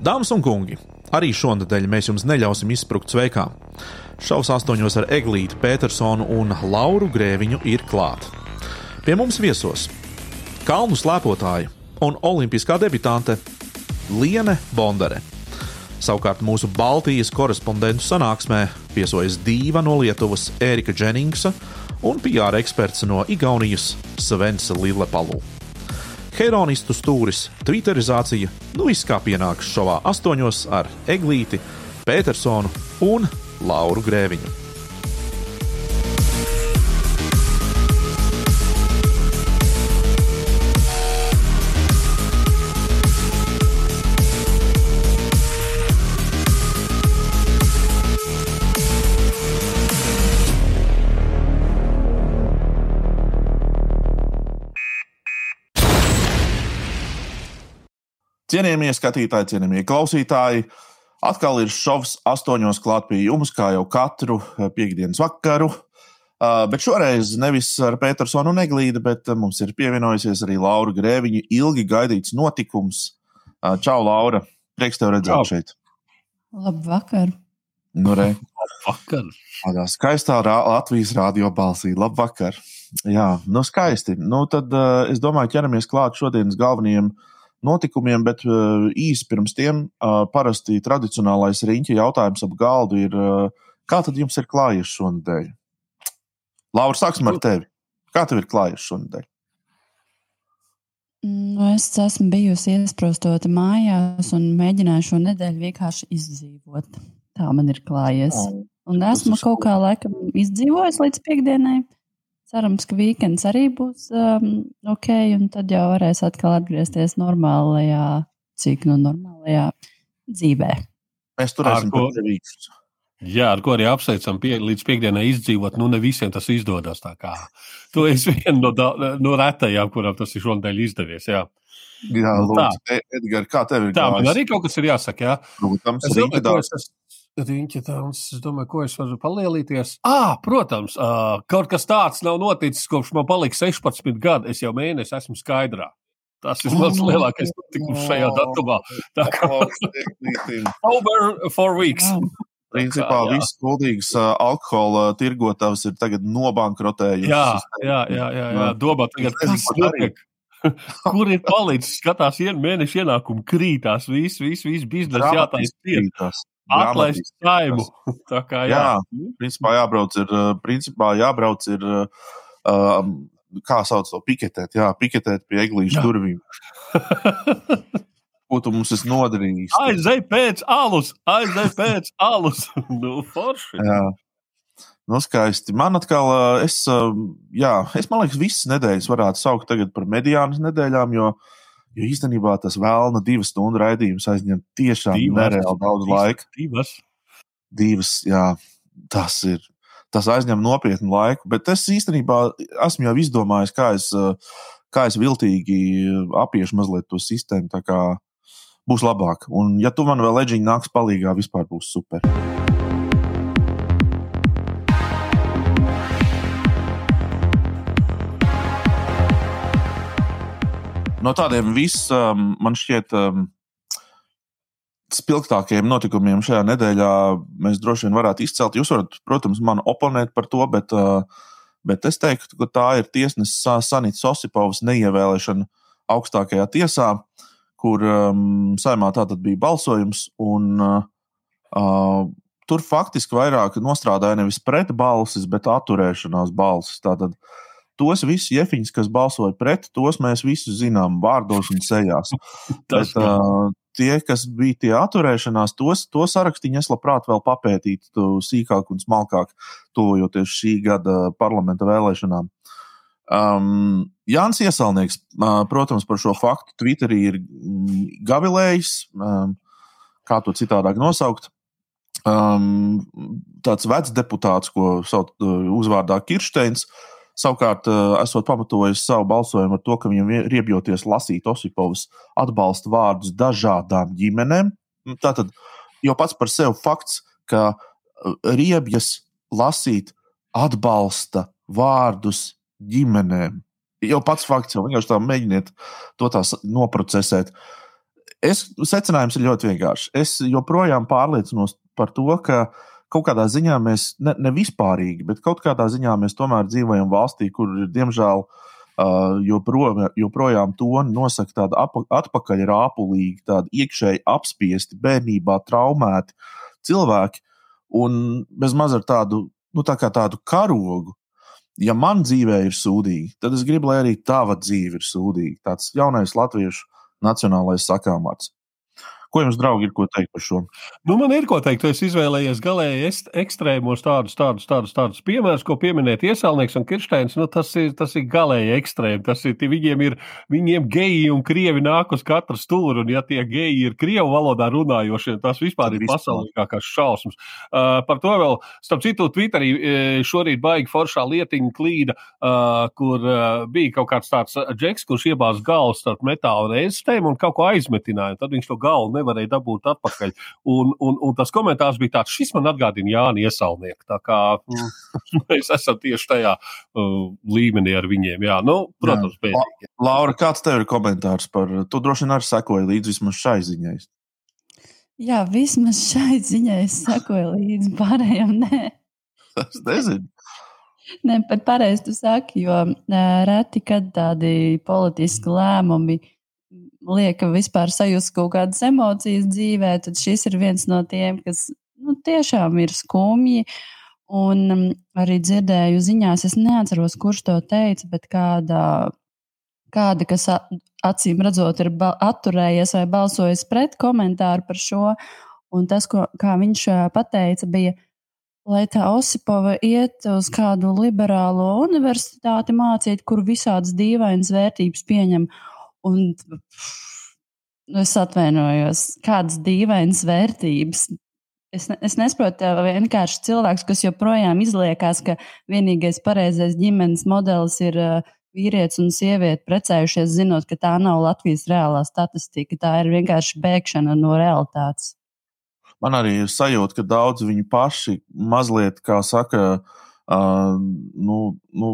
Dāmas un kungi, arī šonadēļ mēs jums neļausim izsprukt sveikā. Šaus astoņos ar Eglītu, Petersonu un Lauru Grēviņu ir klāt. Pie mums viesos kalnu slēpotāja un olimpiskā debitante Liene Bondare. Savukārt mūsu Baltijas korespondentu sanāksmē viesojas diva no Lietuvas Ērika Dženingsa un PR eksperts no Igaunijas Svens Lillepalu. Heironistu stūris, twitterizācija, nu viss kā pienāks šovā astoņos ar Eglīti, Petersonu un Lauru Grēviņu. Cienījamie skatītāji, cienījamie klausītāji, atkal ir šovs astoņos klāt pie jums, kā jau katru eh, piekdienas vakaru. Uh, bet šoreiz nevis ar Petersonu un Eglīdu, bet uh, mums ir pievienojusies arī Laura Grēviņa. Ilgi gaidīts notikums. Čau, Laura! Prieks tev redzēt Čau. šeit. Labvakar! Nu, re. Labvakar! Tādā skaistā rā, Latvijas rādio balsī. Labvakar! Jā, nu skaisti. Nu, tad es domāju, ķeramies klāt šodienas galvenajiem uh, notikumiem, bet uh, īsi pirms tiem uh, parasti tradicionālais riņķa jautājums ap galdu ir, uh, kā tad jums ir klājies šonadēļ? Laura, sāksim ar tevi. Kā tev ir klājies šonadēļ? Nu, es esmu bijusi iesprostota mājās un mēģināju šo nedēļu vienkārši izdzīvot. Tā man ir klājies. Un esmu kaut kā laikam izdzīvojis līdz piekdienai. Cerams, ka weekends arī būs um, ok, un tad jau varēs atkal atgriezties normālajā, cik nu normālajā dzīvē. Mēs turēsim to rīkus. Jā, ar ko arī apsveicam, pie, līdz piekdienai izdzīvot. Nu, ne visiem tas izdodas. Tu esi viena no, da, no retajām, kurām tas ir šonadēļ izdevies. Jā, jā nu, lūdzu, tā. Edgar, kā tev ir? Tā, man arī kaut kas ir jāsaka. Jā. Protams, es domāju, ka es esmu Riņķa tāds, es domāju, ko es varu palielīties. Ah, protams, uh, kaut kas tāds nav noticis, kopš man palika 16 gadi. Es jau mēnesi esmu skaidrā. Tas ir mans lielākais notikums šajā datumā. Tā kā over four weeks. Principā viss kuldīgs uh, alkohola tirgotājs ir tagad nobankrotējuši. Jā, jā, jā, jā, jā. domā tagad, kas notiek. Kur ir palicis? Skatās, mēneša ienākumi krītās, viss, viss, viss biznesa jātaisa. Atlaist saimu. Tā kā jā. jā, principā jābrauc ir, principā jābrauc ir, um, kā sauc to piketēt, jā, piketēt pie eglīšu durvīm. Ko tu mums esi nodarījis? Aizej pēc alus, aizej pēc alus. nu, forši. Jā. Nu, skaisti. Man atkal, es, jā, es man liekas, visas nedēļas varētu saukt tagad par mediānas nedēļām, jo uh, Jo īstenībā tas vēlna divu stundu raidījums aizņem tiešām divas, nereāli daudz divas, laika. Divas. Divas, jā, tas ir. Tas aizņem nopietnu laiku, bet es īstenībā esmu jau izdomājis, kā es, kā es viltīgi apiešu mazliet to sistēmu. Tā kā būs labāk. Un, ja tu man vēl leģiņā nāks palīdzīgā, vispār būs super. No tādiem visam, man šķiet, um, spilgtākajiem notikumiem šajā nedēļā mēs droši vien varētu izcelt. Jūs varat, protams, man oponēt par to, bet, uh, bet es teiktu, ka tā ir tiesnesis Sanita Sosipovas neievēlēšana augstākajā tiesā, kur um, saimā tātad bija balsojums. Un, uh, uh, tur faktiski vairāk nostrādāja nevis pret balsis, bet atturēšanās balsis. Tātad, uh, tos visus jefiņus, kas balsoja pret, tos mēs visus zinām vārdos un sejās. Bet, uh, tie, kas bija tie atturēšanās, tos, to sarakstiņu es labprāt vēl papētītu sīkāk un smalkāk, tuvojoties šī gada parlamenta vēlēšanām. Um, Jānis Iesalnieks, uh, protams, par šo faktu Twitterī ir mm, gavilējis, um, kā to citādāk nosaukt. Um, tāds vecs deputāts, ko sauc uh, uzvārdā Kirsteins, uh, Savukārt, eh, esot pamatojis savu balsojumu ar to, ka viņam riebjoties lasīt Osipovas atbalsta vārdus dažādām ģimenēm. Nu, tātad jau pats par sevi fakts, ka eh, riebjas lasīt atbalsta vārdus ģimenēm. Jau pats fakts, jau vienkārši tā mēģiniet to tā noprocesēt. Es, secinājums ir ļoti vienkāršs. Es joprojām pārliecinos par to, ka kaut kādā ziņā mēs, ne, ne vispārīgi, bet kaut kādā ziņā mēs tomēr dzīvojam valstī, kur ir diemžēl uh, joprojām, joprojām toni nosaka tāda atpakaļ rāpulīgi, tādi iekšēji apspiesti, bērnībā traumēti cilvēki. Un bez maz ar tādu, nu, tā tādu karogu, ja man dzīvē ir sūdīgi, tad es gribu, lai arī tava dzīve ir sūdīga. Tāds jaunais latviešu nacionālais sakāmārds. Ko jums, draugi, ir ko teikt par šo? Nu, man ir ko teikt. Es izvēlējies galēji ekstrēmos tādus, tādus, tādus, tādus piemērus, ko pieminēt Iesaulnieks un Kirsteins. Nu, tas, ir, tas ir galēji ekstrēmi. Tas ir, viņiem ir viņiem geji un krievi nāk uz katru stūri. Un, ja tie geji ir krievu valodā runājošie, tas vispār ir pasaulīgākās šausmas. Uh, par to vēl, starp citu, Twitterī šorīt baigi foršā lietiņa klīda, uh, kur uh, bija kaut kāds tāds džeks, kurš iebāz galvu starp metāla reizēm un kaut ko aizmetināja. Tad viņš to galvu nevarēja dabūt atpakaļ. Un, un, un tas komentārs bija tāds, šis man atgādina Jānis Iesaulnieku. Tā kā mm, mēs esam tieši tajā uh, līmenī ar viņiem. Jā, nu, protams, pēdīgi. La, Laura, kāds tev ir komentārs par, tu droši vien arī sekoji līdzi vismaz šai ziņai. Jā, vismaz šai ziņai es sekoju līdzi pārējiem. Nē. Es nezinu. Nē, pat pareizi tu saki, jo reti, kad tādi politiski lēmumi lieka vispār sajust kaut kādas emocijas dzīvē, tad šis ir viens no tiem, kas nu, tiešām ir skumji. Un um, arī dzirdēju ziņās, es neatceros, kurš to teica, bet kāda, kāda kas acīm redzot, ir atturējies vai balsojis pret komentāru par šo. Un tas, ko, viņš pateica, bija, lai tā Osipova iet uz kādu liberālo universitāti mācīt, kur visādas dīvainas vērtības pieņem. Un es atvainojos, kādas dīvainas vērtības. Es, ne, es nesaprotu, vienkārši cilvēks, kas joprojām izliekās, ka vienīgais pareizais ģimenes modelis ir uh, vīrietis un sieviete precējušies, zinot, ka tā nav Latvijas reālā statistika. Tā ir vienkārši bēgšana no realitātes. Man arī ir sajūta, ka daudzi viņi paši mazliet, kā saka, uh, nu, nu,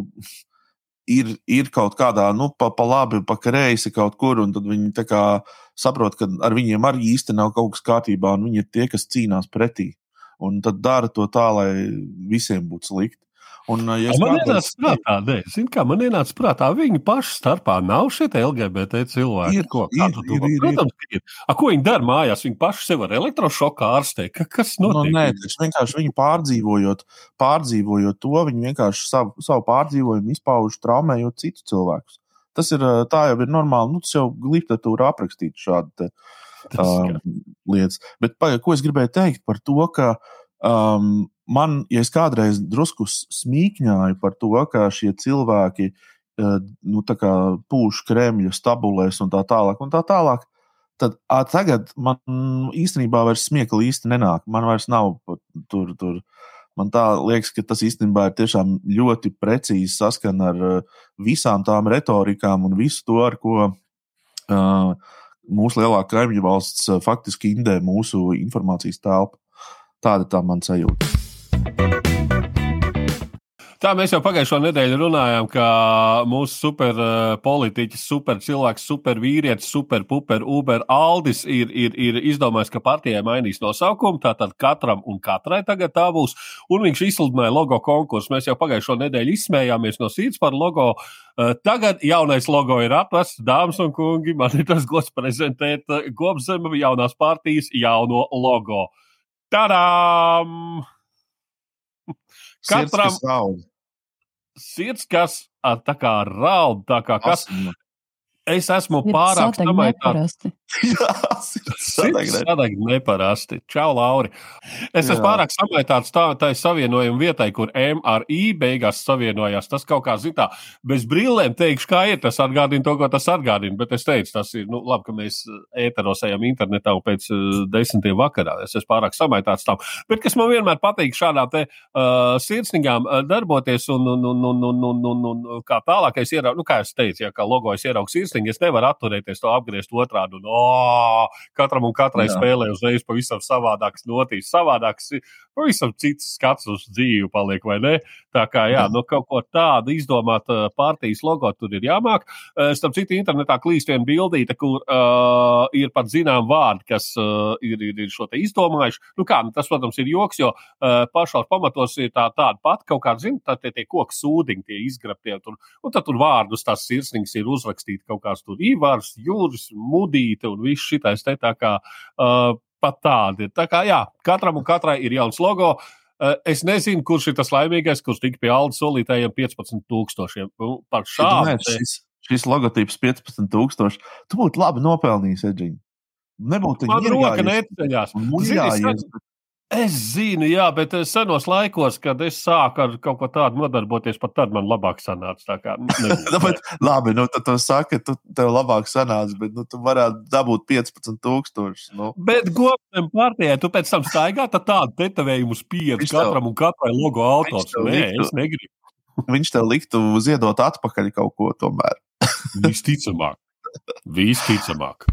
ir, ir kaut kādā, nu, pa, pa labi, pa kreisi kaut kur, un tad viņi saprot, ka ar viņiem arī īsti nav kaut kas kārtībā, un viņi ir tie, kas cīnās pretī. Un tad dara to tā, lai visiem būtu slikti. Un, ja man ienāca prātā, ne, zin, kā, man ienāca prātā, viņi paši starpā nav šie LGBT cilvēki. Ir, ko, ir, ir, ir, Protams, ir. A, ko viņi dara mājās? Viņi paši sev ar elektrošoku ārstē. Ka, kas nu, notiek? No, nē, tas vienkārši viņi pārdzīvojot, pārdzīvojot to, viņi vienkārši savu, savu pārdzīvojumu izpauž traumējot citus cilvēkus. Tas ir, tā jau ir normāli, nu, tas jau literatūra aprakstīt šādi te, um, lietas. Bet, pa, ko es gribēju teikt par to, ka um, man, ja es kādreiz drusku smīkņāju par to, ka šie cilvēki eh, nu, pūš Kremļa stabulēs un tā tālāk, un tā tālāk, tad a, tagad man īstenībā vairs smiekli īsti nenāk. Man vairs nav tur. tur Man liekas, ka tas īstenībā ir ļoti precīzi saskan ar uh, visām tām retorikām un visu to, ar ko uh, mūsu lielākā kaimiņu valsts faktiski indē mūsu informācijas telpu. Tāda tā man sajūta. Tā mēs jau pagājušo nedēļu runājām, ka mūsu superpolitiķis, uh, supercilvēks, supervīrietis, superpuper, Uber Aldis ir, ir, ir izdomājis, ka partijai mainīs nosaukumu. Tātad katram un katrai tagad tā būs. Un viņš izsludināja logo konkursu. Mēs jau pagājušo nedēļu izsmējāmies no sirds par logo. Uh, tagad jaunais logo ir atvests, dāmas un kungi. Man ir tas gods prezentēt Gobzema uh, jaunās partijas jauno logo. Tadām! Katram ir sirds, kas tā kā raud, tā kā kas. Es esmu pārāk samaitāts. Sadeg neparasti. Čau, Lauri. Es esmu pārāk samaitāts tā, tā savienojuma vietai, kur M ar I beigās savienojās. Tas kaut kā zitā. Bez brillēm teikšu, kā ir. Tas atgādina to, ko tas atgādina. Bet es teicu, tas ir nu, labi, ka mēs ēteros ejam internetā un pēc uh, desmitiem vakarā. Es esmu pārāk samaitāts tam. Bet kas man vienmēr patīk šādā te uh, sirsnīgām uh, darboties un, un, un, un, un, un, un, un kā tālākais ieraugs, nu, kā es teicu, ja kā logo es ieraugu sirsnīgi, es nevaru atturēties to apgriezt otrādi un oh, katram un katrai Jā. spēlē uzreiz pavisam savādāks notīs, savādāks, pavisam cits skats uz dzīvi paliek, vai ne? Tā kā, jā, nu kaut ko tādu izdomāt partijas logo tur ir jāmāk. Starp citu, internetā klīst viena bildīte, kur uh, ir pat zinām vārdi, kas uh, ir, ir, ir šo te izdomājuši. Nu kā, nu, tas, protams, ir joks, jo uh, pašos pamatos ir tā, tāda pati kaut kāda, zina, tā tie, tie koku sūdiņi, tie izgrabtie, tur, un tad tur vārdus tās sirsnīgas ir uzrakstīti kaut kāds tur Ivars, Jūras, Mudīte un viss šitais te tā kā uh, pat tādi. Tā kā jā, katram un katrai ir jauns logo. Uh, es nezinu, kurš ir tas laimīgais, kurš tika pie Alda solītājiem 15,000. Nu, par šādu. Šis, šis logotips 15,000. Tu būtu labi nopelnījis, Edžiņ. Nebūtu tā, ka roka neceļās. Es zinu, jā, bet senos laikos, kad es sāku ar kaut ko tādu nodarboties, pat tad man labāk sanāca. Kā, bet, labi, nu, tad tu saki, tu tev labāk sanāca, bet nu, tu varētu dabūt 15,000. Nu. Bet gobsam partijai, tu pēc tam staigā tādu tetovējumu uz pieci katram un katrai logo autors. Nē, liktu, es negribu. Viņš tev liktu ziedot atpakaļ kaut ko tomēr. Visticamāk. Visticamāk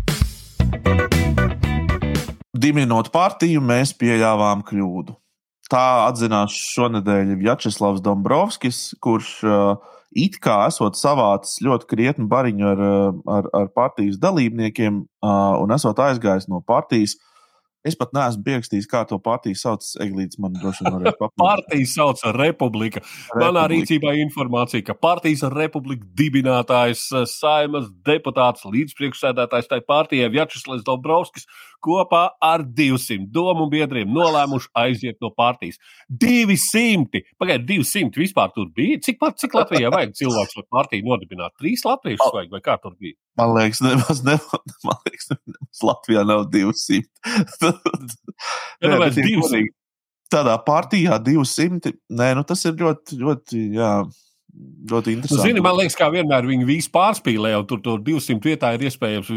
dibinot partiju, mēs pieļāvām kļūdu. Tā atzinās šonadēļ Vjačeslavs Dombrovskis, kurš uh, it kā esot savācis ļoti krietnu bariņu ar, uh, ar, ar partijas dalībniekiem uh, un esot aizgājis no partijas. Es pat neesmu pierakstījis, kā to partiju sauc. Eglīts man droši vien varēs papildināt. partija sauc Republika. Republika. Manā rīcībā informācija, ka partijas Republika dibinātājs, saimas deputāts, līdzpriekšsēdētājs tai partijai Vjačeslavs Dombrovskis kopā ar 200 domu biedriem nolēmuši aiziet no partijas. 200! Pagaidiet, 200 vispār tur bija. Cik, cik Latvijā vajag cilvēks, lai partiju nodibinātu? Trīs latviešus vajag, vai kā tur bija? Man liekas, nemaz, nemaz, man liekas, nemaz Latvijā nav 200. Jā, nu, 200. Tādā partijā 200. Nē, nu tas ir ļoti, ļoti, jā Ļoti nu, interesanti. Nu, zini, man liekas, kā vienmēr viņi visi pārspīlē, un tur, tur 200 vietā ir iespējams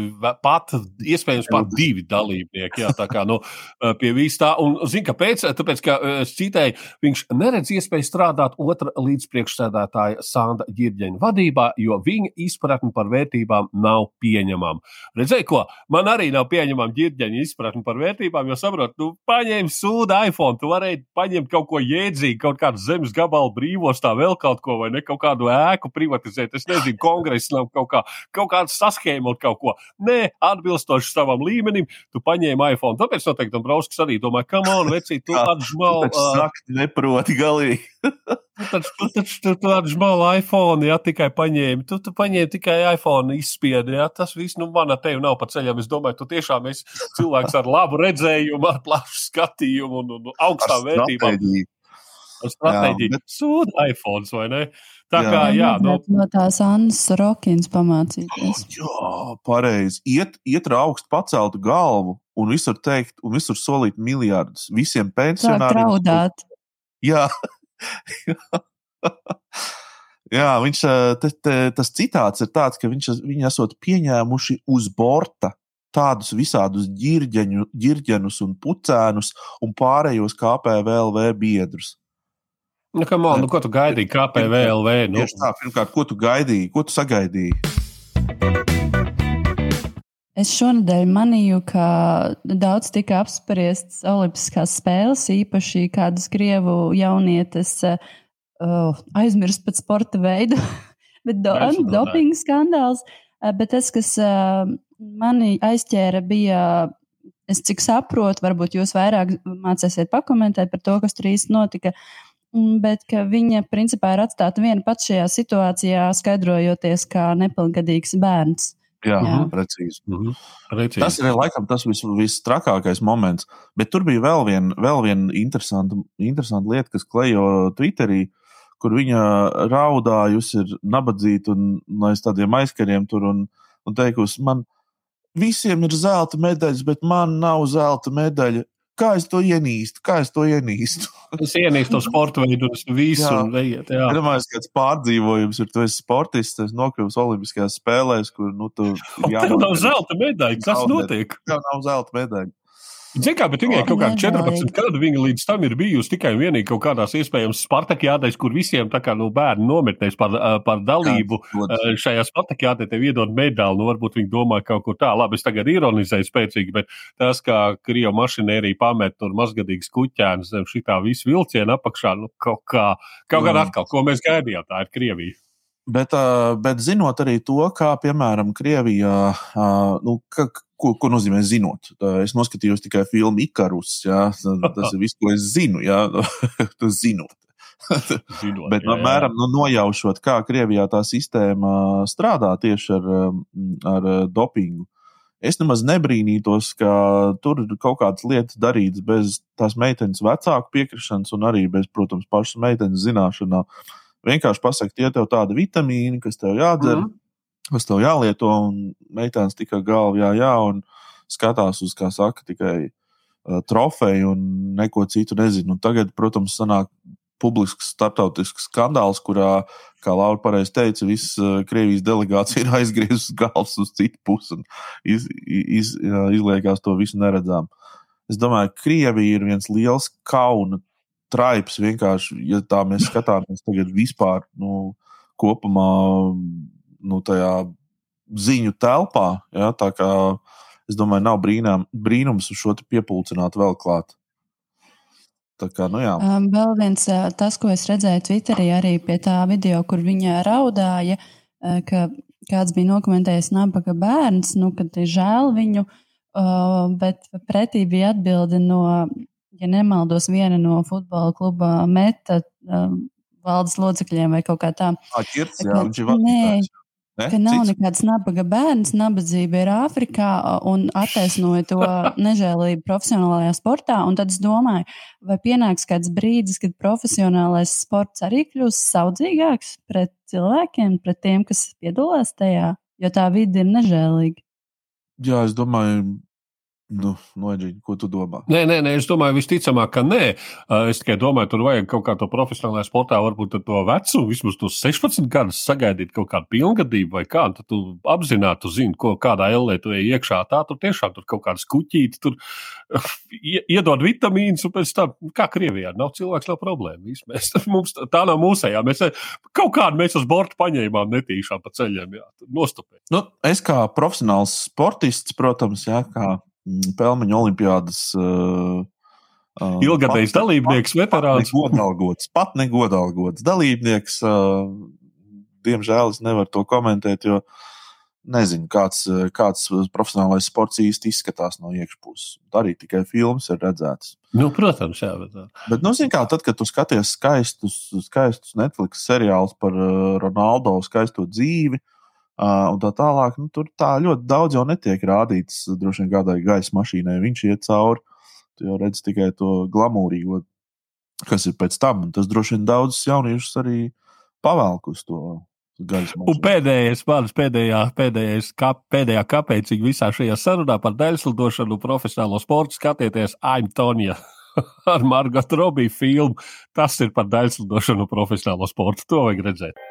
pat, iespējams pat divi dalībnieki. Jā, tā kā nu, pie vis tā. Un zini, kāpēc? Tāpēc, ka es citēju, viņš neredz iespēju strādāt otra līdzpriekšsēdētāja Sanda Girģeņa vadībā, jo viņa izpratne par vērtībām nav pieņemama. Redzēji, ko? Man arī nav pieņemama Girģeņa izpratne par vērtībām, jo saprot, tu paņēmi sūdu iPhone, tu varēji paņemt kaut ko jēdzīgu, kaut kādu zemes gabalu brīvos, tā vēl kaut ko vai ne kaut kādu ēku privatizēt, es nezinu, kongresam kaut, kā, kaut kādu saskēmot kaut ko. Nē, atbilstoši savam līmenim, tu paņēmi iPhone. Tāpēc noteikti Dombrovskis arī domā, ka man vecīt, tu atžmal. Sakti neproti galīgi. Tu taču tu, tu, tu, tu atžmal iPhone, ja tikai paņēmi. Tu, tu paņēmi tikai iPhone izspiedi, ja tas viss, nu, man ar tevi nav pa ceļam. Es domāju, tu tiešām esi cilvēks ar labu redzējumu, ar plašu skatījumu un, un augstām vērtībām. Stratēģija. Bet... Sūda iPhone vai ne? Tā jā. kā, jā, no, no tās Annas Rokins pamācīties. Oh, jā, pareizi. Iet, iet ar augstu paceltu galvu un visur teikt, un visur solīt miljardus visiem pensionāriem. Traudāt. Jā. jā, viņš, te, te, tas citāts ir tāds, ka viņš, viņi esot pieņēmuši uz borta tādus visādus ģirģeņu, ģirģenus un pucēnus un pārējos KPVLV biedrus. Nu, man, nu, ko tu gaidīji? KPVLV? Nu? Tieši tā, pirmkārt, ko tu gaidīji? Ko tu sagaidīji? Es šonadēļ manīju, ka daudz tika apspriests Olimpiskās spēles, īpaši kādas krievu jaunietes uh, aizmirst pat sporta veidu, bet do, dopinga skandāls. Uh, bet tas, kas uh, mani aizķēra, bija, es cik saprotu, varbūt jūs vairāk mācīsiet pakomentēt par to, kas tur īsti notika. Uh, bet viņa principā ir atstāta viena pati šajā situācijā, skaidrojoties kā nepilngadīgs bērns. Jā, Jā. Precīzi. Mm -hmm. precīzi. Tas ir laikam tas vis, vistrakākais moments. Bet tur bija vēl viena vien interesanta, interesanta lieta, kas klejo Twitterī, kur viņa raudājusi, ir nabadzīta un no aiz tādiem aizkariem tur un, un teikusi, man visiem ir zelta medaļas, bet man nav zelta medaļa. Kā es to ienīstu? Kā es to ienīstu? es ienīstu to sporta veidu, un visu jā. Veiet, jā. Pirmais, kāds pārdzīvojums ir, tu esi sportists, tu nokļuvis Olimpiskajās spēlēs, kur, nu, tu. Jā, tev nav zelta medaļa. Kas notiek? Tev nav zelta medaļa. Ziniet, kā, bet viņai kaut kādā 14 gadu viņa līdz tam ir bijusi tikai un vienīgi kaut kādās iespējams Spartakijādēs, kur visiem tā kā nu, bērni nometnēs par, par dalību Jā, šajā Spartakijādē tev iedod medaļu. Nu, varbūt viņi domā kaut kur tā, labi, es tagad ironizēju spēcīgi, bet tas, kā Krievu mašinērija pamet tur mazgadīgs kuķēns zem šitā visu vilcienu apakšā, nu kaut kā, kaut kā atkal, ko mēs gaidījām, tā ir Krievija. Bet, bet zinot arī to, kā piemēram Krievijā, nu, ka, ko, ko nozīmē zinot. Es noskatījos tikai filmu Ikarus. Jā, tas ir viss, ko es zinu. Tas zinot. Zinot, Bet, jā, jā. Mēram, nu, nojaušot, kā Krievijā tā sistēma strādā tieši ar, ar dopingu. Es nemaz nebrīnītos, ka tur ir kaut kādas lietas darītas bez tās meitenes vecāku piekrišanas un arī bez, protams, pašas meitenes zināšanām. Vienkārši pasakot, tie tev tādi vitamīni, kas tev jādzer, mm. kas tev jālieto, un meitenes tikai galvā jā, jā, un skatās uz, kā saka, tikai uh, trofeju un neko citu nezinu. Un tagad, protams, sanāk publisks starptautisks skandāls, kurā, kā Laura pareizi teica, viss uh, Krievijas delegācija ir aizgriezusi galvas uz citu pusi un iz, iz, izliekās to visu neredzām. Es domāju, ka Krievija ir viens liels kauna traips vienkārši, ja tā mēs skatāmies tagad vispār nu, kopumā nu, tajā ziņu telpā. Ja, tā kā es domāju, nav brīnām, brīnums uz šo piepildīt vēl klāt. Tā kā, nu jā. um, vēl viens tas, ko es redzēju Twitterī, arī pie tā video, kur viņa raudāja, ka kāds bija nokomentējis nabaga bērns, nu, kad ir žēl viņu, uh, bet pretī bija atbilde no ja nemaldos, viena no futbola kluba meta um, valdes locekļiem vai kaut kā tā. Jā, viņš ir vadītājs. Ne? Ka nav Cits? nekāds nabaga bērns, nabadzība ir Āfrikā un attaisnoja to nežēlību profesionālajā sportā. Tad es domāju, vai pienāks kāds brīdis, kad profesionālais sports arī kļūs saudzīgāks pret cilvēkiem, pret tiem, kas piedalās tajā, jo tā vide ir nežēlīga. Jā, es domāju, Nu, Noģiņ, ko tu domā? Nē, nē, nē, es domāju, visticamāk, ka nē. Es tikai domāju, tur vajag kaut kā to profesionālajā sportā, varbūt to vecumu, vismaz tos 16 gadus sagaidīt kaut kādu pilngadību vai kā. Tad tu apzināti, tu zini, ko, kādā ellē tu ej iekšā. Tā tur tiešām tur kaut kādas kuķītes, tur iedod vitamīnus, un pēc tam, kā Krievijā, nav cilvēks, nav problēma. Mēs, mums, tā nav mūsējā. Mēs kaut kādu mēs uz borta paņēmām netīšām pa ceļiem, jā, nostupēt. Nu, es kā profesionāls sportists, protams, jā, kā Pelmeņa olimpiādas. Uh, uh, Ilgadējs dalībnieks, pat, veterāns. Pat negodalgots, pat negodalgots dalībnieks. Uh, diemžēl es nevaru to komentēt, jo nezinu, kāds, kāds profesionālais sports īsti izskatās no iekšpuses. Arī tikai filmas ir redzētas. Nu, protams, jā. Bet, bet nu, kā, tad, kad tu skaties skaistus, skaistus Netflix seriālus par Ronaldo skaisto dzīvi, uh, Uh, un tā tālāk, nu, tur tā ļoti daudz jau netiek rādīts. Droši vien kādai gaisa mašīnai viņš iet cauri. Tu jau redzi tikai to glamūrīgo, kas ir pēc tam. Un tas droši vien daudzus jauniešus arī pavelk uz to. Un pēdējais, manas pēdējā, pēdējais, kā, pēdējā kāpēcīga visā šajā sarunā par daļslidošanu, profesionālo sportu skatieties Aimtonija ar Margot Robiju filmu. Tas ir par daļslidošanu profesionālo sportu. To vajag redzēt.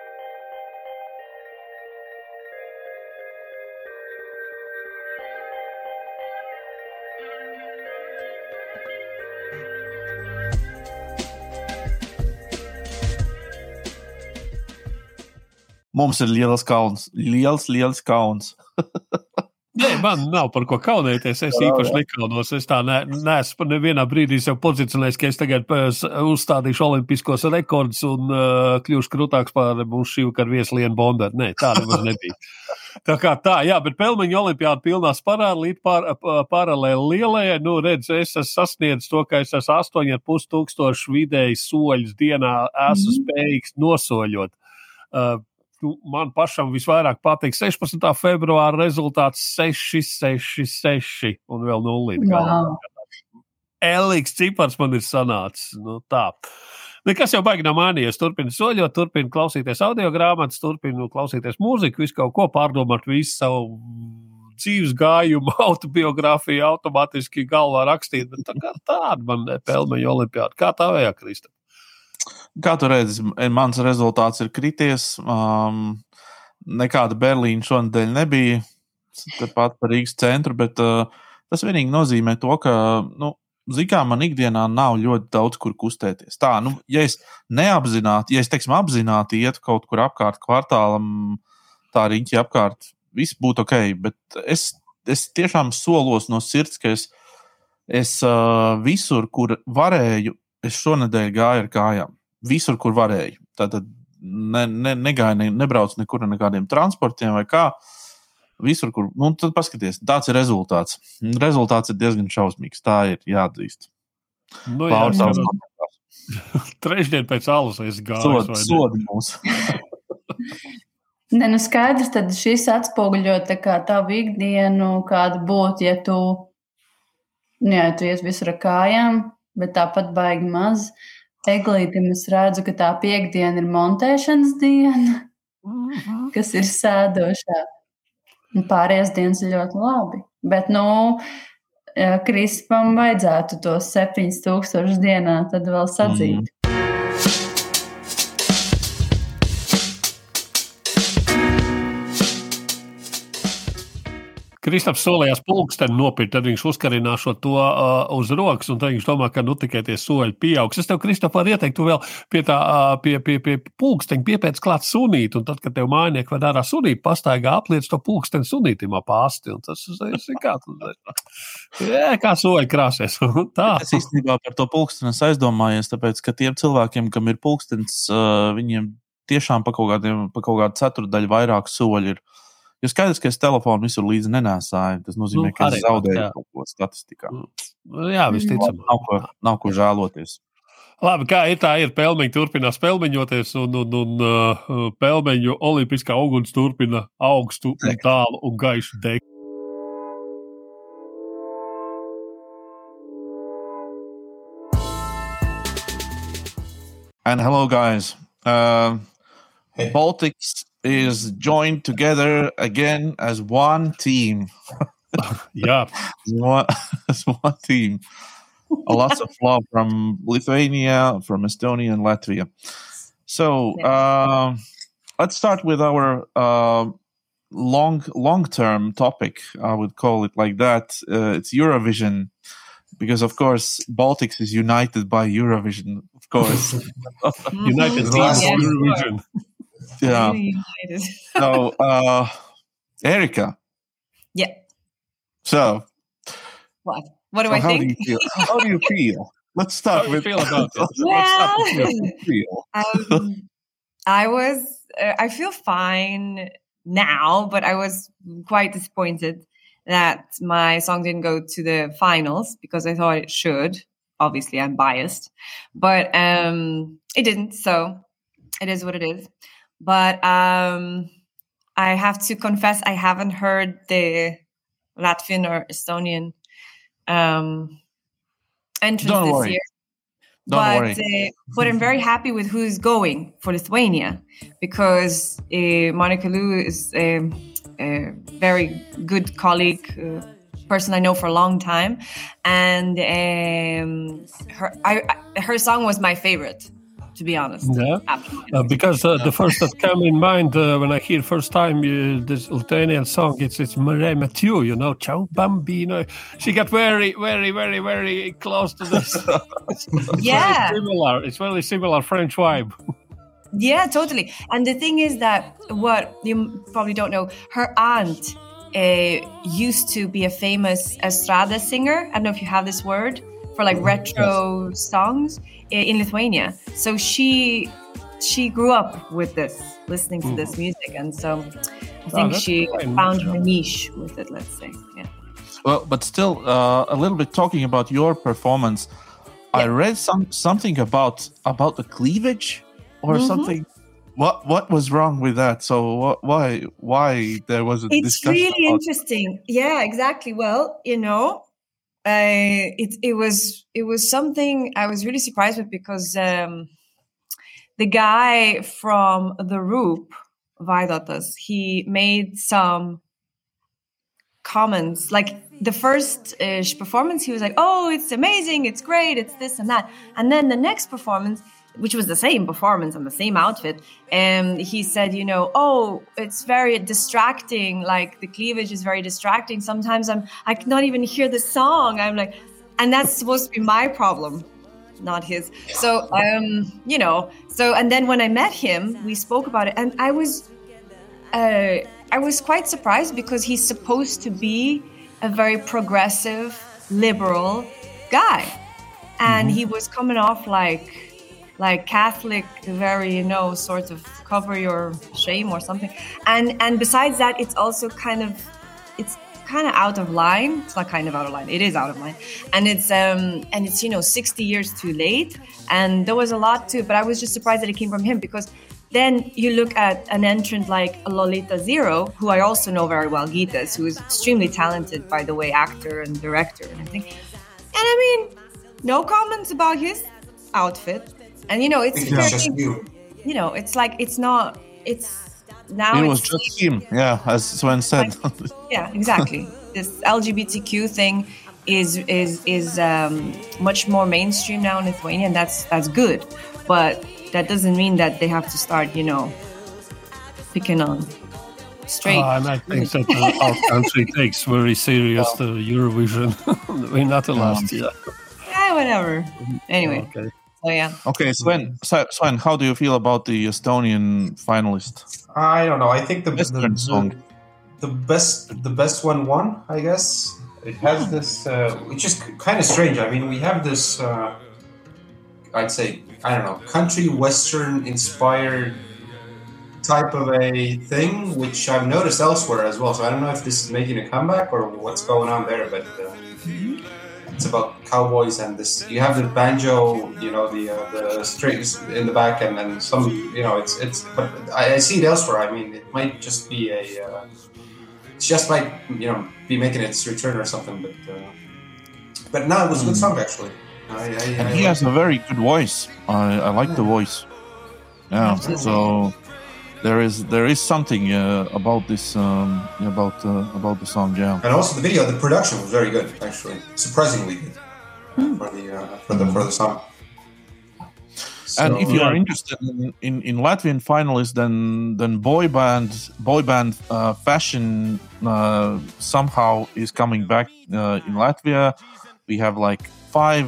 Mums ir liels kauns. Liels, liels kauns. Nē, man nav par ko kaunēties. Es īpaši nekaunos. Es tā ne, neesmu nevienā brīdī sev pozicionējis, ka es tagad uzstādīšu olimpiskos rekordus un uh, kļūšu krūtāks par mūsu šī vakar vieslienu bomberu. Nē, tā nemaz nebija. Tā kā tā, jā, bet pelmeņa olimpiāda pilnā sparā līdz par, paralēli lielajai. Nu, redz, es esmu sasniedzis to, ka es esmu 8,5 tūkstošu vidēji soļus dienā esmu mm. spējīgs nosoļot. Uh, nu, man pašam visvairāk patīk 16. februāra rezultāts 6, 6, 6 un vēl 0. Wow. Elīgs cipars man ir sanācis. Nu, tā. Nekas jau baigi nav mainījies. Turpinu soļot, turpinu klausīties audio grāmatas, turpinu klausīties mūziku, visu kaut ko pārdomāt, visu savu dzīves gājumu, autobiogrāfiju, automātiski galvā rakstīt. Bet tā kā tāda man pelmeņa olimpiāda. Kā tā vajag, Krista? Kā tu redzi, mans rezultāts ir krities. Um, nekāda Berlīna šonadēļ nebija tepat par Rīgas centru, bet uh, Tas vienīgi nozīmē to, ka, nu, Zinām, man ikdienā nav ļoti daudz, kur kustēties. Tā, nu, ja es neapzināti, ja es teiksim, apzināti ietu kaut kur apkārt kvartālam, tā riņķi apkārt, viss būtu ok. Bet es, es tiešām solos no sirds, ka es, es uh, visur, kur varēju, es šonadēļ gāju ar kājām. Visur, kur varēju. Tātad ne, ne, negāju, ne, nebraucu nekur ar nekādiem transportiem vai kā. Visur, kur. Nu, tad paskatieties, tāds ir rezultāts. Rezultāts ir diezgan šausmīgs. Tā ir jāatzīst. Nu, jā, Trešdien pēc alus es gāju. Sodi, sodi mūs. Ne, nu skaidrs, tad šis atspoguļo tavu ikdienu, kāda būtu, ja tu, nu, ja tu ies visur ar kājām, bet tāpat baigi maz. Eglītim es redzu, ka tā piekdiena ir montēšanas diena, mhm. kas ir sēdošā. Un pārējās dienas ir ļoti labi. Bet, nu, Krispam vajadzētu tos 7000 dienā tad vēl sadzīt. Mm. Kristaps solījās pulksteni nopirkt, tad viņš uzkarinās to uh, uz rokas, un viņš domā, ka nu tikai tie soļi pieaugs. Es tev, Kristap, varu ieteikt, tu vēl pie tā, uh, pie, pie, pie pulksteņa piepēc klāt sunīt, un tad, kad tev mājnieki vai dārā sunīt, pastaigā apliec to pulksteni sunītim ap āsti, un tas ir kā, jā, kā soļi krāsēs. tā. Es īstenībā par to pulksteni aizdomājies, tāpēc, ka tiem cilvēkiem, kam ir pulkstenis, uh, viņiem tiešām pa kaut, kādiem, pa kaut kādu ceturdaļu vairāk soļu ir Jo skaidrs, ka es telefonu visur līdzi nenēsāju. Tas nozīmē, nu, ka es zaudēju kaut ko statistikā. Nu, jā, visticamāk. Nav, ko, nav ko žēloties. Labi, kā ir tā, ir pelmeņi turpinās pelmeņoties, un, un, un uh, pelmeņu olimpiskā uguns turpina augstu, un tālu un gaišu degt. And hello, guys. Uh, hey. Baltics is joined together again as one team. yeah, one, as one team. A lots of love from Lithuania, from Estonia, and Latvia. So uh, let's start with our uh, long long term topic. I would call it like that. Uh, it's Eurovision because of course Baltics is united by Eurovision. Of course, united by Eurovision. Yeah. so, uh, Erica. Yeah. So, what? What do so I how think? Do you feel? How do you feel? Let's start with. feel about it? Well, feel? Um, I was. Uh, I feel fine now, but I was quite disappointed that my song didn't go to the finals because I thought it should. Obviously, I'm biased, but um, it didn't. So it is what it is. But um, I have to confess, I haven't heard the Latvian or Estonian um, entrance Don't this worry. year. Don't but worry. Uh, but I'm very happy with who's going for Lithuania because uh, Monica Liu is a, a, very good colleague, uh, person I know for a long time, and um, her I, her song was my favorite to be honest. Yeah, uh, because uh, the first that came in mind uh, when I hear first time uh, this Lithuanian song, it's it's Marie Mathieu, you know, Ciao Bambino. She got very, very, very, very close to this. it's yeah, similar. It's very similar French vibe. Yeah, totally. And the thing is that what you probably don't know, her aunt uh, used to be a famous estrada singer. I don't know if you have this word for like retro yes. songs in Lithuania. So she she grew up with this, listening to mm. this music, and so I think oh, she found her niche with it. Let's say, yeah. Well, but still, uh, a little bit talking about your performance. Yeah. I read some something about about the cleavage or mm-hmm. something. What what was wrong with that? So what, why why there was a it's really interesting. Yeah, exactly. Well, you know, it it was it was something I was really surprised with because um, the guy from the Roop Vaidotas he made some comments. Like the first uh, performance he was like oh it's amazing it's great it's this and that. And then the next performance which was the same performance and the same outfit. And he said, you know, oh, it's very distracting. Like the cleavage is very distracting. Sometimes I'm, I cannot even hear the song. I'm like, and that's supposed to be my problem, not his. So, um, you know, so, and then when I met him, we spoke about it and I was, uh, I was quite surprised because he's supposed to be a very progressive, liberal guy. And Mm-hmm. he was coming off like like Catholic, very you know, sort of cover your shame or something. And and besides that, it's also kind of it's kind of out of line. It's not kind of out of line. It is out of line, and it's um and it's you know sixty years too late. And there was a lot to it, but I was just surprised that it came from him because then you look at an entrant like Lolita Zero, who I also know very well, Gitas, who is extremely talented, by the way, actor and director and everything. And I mean, no comments about his outfit. And you know, it's It's fair just you. you know, it's like it's not. It's now. It was it's, just him. Yeah, as Sven said. yeah, exactly. this LGBTQ thing is is is um, much more mainstream now in Lithuania, and that's that's good. But that doesn't mean that they have to start, you know, picking on straight. Ah, and I think that uh, our country takes very serious the Eurovision. We're not allowed to. yeah, whatever. Anyway, Okay. So yeah. okay, Sven, Sven, Sven, how do you feel about the Estonian finalist? I don't know. I think the Western the, song. the best the best one won. I guess it has this, uh, which is kind of strange. I mean, we have this. Uh, I'd say I don't know, country western inspired type of a thing, which I've noticed elsewhere as well. So I don't know if this is making a comeback or what's going on there, but. Uh, it's about cowboys and this. You have the banjo, you know, the uh, the strings in the back, and then some, you know, it's it's. But I, I see it elsewhere. I mean, it might just be a. Uh, it just might, you know, be making its return or something. But uh, but no, it was a good song actually. I, I, And I he has liked a very good voice. I, I like the voice. Yeah, Absolutely. so there is there is something uh, about this um, about uh, about the song. Yeah. And also the video, the production was very good actually, surprisingly good for the uh, for the for the song. And if you are interested in, in, in Latvian finalists, then then boy band boy band uh, fashion uh, somehow is coming back uh, in Latvia. We have like five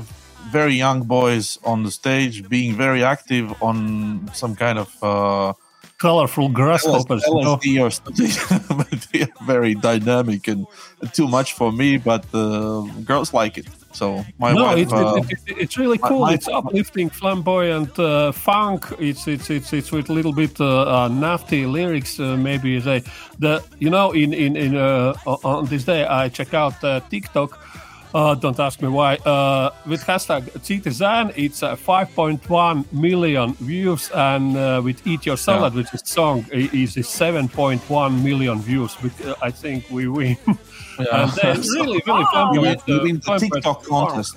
very young boys on the stage, being very active on some kind of uh, Colorful grasshoppers. you know. Or something. but they are very dynamic and too much for me. But uh, girls like it. So my no, wife. it's, uh, it, it, it- it's really cool. my- it's uplifting, flamboyant uh, funk. It's it's it's it's with a little bit uh, uh, nasty lyrics. Uh, maybe they the you know in in in uh, on- on this day I check out uh, TikTok. Uh, don't ask me why. Uh, with hashtag Citizen, it's uh, 5.1 million views, and uh, with Eat Your Salad, which is song, is 7.1 million views. But, uh, I think we win. yeah. and they're really, really fun. you win, with, you uh, win the fun TikTok contest.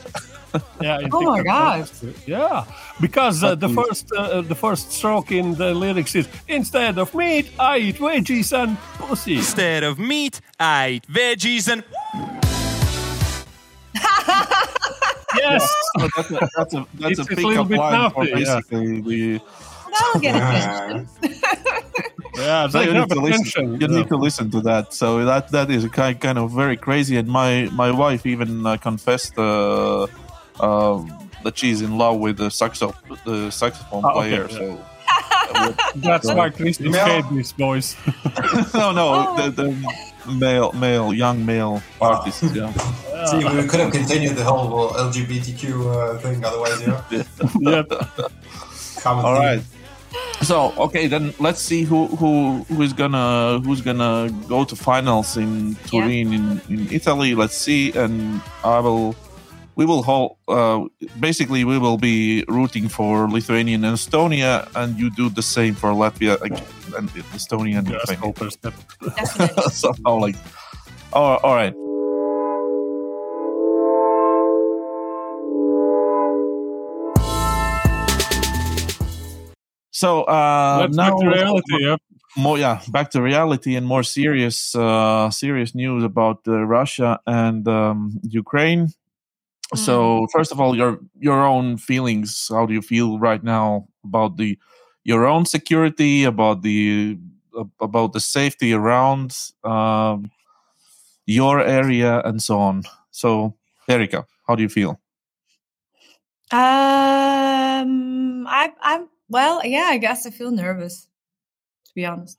yeah. in Oh my TikTok God. contest. Yeah, because uh, the But- first uh, the first stroke in the lyrics is instead of meat, I eat veggies and pussy. Instead of meat, I eat veggies and Yes. So that's a, that's a, that's a a pickup bit line for naughty, yeah. basically the. That'll get attention. yeah, So you need, to listen, you you need to listen to that. So that that is kind kind of very crazy. And my my wife even uh, confessed uh, uh, that she's in love with the saxo the saxophone okay, player. yeah. So That's why Christians Yeah. hate these boys. no no Oh. the, the male male young male artists. Yeah. See, we could have continued the whole LGBTQ uh, thing otherwise, you know. yeah. Common All theme. right. So okay, then let's see who who who is gonna who's gonna go to finals in Turin in, in Italy. Let's see, and I will. We will hold. Uh, basically, we will be rooting for Lithuania and Estonia, and you do the same for Latvia and Estonia and Lithuania. Grasshoppers. Definitely. Somehow like. Oh, all right. So uh, Let's now back to reality. Yeah. more yeah back to reality and more serious uh, serious news about uh, Russia and um, Ukraine. So first of all, your your own feelings. How do you feel right now about the your own security, about the about the safety around um, your area, and so on? So, Erika, how do you feel? Um, I, I'm well. Yeah, I guess I feel nervous, to be honest.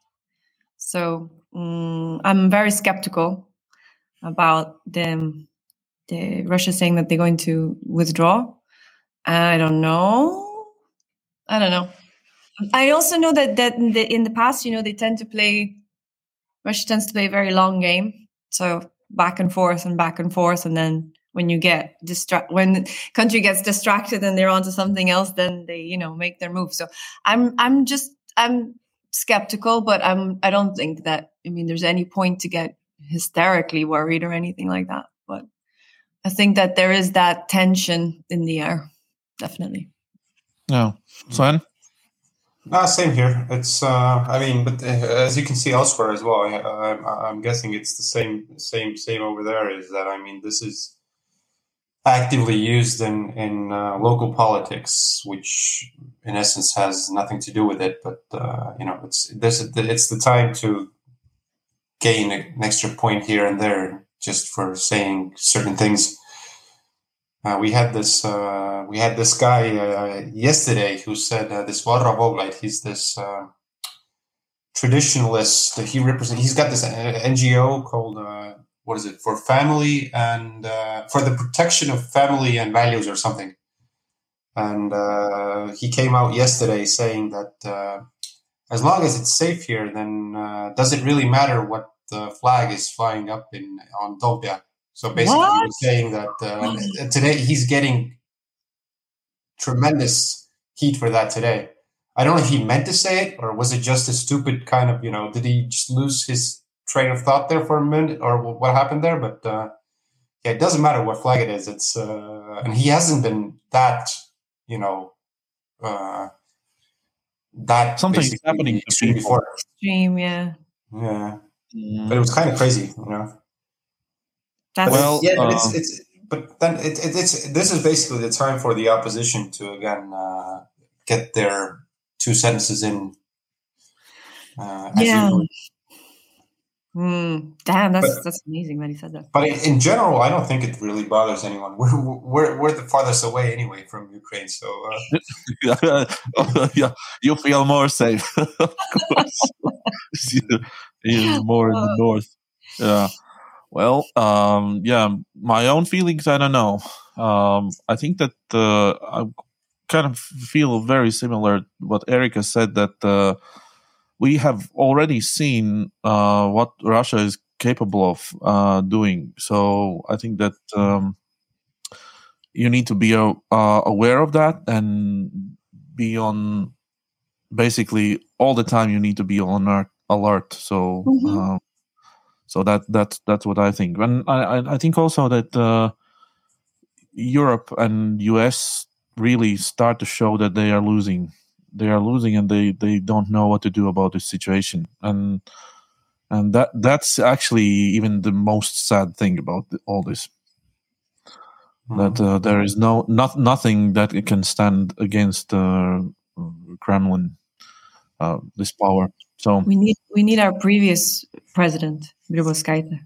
So mm, I'm very skeptical about the the Russia saying that they're going to withdraw. I don't know. I don't know. I also know that that in the, in the past, you know, they tend to play. Russia tends to play a very long game, so back and forth and back and forth, and then when you get distract when the country gets distracted and they're onto something else, then they you know make their move. So I'm I'm just I'm skeptical, but I'm I don't think that I mean there's any point to get hysterically worried or anything like that. But I think that there is that tension in the air, definitely. No, Sven. Ah, same here. It's, uh, I mean, but uh, as you can see elsewhere as well, I, am guessing it's the same, same, same over there. Is that I mean, this is actively used in in uh, local politics, which in essence has nothing to do with it. But uh, you know, it's this, it's the time to gain an extra point here and there just for saying certain things. Uh, we had this uh, we had this guy uh, yesterday who said uh, this Varro Vooglaid, he's this uh, traditionalist. That he represent. He's got this uh, NGO called what is it for family and for the protection of family and values or something. And he came out yesterday saying that as long as it's safe here, then does it really matter what the flag is flying up in on Toompea? So basically, what? he's saying that uh, today he's getting tremendous heat for that today. I don't know if he meant to say it or was it just a stupid kind of, you know, did he just lose his train of thought there for a minute or what happened there? But uh, yeah, it doesn't matter what flag it is. It's uh, and he hasn't been that, you know, uh, that something's happening extreme before. Extreme, yeah. Yeah, mm. but it was kind of crazy, you know. That's well, yeah, but it's, um, it's but then it, it, it's this is basically the time for the opposition to again uh, get their two sentences in. Uh, yeah. Mm, damn, that's but, that's amazing that he said that. But in, in, general, I don't think it really bothers anyone. We're we're, we're the farthest away anyway from Ukraine, so uh. yeah, you feel more safe. of course, you're more in the north. Yeah. Well, um, yeah, my own feelings, I don't know. Um, I think that uh, I kind of feel very similar what Erica said that uh, we have already seen uh, what Russia is capable of uh, doing. So I think that um, you need to be uh, aware of that and be on basically all the time. You need to be on alert. So. Mm-hmm uh, so that that's that's what I think. And I I think also that uh, Europe and US really start to show that they are losing. They are losing, and they they don't know what to do about this situation. And and that that's actually even the most sad thing about all this. Mm-hmm. That uh, there is no not nothing that can stand against uh, Kremlin, uh, this power. So we need we need our previous president, Grybauskaite.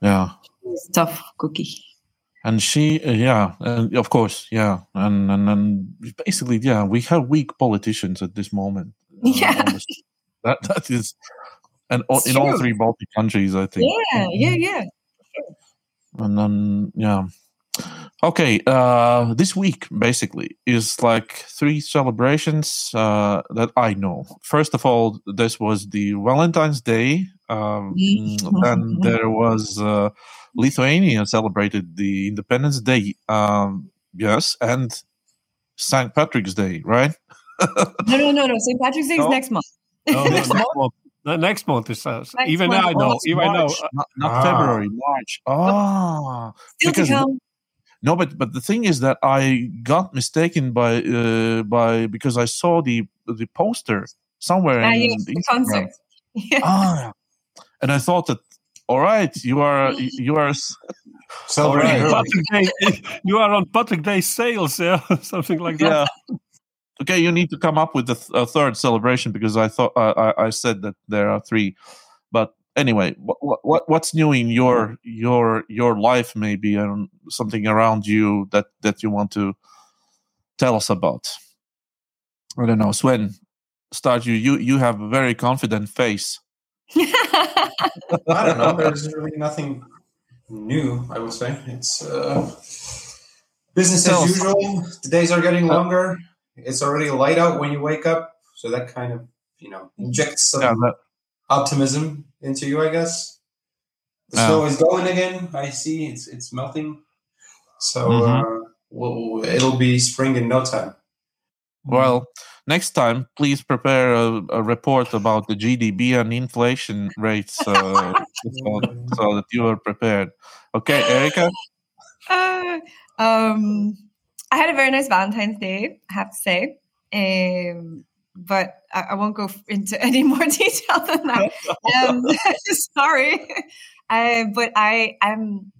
Yeah, tough cookie. And she, uh, yeah, and of course, yeah, and, and and basically, yeah, we have weak politicians at this moment. Uh, yeah, that that is, and in true. all three Baltic countries, I think. Yeah, yeah, yeah. And then, yeah, Okay, uh, this week basically is like three celebrations uh, that I know. First of all, this was the Valentine's Day. Um, then there was uh, Lithuania celebrated the Independence Day. Um, yes, and St. Patrick's Day, right? no, no, no, no. St. Patrick's Day no? is next month. No, next month. The next month is uh, even month. now. I know. Oh, even March, know. Not, not ah. February, March. Oh, Still because to come. No, but but the thing is that I got mistaken by uh, by because I saw the the poster somewhere ah, in the concert. Yeah. Ah, and I thought that all right, you are you are Celebrating All early. Patrick Day, you are on Patrick Day sales, yeah, something like that. Yeah. Okay, you need to come up with a, th- a third celebration because I thought uh, I, I said that there are three. But anyway, what, what what's new in your your your life maybe and something around you that that you want to tell us about? I don't know, Sven. Start you. You you have a very confident face. I don't know. There's really nothing new. I would say it's uh, business as us. usual. The days are getting longer. It's already light out when you wake up, so that kind of you know injects some Yeah, that- optimism into you. I guess the Yeah. snow is going again. I see it's it's melting, so Mhm. uh, we'll, it'll be spring in no time. Well, next time, please prepare a, a report about the GDP and inflation rates uh, so, so that you are prepared. Okay, Erica? Uh, um, I had a very nice Valentine's Day, I have to say. Um, but I, I won't go into any more detail than that. Um, sorry. Uh, but I, I'm,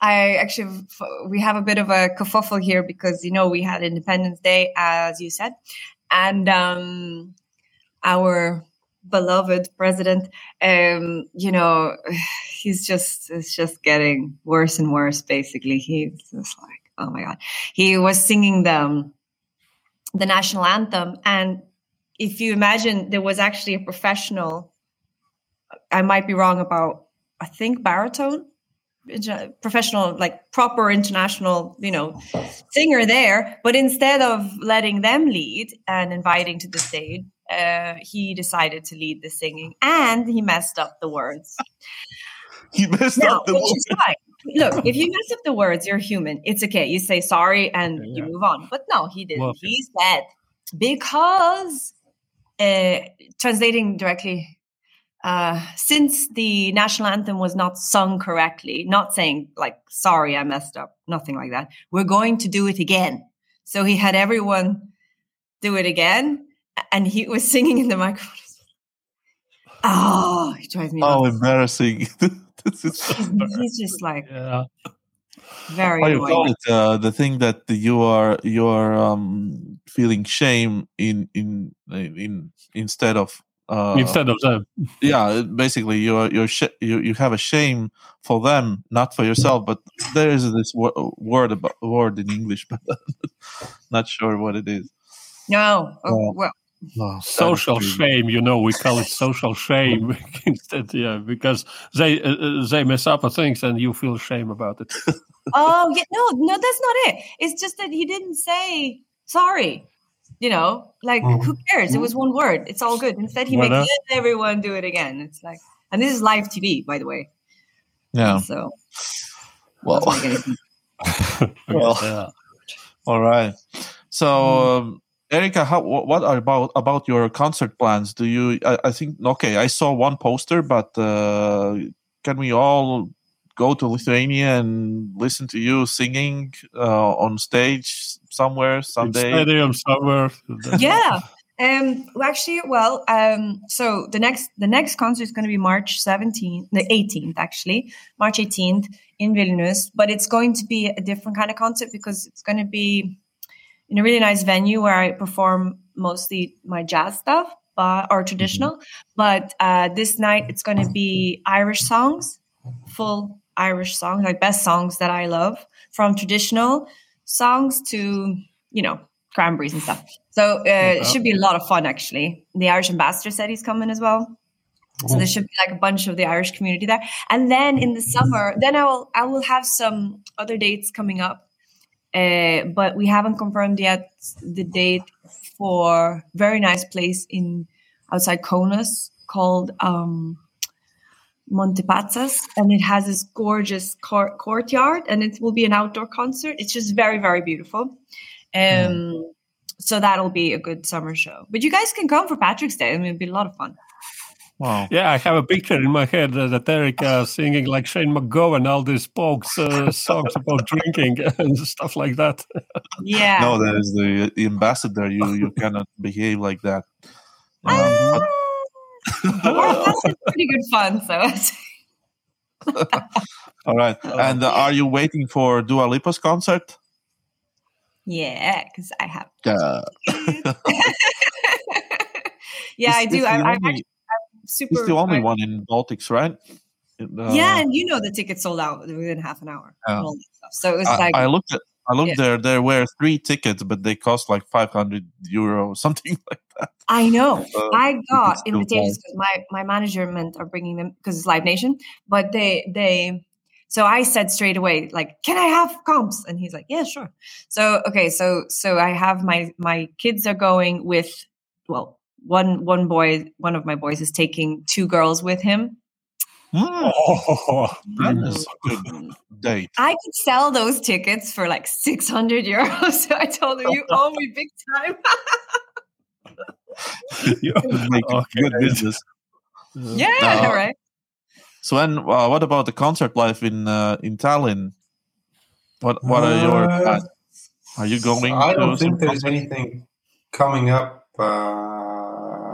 I actually, we have a bit of a kerfuffle here because, you know, we had Independence Day, as you said. And um, our beloved president, um, you know, he's just, it's just getting worse and worse, basically. He's just like, oh my God. He was singing the, the national anthem. And if you imagine there was actually a professional, I might be wrong about, I think baritone, professional, like proper international, you know, singer there. But instead of letting them lead and inviting to the stage, uh, he decided to lead the singing and he messed up the words. You messed up the which is fine. Look, if you mess up the words, you're human. It's okay. You say sorry and you move on. But no, he didn't. Well- he said because uh, translating directly, uh, since the national anthem was not sung correctly, not saying like sorry, I messed up, nothing like that. We're going to do it again. So he had everyone do it again, and he was singing in the microphone. Oh, he drives me. Oh, nuts. embarrassing. this is so He's, he's just like Yeah. very How you call it? Uh, the thing that you are you are um, feeling shame in in in instead of uh, Instead of them. yeah basically you're you're sh- you you have a shame for them not for yourself but there is this wo- word about word in english but not sure what it is No, oh, Yeah. well, oh, social shame you know we call it social shame instead yeah because they uh, uh, they mess up on things and you feel shame about it oh yeah, no, no, that's not it. It's just that he didn't say sorry. You know, like who cares? It was one word. It's all good. Instead, he Why makes not? everyone do it again. It's like, and this is live TV, by the way. yeah So well doesn't make any sense. Well. yeah. all right so um, erica how what are about about your concert plans do you i, I think okay i saw one poster but uh, can we all go to lithuania and listen to you singing uh, on stage somewhere In someday stadium somewhere yeah. Um. Actually, well, um. So the next the next concert is going to be March seventeenth, the eighteenth, actually, March eighteenth in Vilnius. But it's going to be a different kind of concert because it's going to be in a really nice venue where I perform mostly my jazz stuff, but or traditional. But uh, this night it's going to be Irish songs, full Irish songs, like best songs that I love, from traditional songs to you know cranberries and stuff. So uh, it should be a lot of fun, actually. The Irish ambassador said he's coming as well. So there should be like a bunch of the Irish community there. And then in the summer, then I will I will have some other dates coming up. Uh, but we haven't confirmed yet the date for very nice place in outside Kaunas called um, Montepazas, and it has this gorgeous cour- courtyard, and it will be an outdoor concert. It's just very, very beautiful. Um, So that'll be a good summer show. But you guys can come for Patrick's Day. I mean, it'll be a lot of fun. Wow Yeah, I have a picture in my head uh, that Erica singing like Shane McGowan, all these folks uh, songs about drinking and stuff like that. Yeah. no that is the ambassador you you cannot behave like that Um, Ah, but- well, that's pretty good fun. So All right. And uh, are you waiting for Dua Lipa's concert? Yeah, because I have. Yeah. yeah, I do. I, I'm actually I'm super. It's the only one in Baltics, right? Uh, yeah, and you know the tickets sold out within half an hour. Yeah. And all that stuff. So it was I, like, I looked at. I looked Yeah. there. There were three tickets, but they cost like five hundred euro, something like that. I know. Uh, I got invitations because my my management are bringing them because it's Live Nation, but they they. So I said straight away, like, "Can I have comps?" And he's like, "Yeah, sure." So okay, so so I have my my kids are going with, well, one one boy, one of my boys is taking two girls with him. Oh, that is a good date. I could sell those tickets for like six hundred euros. So I told him, "You owe me big time." you- Make Okay. good business. yeah, Uh, right. Sven, uh, what about the concert life in uh, in Tallinn? What What are your Uh. Are you going? I don't some think there's concert? anything coming up.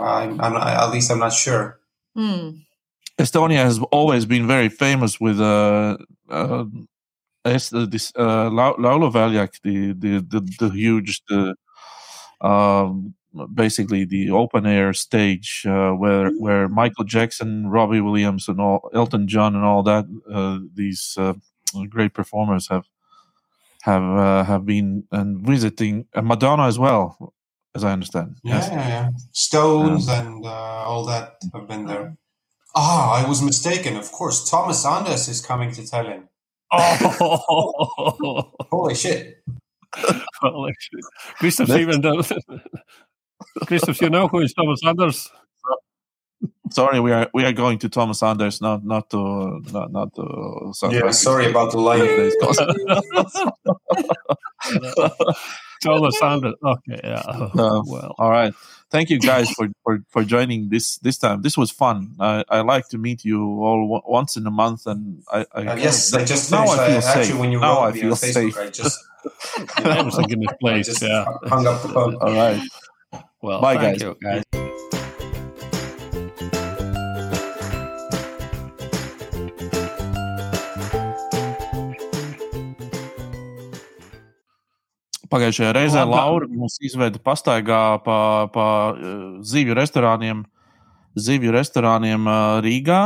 I'm, I'm not, at least I'm not sure. Hmm. Estonia has always been very famous with uh, uh, uh, this uh, Lau- Lauluväljak, the, the the the huge the um, basically the open air stage uh, where where Michael Jackson, Robbie Williams, and all Elton John and all that uh, these uh, great performers have have uh, have been and visiting and Madonna as well, as I understand. Yeah, Yes. yeah, yeah. Stones and uh, all that have been there. Ah, I was mistaken. Of course, Thomas Anders is coming to Tallinn. Oh, Holy shit! well, actually, Christoph even does. Christoph, you know who is Thomas Anders? Sorry, we are we are going to Thomas Anders, not not to not not to. Yeah, sorry about the line. Thomas Anders. Okay, yeah. Uh, well, All right. Thank you guys for, for, for joining this this time. This was fun. I, I like to meet you all o- once in a month, and I, I Uh, yes, I just now finished. I feel I, actually, safe. when you now I feel on Facebook, safe. I just, everything in this I place. just Yeah. hung up the phone. all right. Well, Bye, thank guys. you, guys. Pagājušajā reizē Labi. Laura mums izveda pastaigā pa, pa eh, zivju restorāniem, zivju restorāniem eh, Rīgā.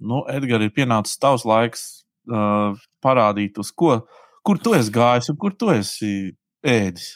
Nu, Edgars, ir pienācis tavs laiks uh, parādīt, uz ko, kur tu esi gājis un kur tu esi ēdis.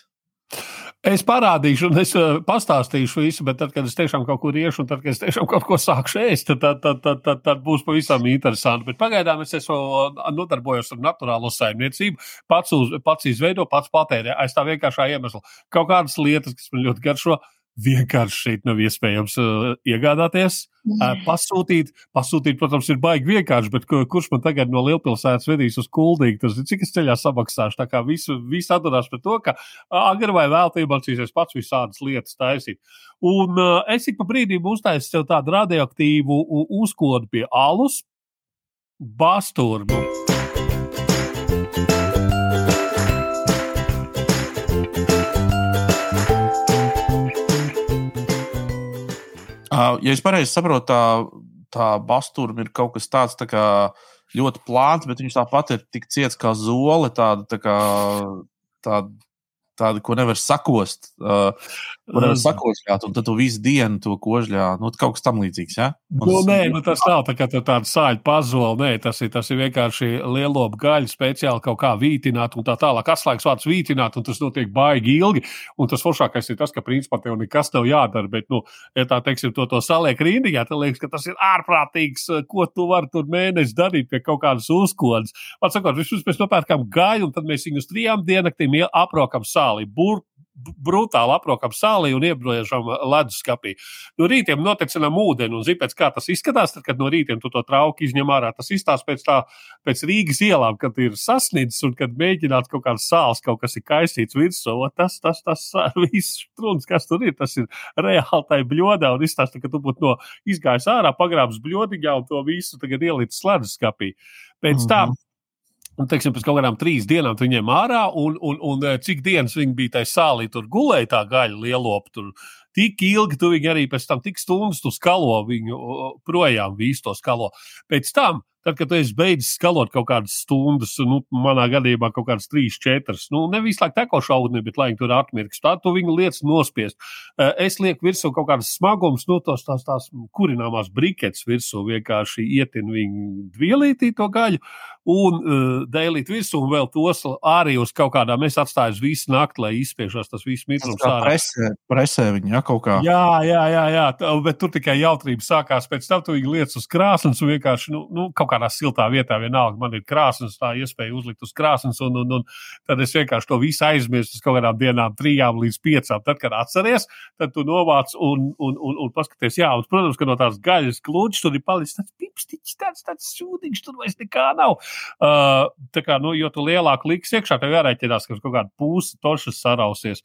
Es parādīšu, un es uh, pastāstīšu visu, bet tad, kad es tiešām kaut kur iešu, un tad, kad es tiešām kaut ko sākšu ēst, tad, tad, tad, tad, tad, būs pavisam interesanti. Bet pagaidām es esmu uh, nodarbojos ar naturālo saimniecību, pats, uz, pats izveido, pats patērē. Aiz tā vienkāršā iemesla. Kaut kādas lietas, kas man ļoti garšo, vienkārši šeit nav iespējams uh, iegādāties. Uh, pasūtīt, pasūtīt, protams, ir baigi vienkārši, bet kurš man tagad no lielpilsētas vedīs uz kuldīgu, tas ir cik es ceļā samaksāšu. Tā kā visu, visu atdarās par to, ka agri vai vēlāk mācīsies pats visādas lietas taisīt. Un uh, es ik pa brīdim uztaisu sev tādu radioaktīvu uzkodu pie alus, basturbu. Ja es pareizi saprotu, tā, tā basturma ir kaut kas tāds tā kā ļoti plāns, bet viņš tāpat ir tik ciets kā zole, tāda, tā kā, tāda, tāda ko nevar sakost. Uh, ko nevar sakošļāt, un tad tu visu dienu to kožļā. Nu, kaut kas tam līdzīgs, ja? Un Nu, nē, nu, tas nav tā, kā tā tāda sāļu pazola. Nē, tas ir, tas ir vienkārši lielopu gaļu speciāli kaut kā vītināt un tā tālāk. Atslēgas vārds vītināt, un tas notiek baigi ilgi. Un tas foršākais ir tas, ka principā tev nekas nav jādara. Bet, nu, ja tā teiksim, to, to saliek rindiņā, tad liekas, ka tas ir ārprātīgs, eh, ko tu vari tur mēnesi darīt pie kaut kādas uzkodas. Pats sakot, vispirms mēs nopērkam gaļu, un tad mēs viņu uz trijām diennaktīm ie- aprokam sāli. Bur brutāli aprokam sālī un iebriežam leduskapī. No rītiem notecinām ūdeni, un zini, kā tas izskatās, tad, kad no rītiem tu to trauki izņem ārā. Tas izstāsta pēc, tā, pēc Rīgas ielām, kad ir sasniedzis un kad mēģināts kaut kāds sāls, kaut kas ir kaisīts virsū. o Tas, tas, tas, viss strūns, kas tur ir, tas ir reāli tai bļodā un izstāsta, ka tu būtu no izgājis ārā, pagrābs bļodiņā un to visu tagad ielicis leduskapī. Pēc tam Un, teiksim, pēc kaut kādām trīs dienām viņiem ārā, un, un, un eh, cik dienas viņi bija tajā sālī, tur gulēja tā gaļa, lielopa, tur tik ilgi tu viņu arī pēc tam, tik stundas tu skalo viņu projām, visu to skalo. Pēc tam Tad, kad es beidzu skalot kaut kādas stundas, nu, manā gadījumā kaut kādas trīs, četras, nu, nevis laikam teko šaudni, bet lai viņi tur atmirks, tad tu viņu lietas nospiest. Eh, es lieku virsū kaut kādas smagums, nu, tos tās, tās kurināmās briketes virsū, vienkārši ietinu viņu vielītī to gaļu un uh, dēlīt virsū, un vēl tos arī uz kaut kādām es atstāju visu nakti, lai izspiežos tas viss mitrums ārā. Presē, presē viņa, ja, kaut kā. Jā, jā, jā, jā, bet tur tikai jautrība sākās. Pēc tam tu viņu lietas uz krāsnes un vienkārši, nu, nu kaut kādā siltā vietā vienalga, man ir krāsnes, tā iespēja uzlikt uz krāsnes, un, un, un tad es vienkārši to visu aizmirstu uz kaut kādām dienām, trijām līdz piecām. Tad, kad atceries, tad tu novāc un, un, un, un paskaties, jā, un, protams, ka no tās gaļas klūčs tur ir palicis tāds pipstiķis, tāds, tāds šūdiņš, tur vairs nekā nav. Uh, tā kā, nu, jo tu lielāk liks iekšā, tev jārēķinās, ka kaut kāda pūsa tošas sarausies.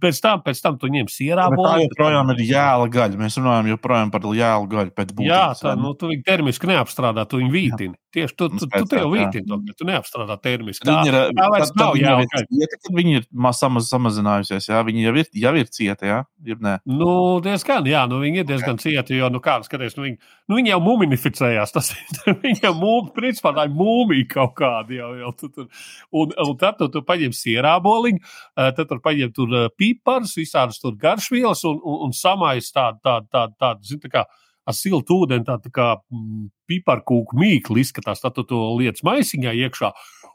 Pēc tam, pēc tam tu ņem sierā bolu. Tā joprojām ir jēla gaļa. Mēs runājam joprojām par jēlu gaļu pēc būtības. Jā, tā, nu, tu viņu termiski neapstrādā, tu viņu vītini. Tieši tu, tu, tu, jau vītini bet tu neapstrādā termiski. Tā, viņi ir, tā vairs tā, nav gaļa. Cieta, kad viņi ir samaz, samazinājusies, jā, viņi jau ir, jau ir cieti, jā, ir nē. Nu, diezgan, jā, nu, viņi ir diezgan cieti, jo, nu, kāds skaties, nu, viņi, nu, viņi jau muminificējās. Tas viņi jau mūmi, principā tā ir mūmija kaut kāda jau. jau tu, tur. Un, un tad tu, tu paņem sierāboliņu, tad tur paņem tur pipars, visādas tur garšvielas un, un, un samais tādu, tādu, tādu, tādu, zin, tā kā ar siltu ūdeni, tādu tā kā mm, piparkūku mīklu izskatās. Tad tu to lietas maisiņā iekšā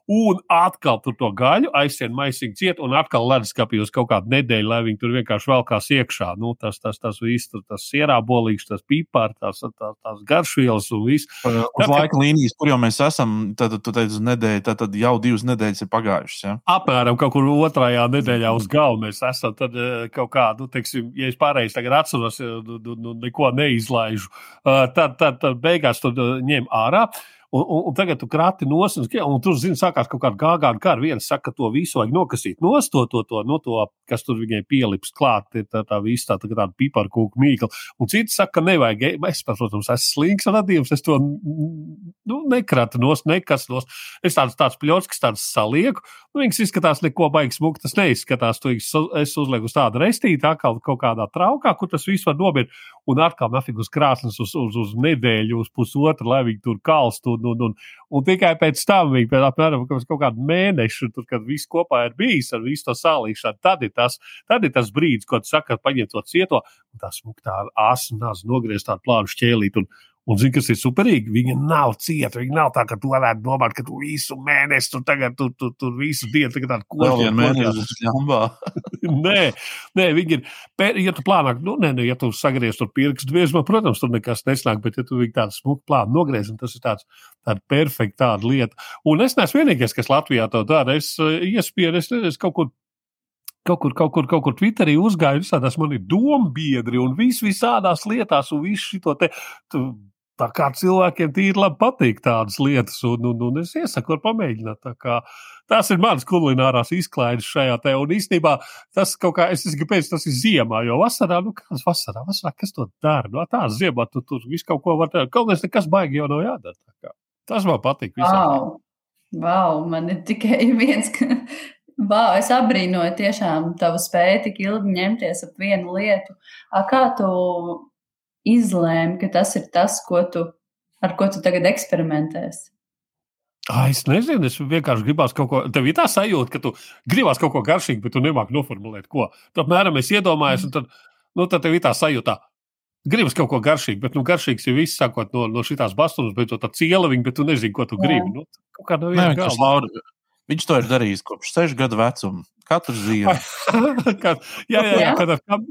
un atkal tur to gaļu aizsien maisiņu ciet, un atkal leduskapī uz kaut kādu nedēļu, lai viņi tur vienkārši velkās iekšā. Nu, tas, tas, tas viss, tur, tas sierā bolīgs, tas pipārs, tās, tās, tās garšvielas un viss. Uz tad, laika kad... līnijas, kur jau mēs esam, tad tu teici uz nedēļu, tad, tad jau divas nedēļas ir pagājušas. Ja? Apmēram kaut kur otrajā nedēļā uz galda mēs esam. Tad eh, kaut kā, nu, teiksim, ja es pareizi tagad atceros, nu, nu, nu, neko neizlaižu, eh, tad, tad, tad beigās to ņem ārā. Un, un, un tagad tu krati nos, un, un tur, zini, sākās kaut kāda gāgāna kara. Viens saka, ka to visu vajag nokasīt nost, to, to, to, no to, kas tur viņai pielips klāt, ir tā, tā visa tā, tā, tāda piparkūka mīkla. Un cits saka, ka nevajag. Es, protams, esmu slings radījums, es to nu, nekratu nost, nekas nost. Es tāds, tāds pļots, kas tāds salieku. Nu, viņas izskatās neko baigi smuki, tas neizskatās. Tu es uzlieku uz tādu restīti, atkal kaut kādā traukā, kur tas viss var nobirt. Un atkal nafig uz krāsnes uz, uz, uz nedēļu, uz pusotru, lai viņi tur kalstu un, un, un, un tikai pēc tam, viņi, pēc apmēram kaut kādu mēnešu, tur, kad viss kopā ir bijis ar visu to sālīšanu, tad ir tas, tad ir tas brīdis, kad saka, paņem to cieto, un tā smuktā asnās nogriezt tādu plānu šķēlīt. Un, Un, zini, kas ir superīgi? Viņa nav cieta. Viņa nav tā, ka tu varētu domāt, ka tu visu mēnesi, tu tagad tur tu, tu, visu dienu tagad tādu koku mēnesi. nē, nē, viņi ir. Ja tu plānā, nu, nē, nē, ja tu sagriez tur pirkstu griezumā, protams, tur nekas nesnāk, bet ja tu viņu tādu smuku plānu nogriez, tas ir tāds, tāda perfekta tāda lieta. Un es neesmu vienīgais, kas Latvijā to dara. Es uh, iespiedu, es, es kaut kur kaut kur, kaut kur, kaut kur Twitterī uzgāju, visādās man ir dombiedri un vis, visādās lietās, un visu šo te. Tā kā cilvēkiem tīri labi patīk tādas lietas, un, un, un es iesaku, var pamēģināt. Kā, tās ir manas kulinārās izklaides šajā te. Un īstenībā tas kaut kā, es kāpēc tas ir ziemā, jo vasarā, nu kāds vasarā, vasarā, kas to dara? No nu, tā ziemā tu tur visu kaut ko var darīt. Kaut kas nekas baigi jau nav jādara. Tas man patīk. Wow. wow, man ir tikai viens. Wow, es abrīnoju tiešām tavu spēju tik ilgi ņemties ap vienu lietu. A, kā tu izlēmi, ka tas ir tas, ko tu, ar ko tu tagad eksperimentēsi? Ah, es nezinu, es vienkārši gribās kaut ko. Tev ir tā sajūta, ka tu gribās kaut ko garšīgu, bet tu nemāki noformulēt, ko. Tad, apmēram, es iedomājos, un tad, nu, tad tev ir tā sajūta. Gribas kaut ko garšīgu, bet nu, garšīgs ir viss, sākot no, no šīs bastunas, bet tā ciela viņa, bet tu nezini, ko tu gribi. Nu, kaut kā no viena gala. Viņš to ir darījis kopš sešu gadu vecuma. Katru ziemu. kad, jā, jā, jā, kad kam...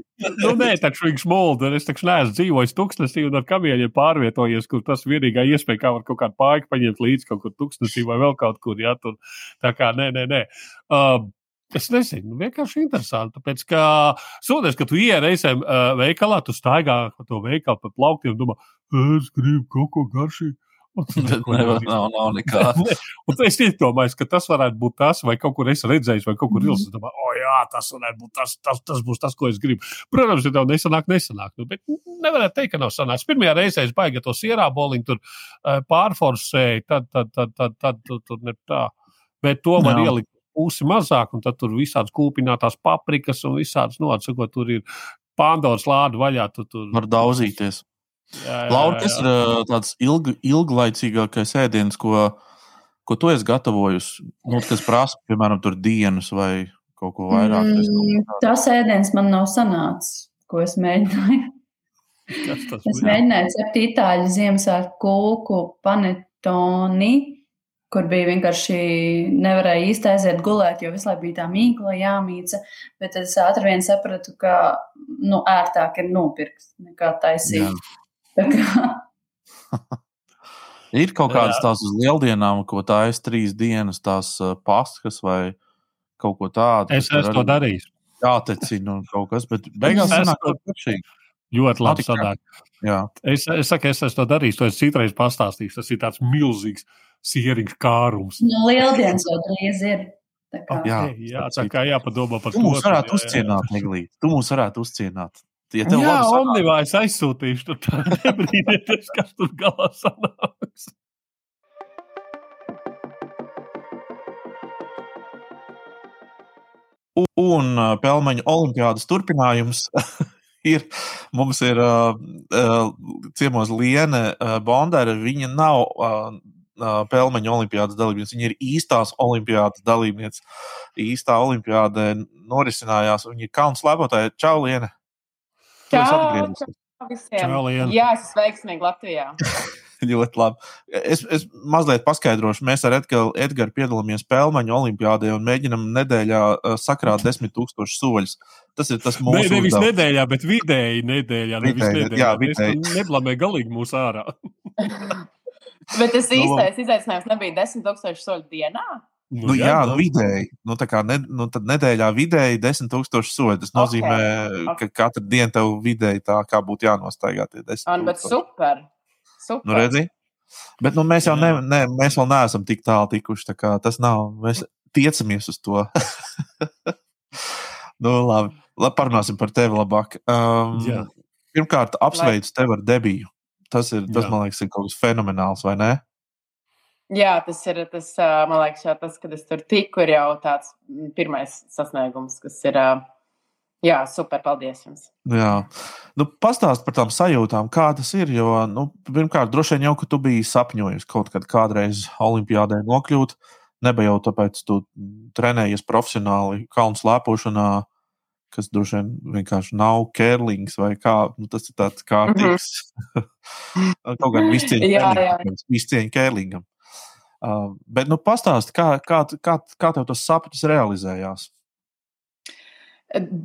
nu, nē, taču viņš molda. Es taču neesmu dzīvojis tuksnesī un ar kamieļiem pārvietojies, kur tas vienīgā iespēja, kā var kaut kādu pāiku paņemt līdzi kaut kur tuksnesī vai vēl kaut kur. Jā, tur. Tā kā nē, nē, nē. Uh, Es nezinu, vienkārši interesanti. Tāpēc, ka sūdzies, ka tu ienāc reizēm uh, veikalā, tu staigā pa to veikalu pa plauktiem un domā, es gribu kaut ko garšīgu. Nevar, nav, nav nekā. un es iedomājos, ka tas varētu būt tas, vai kaut kur es redzēju, vai kaut kur mm. ilgi. Domāju, o, jā, tas varētu būt tas, tas, tas būs tas, ko es gribu. Protams, ja tev nesanāk, nesanāk. Nu, bet nevarētu teikt, ka nav sanācis. Pirmajā reizē es baigi to sierā boliņu tur uh, pārforsēju, tad, tad, tad, tad, tad, tad tur ne tā. Bet to var jā. ielikt pusi mazāk, un tad tur visādas kūpinātās paprikas un visādas, nu, atsakot, tur ir Pandoras lādu vaļā. Tu tur var daudzīties. Laura, kas ir tāds ilg, ilglaicīgākais ēdiens, ko, ko tu esi gatavojusi? Nu, kas prasa, piemēram, dienas vai kaut ko vairāk? Mm, tas ēdiens man nav sanācis, ko es mēģināju. es mēģināju cept itāļu Ziemassvētku kūku panetoni, kur bija vienkārši nevarēja īsti aiziet gulēt, jo visu laiku bija tā mīkla jāmīca. Bet es ātri vien sapratu, ka nu, ērtāk ir nopirkt nekā taisīt. Kā... ir kaut kādas tās uz lieldienām, ko tā es trīs dienas, tās paskas vai kaut ko tādu. Es esmu to darījis. Jātecina un kaut kas, bet beigās sanāk kaut kas pašīgi. Ļoti labi sanāk. Jā. Es, es saku, es esmu to darījis, to es citreiz pastāstīšu. Tas ir tāds milzīgs sieriņš kārums. Nu, lieldienas jau drīz ir. Tā kā. Jā, jā, tā kā jāpadomā par to. Tu mūs varētu jā, uzcienāt, Neglīt. Tu mūs varētu uzcienāt. Ja jā, Omnivā es aizsūtīšu, tur tā nebrīdieties, kas tur galā sanāks. Un pelmeņu olimpiādas turpinājums ir. Mums ir uh, uh, ciemos Liene uh, Bondere. Viņa nav uh, pelmeņu olimpiādas dalībniece. Viņa ir īstās olimpiādas dalībniece. Īstā olimpiāda norisinājās. Viņa ir kalnu slēpotāja. Čau, Liene! Čau, čau visiem! Čau, Liene. Jā, es esmu veiksmīgi Latvijā. ļoti labi. Es, es mazliet paskaidrošu. Mēs ar Edgars, Edgars piedalāmies Pelmaņu olimpiādē un mēģinam nedēļā sakrāt desmit tūkstošus soļus. Tas ir tas mūsu. Ne, nevis uzdevums. nedēļā, bet vidēji nedēļā. Vidēji, nedēļā. Jā, vidēji. Neblamē galīgi mūsu ārā. bet tas nu, īstais izaicinājums nebija desmit tūkstoši soļu dienā. Nu, nu, jā, jā nu, vidēji. Nu, ne, nu, nedēļā vidēji 10,000 soļi. Tas nozīmē, okay. ka katru dienu tev vidēji tā kā būtu jānostaigā tie 10. Bet super! Super. Nu, redzi? Bet nu, mēs jau ne, ne, mēs vēl neesam tik tālu tikuši. Tā tas nav. Mēs tiecamies uz to. nu, labi. labi. Parunāsim par tevi labāk. Um, Jā. pirmkārt, apsveicu tevi ar debiju. Tas, ir, tas man liekas, ir kaut kas fenomenāls, vai ne? Jā, tas ir tas, man liekas, jau tas, kad es tur tiku, ir jau tāds pirmais sasniegums, kas ir Jā, super, paldies jums. Jā, nu, pastāst par tām sajūtām, kā tas ir. Jo, nu, pirmkārt, droši vien jau, ka tu biji sapņojis kaut kad kādreiz Olimpijādē nokļūt. Nebija jau tāpēc, ka tu trenējies profesionāli kalnu slēpošanā, kas droši vien vienkārši nav kērlings vai kā. Nu, tas ir tāds kārtīgs. Mm -hmm. kaut gan viscieņa kērlingam. Uh, bet, nu, pastāst, kā, kā, kā, kā tev tas sapnis realizējās?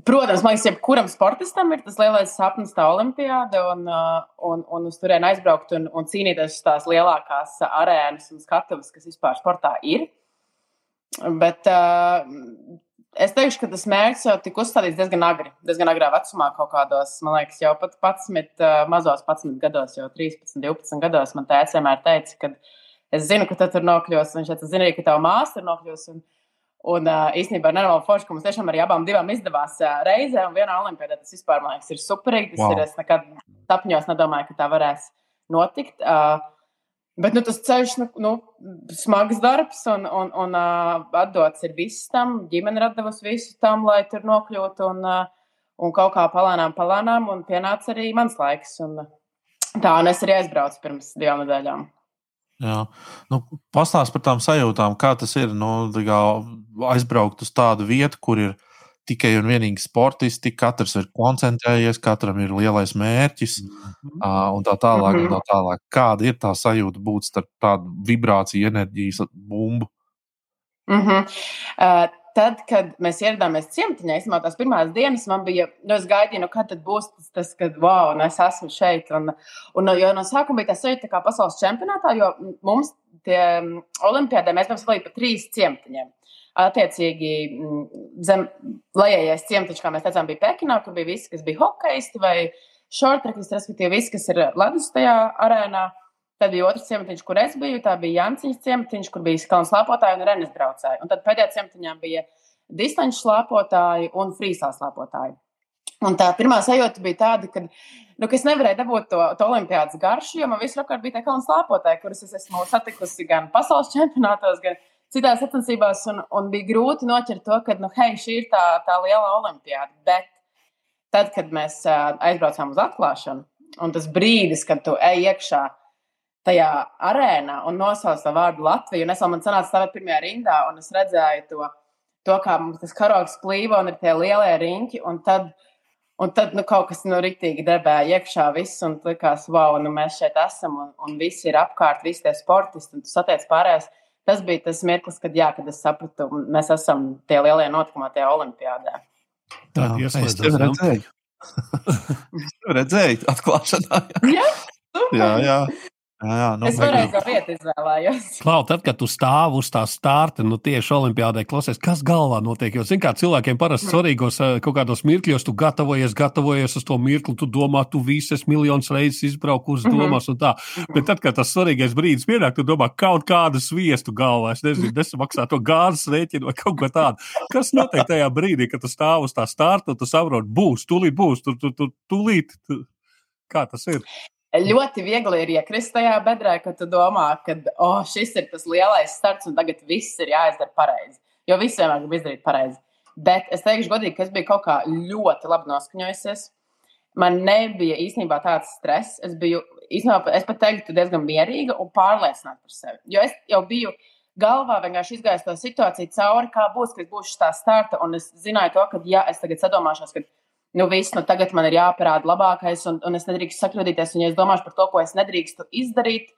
Protams, man liekas, jebkuram sportistam ir tas lielais sapnis, tā olimpiāda, un, uh, un, un uz turieni aizbraukt un, un cīnīties uz tās lielākās arēnas un skatuves, kas vispār sportā ir. Bet uh, es teikšu, ka tas mērķis jau tika uzstādīts diezgan agri, diezgan agrā vecumā, kaut kādos, man liekas, jau pat 11, uh, mazos 11 gados, jau 13, 12 gados. Man tēvs vienmēr teica, ka es zinu, ka tu tur nokļūsi, un teica, zinu ka tava māsa tur nokļūsi. Un, Un uh, īstenībā nenormāli forši, ka mums tiešām arī abām divām izdevās uh, reizē, un vienā olimpiādā tas vispār, man liekas, ir superīgi. Tas wow. ir, es nekad sapņos nedomāju, ka tā varēs notikt. Uh, bet nu, tas ceļš, nu, nu smags darbs, un, un, un uh, atdots ir viss tam. Ģimene ir devusi visu tam, lai tur nokļūtu, un, uh, un kaut kā palēnām, palēnām, un pienāca arī mans laiks. Un, tā, un es arī aizbraucu pirms divām nedēļām. Jā. Nu, Pastāst par tām sajūtām, kā tas ir nu, kā aizbraukt uz tādu vietu, kur ir tikai un vienīgi sportisti, katrs ir koncentrējies, katram ir lielais mērķis mm -hmm. un tā tālāk. Mm -hmm. un tā tālāk. Kāda ir tā sajūta būt starp tādu vibrāciju, enerģijas bumbu? Mm -hmm. uh, tad, kad mēs ieradāmies ciematiņā, īstenībā tās pirmās dienas man bija, nu, es gaidīju, nu, kad būs tas, tas kad, wow, nu, es esmu šeit. Un, un, jo no sākuma bija tas sajūta kā pasaules čempionātā, jo mums tie olimpiādē mēs bijām sadalīti pa trīs ciematiņiem. Attiecīgi, zem lejējais ciematiņš, kā mēs teicām, bija Pekinā, kur bija visi, kas bija hokeisti vai šortrekisti, respektīvi visi, kas ir ledus tajā arēnā. Tad bija otrs ciematiņš, kur es biju. Tā bija Janciņas ciematiņš, kur bija kalnu slēpotāji un renes braucēji. Un tad pēdējā ciematiņā bija distanču slēpotāji un frīsā slēpotāji. Un tā pirmā sajūta bija tāda, ka, nu, ka es nevarēju dabūt to, to olimpiādas garšu, jo man visur apkārt bija tie kalnu slēpotāji, kurus es esmu satikusi gan pasaules čempionātos, gan citās sacensībās. Un, un bija grūti noķert to, ka, nu, hei, šī ir tā, tā liela olimpiāda. Bet tad, kad mēs uh, aizbraucām uz atklāšanu, un tas brīdis, kad tu ej iekšā tajā arēnā un nosauc to vārdu Latviju, un es vēl man sanācu stāvēt pirmajā rindā, un es redzēju to, to kā mums tas karogs plīvo, un ir tie lielie riņķi, un tad, un tad nu, kaut kas nu, riktīgi debēja iekšā viss, un likās, wow, nu, mēs šeit esam, un, un visi ir apkārt, visi tie sportisti, un tu satiec pārējais. Tas bija tas mirklis, kad, jā, kad es sapratu, mēs esam tie lielie notikumi tajā olimpiādē. Tā ir iespēja. Es redzēju, atklāšanā. Jā, jā, jā. Jā, jā, nu, es pareizo vietu izvēlējos. Klau, tad, kad tu stāv uz tā starta, nu tieši olimpiādē klausies, kas galvā notiek. Jo, zin kā cilvēkiem parasti svarīgos eh, kaut kādos mirkļos, tu gatavojies, gatavojies uz to mirkli, tu domā, tu visas miljonus reizes izbrauku uz domās un tā. Bet tad, kad tas svarīgais brīdis pienāk, tu domā kaut kādu sviestu galvā, es nezinu, nesamaksā to gāzes rēķinu vai kaut ko tādu. Kas notiek tajā brīdī, kad tu stāv uz tā starta un tu saproti, būs, tūlīt būs, tu, tu, tu, tūlīt. Tu, kā tas ir? Ļoti viegli ir iekrist tajā bedrē, ka tu domā, ka oh, šis ir tas lielais starts un tagad viss ir jāizdara pareizi. Jo viss vienmēr grib izdarīt pareizi. Bet es teikšu, godīgi, ka es biju kaut kā ļoti labi noskaņojusies. Man nebija īstenībā tāds stress. Es biju īstenībā, es pat teiktu, diezgan mierīga un pārliecināta par sevi. Jo es jau biju galvā vienkārši izgājis to situāciju cauri, kā būs, kad būs tā starta. Un es zināju to, ka, ja es tagad sadomāšos, ka nu, viss, nu, tagad man ir jāparāda labākais, un, un es nedrīkstu sakļūdīties. Un, ja es domāšu par to, ko es nedrīkstu izdarīt,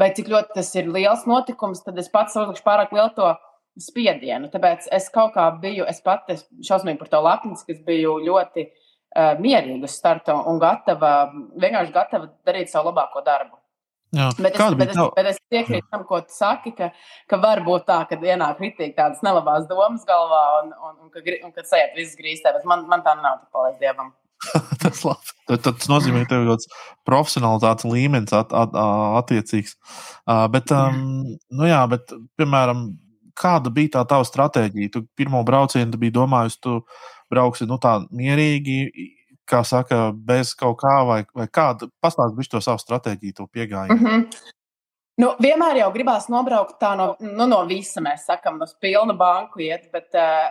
vai cik ļoti tas ir liels notikums, tad es pats uzlikšu pārāk lielu to spiedienu. Tāpēc es kaut kā biju, es pati šausmīgi par to lepns, ka es biju ļoti uh, mierīga uz starta un gatava, vienkārši gatava darīt savu labāko darbu. Jā. Bet es, bet, es, bet es piekrītu tam, ko tu saki, ka, ka var būt tā, ka ienāk kritīgi tādas nelabās domas galvā un, un, un, un, un kad sēž viss grīstē. Man, man tā nav, paldies Dievam. tas, tad, tas nozīmē, ka tev ir kaut kāds profesionālitātes līmenis at, at, attiecīgs. Uh, bet, um, nu jā, bet, piemēram, kāda bija tā tava stratēģija? Tu pirmo braucienu biji domājis, tu brauksi nu, tā mierīgi, kā saka, bez kaut kā, vai, vai kāda pastāstīt to savu stratēģiju, to piegājienu? Mm -hmm. Nu, vienmēr jau gribās nobraukt tā no, nu, no visa, mēs sakām, no pilna banku iet, bet, uh,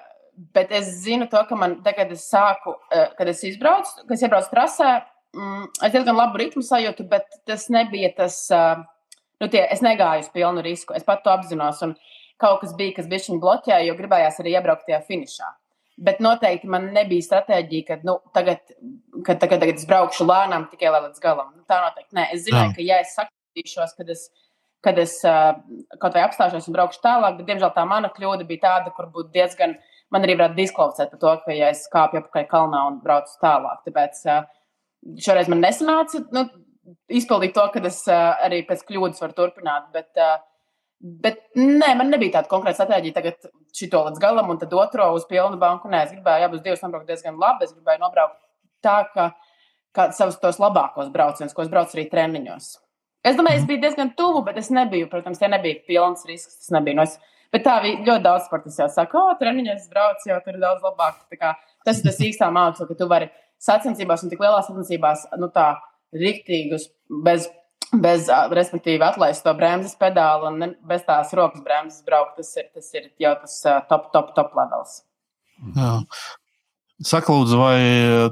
bet es zinu to, ka man tagad es sāku, uh, kad es izbraucu, kad es iebraucu trasē, mm, es diezgan labu ritmu sajūtu, bet tas nebija tas, uh, nu, tie, es negāju uz pilnu risku, es pat to apzinos, un kaut kas bija, kas bija šim bloķē, jo gribējās arī iebraukt tajā finišā. Bet noteikti man nebija stratēģija, ka nu, tagad, kad, tagad, tagad es braukšu lēnām tikai līdz galam. Nu, tā noteikti nē. Es zināju, Jā. ka ja es sakritīšos, kad es, kad es kaut vai apstāšos un braukšu tālāk, bet diemžēl tā mana kļūda bija tāda, kur būtu diezgan, man arī varētu diskvalificēt par to, ka ja es kāpju apakaļ kalnā un braucu tālāk. Tāpēc šoreiz man nesanāca nu, izpildīt to, ka es arī pēc kļūdas varu turpināt. Bet, uh, Bet nē, man nebija tāda konkrēta stratēģija, tagad šito līdz galam, un tad otro uz pilnu banku. Nē, es gribēju abus divus nobraukt diezgan labi. Es gribēju nobraukt tā, ka kā savus tos labākos braucienus, ko es braucu arī treniņos. Es domāju, es biju diezgan tuvu, bet es nebiju, protams, tie nebija pilns risks. Tas nebija. No es, bet tā bija ļoti daudz sportistu jau saka, o, treniņos braucu, jau tur daudz labāk. Kā, tas ir tas īstā māksla, ka tu vari sacensībās un tik lielās sacensībās, nu tā, riktīgus, bez bez, respektīvi, atlaist to bremzes pedāli un ne, bez tās rokas bremzes braukt, tas ir, tas ir jau tas top, top, top levels. Jā. Saka, lūdzu, vai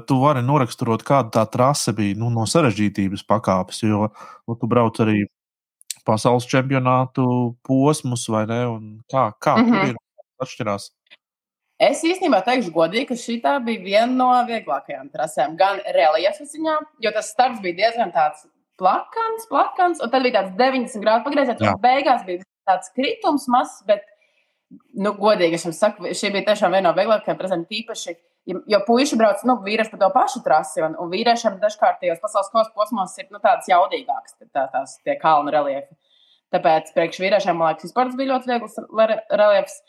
tu vari noraksturot, kāda tā trase bija nu, no sarežģītības pakāpes? Jo nu, tu brauc arī pasaules čempionātu posmus, vai ne? Un kā kā mm -hmm. tur ir atšķirās? Es īstenībā teikšu, godīgi, ka šī bija viena no vieglākajām trasēm. Gan reliefa ziņā, jo tas starts bija diezgan tāds plakans, plakans, un tad bija tāds 90 grādu pagrieziens, un beigās bija tāds kritums mazs, bet, nu, godīgi, es jums saku, šī bija tiešām viena no vieglākajām prezentiem, tīpaši, jo puiši brauc, nu, vīrieši pa to pašu trasi, un, un vīriešiem dažkārt tajos pasaules kausa posmos ir, nu, tādas jaudīgākas, tā, tās tie kalnu reliefi. Tāpēc priekš vīriešiem, man liekas, vispār tas bija ļoti viegls reliefs.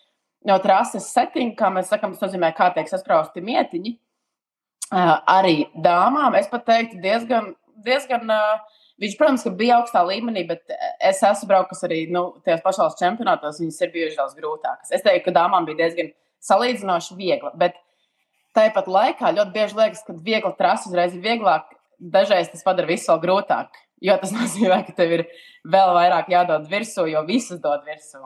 No trases setting, kā mēs sakām, tas nozīmē, kā tiek sasprausti mietiņi. Uh, arī dāmām, es pat teiktu, diezgan, diezgan uh, Viņš, protams, bija augstā līmenī, bet es esmu braucis arī nu, tajos pašos čempionātos. Viņas ir bijušas daudz grūtākas. Es teiktu, ka dāmām bija diezgan salīdzinoši viegli. Bet tāpat laikā ļoti bieži liekas, ka viegla trasa uzreiz ir vieglāk. Dažreiz tas padara visu vēl grūtāk. Jo tas nozīmē, ka tev ir vēl vairāk jādod virsū, jo visas dod virsū.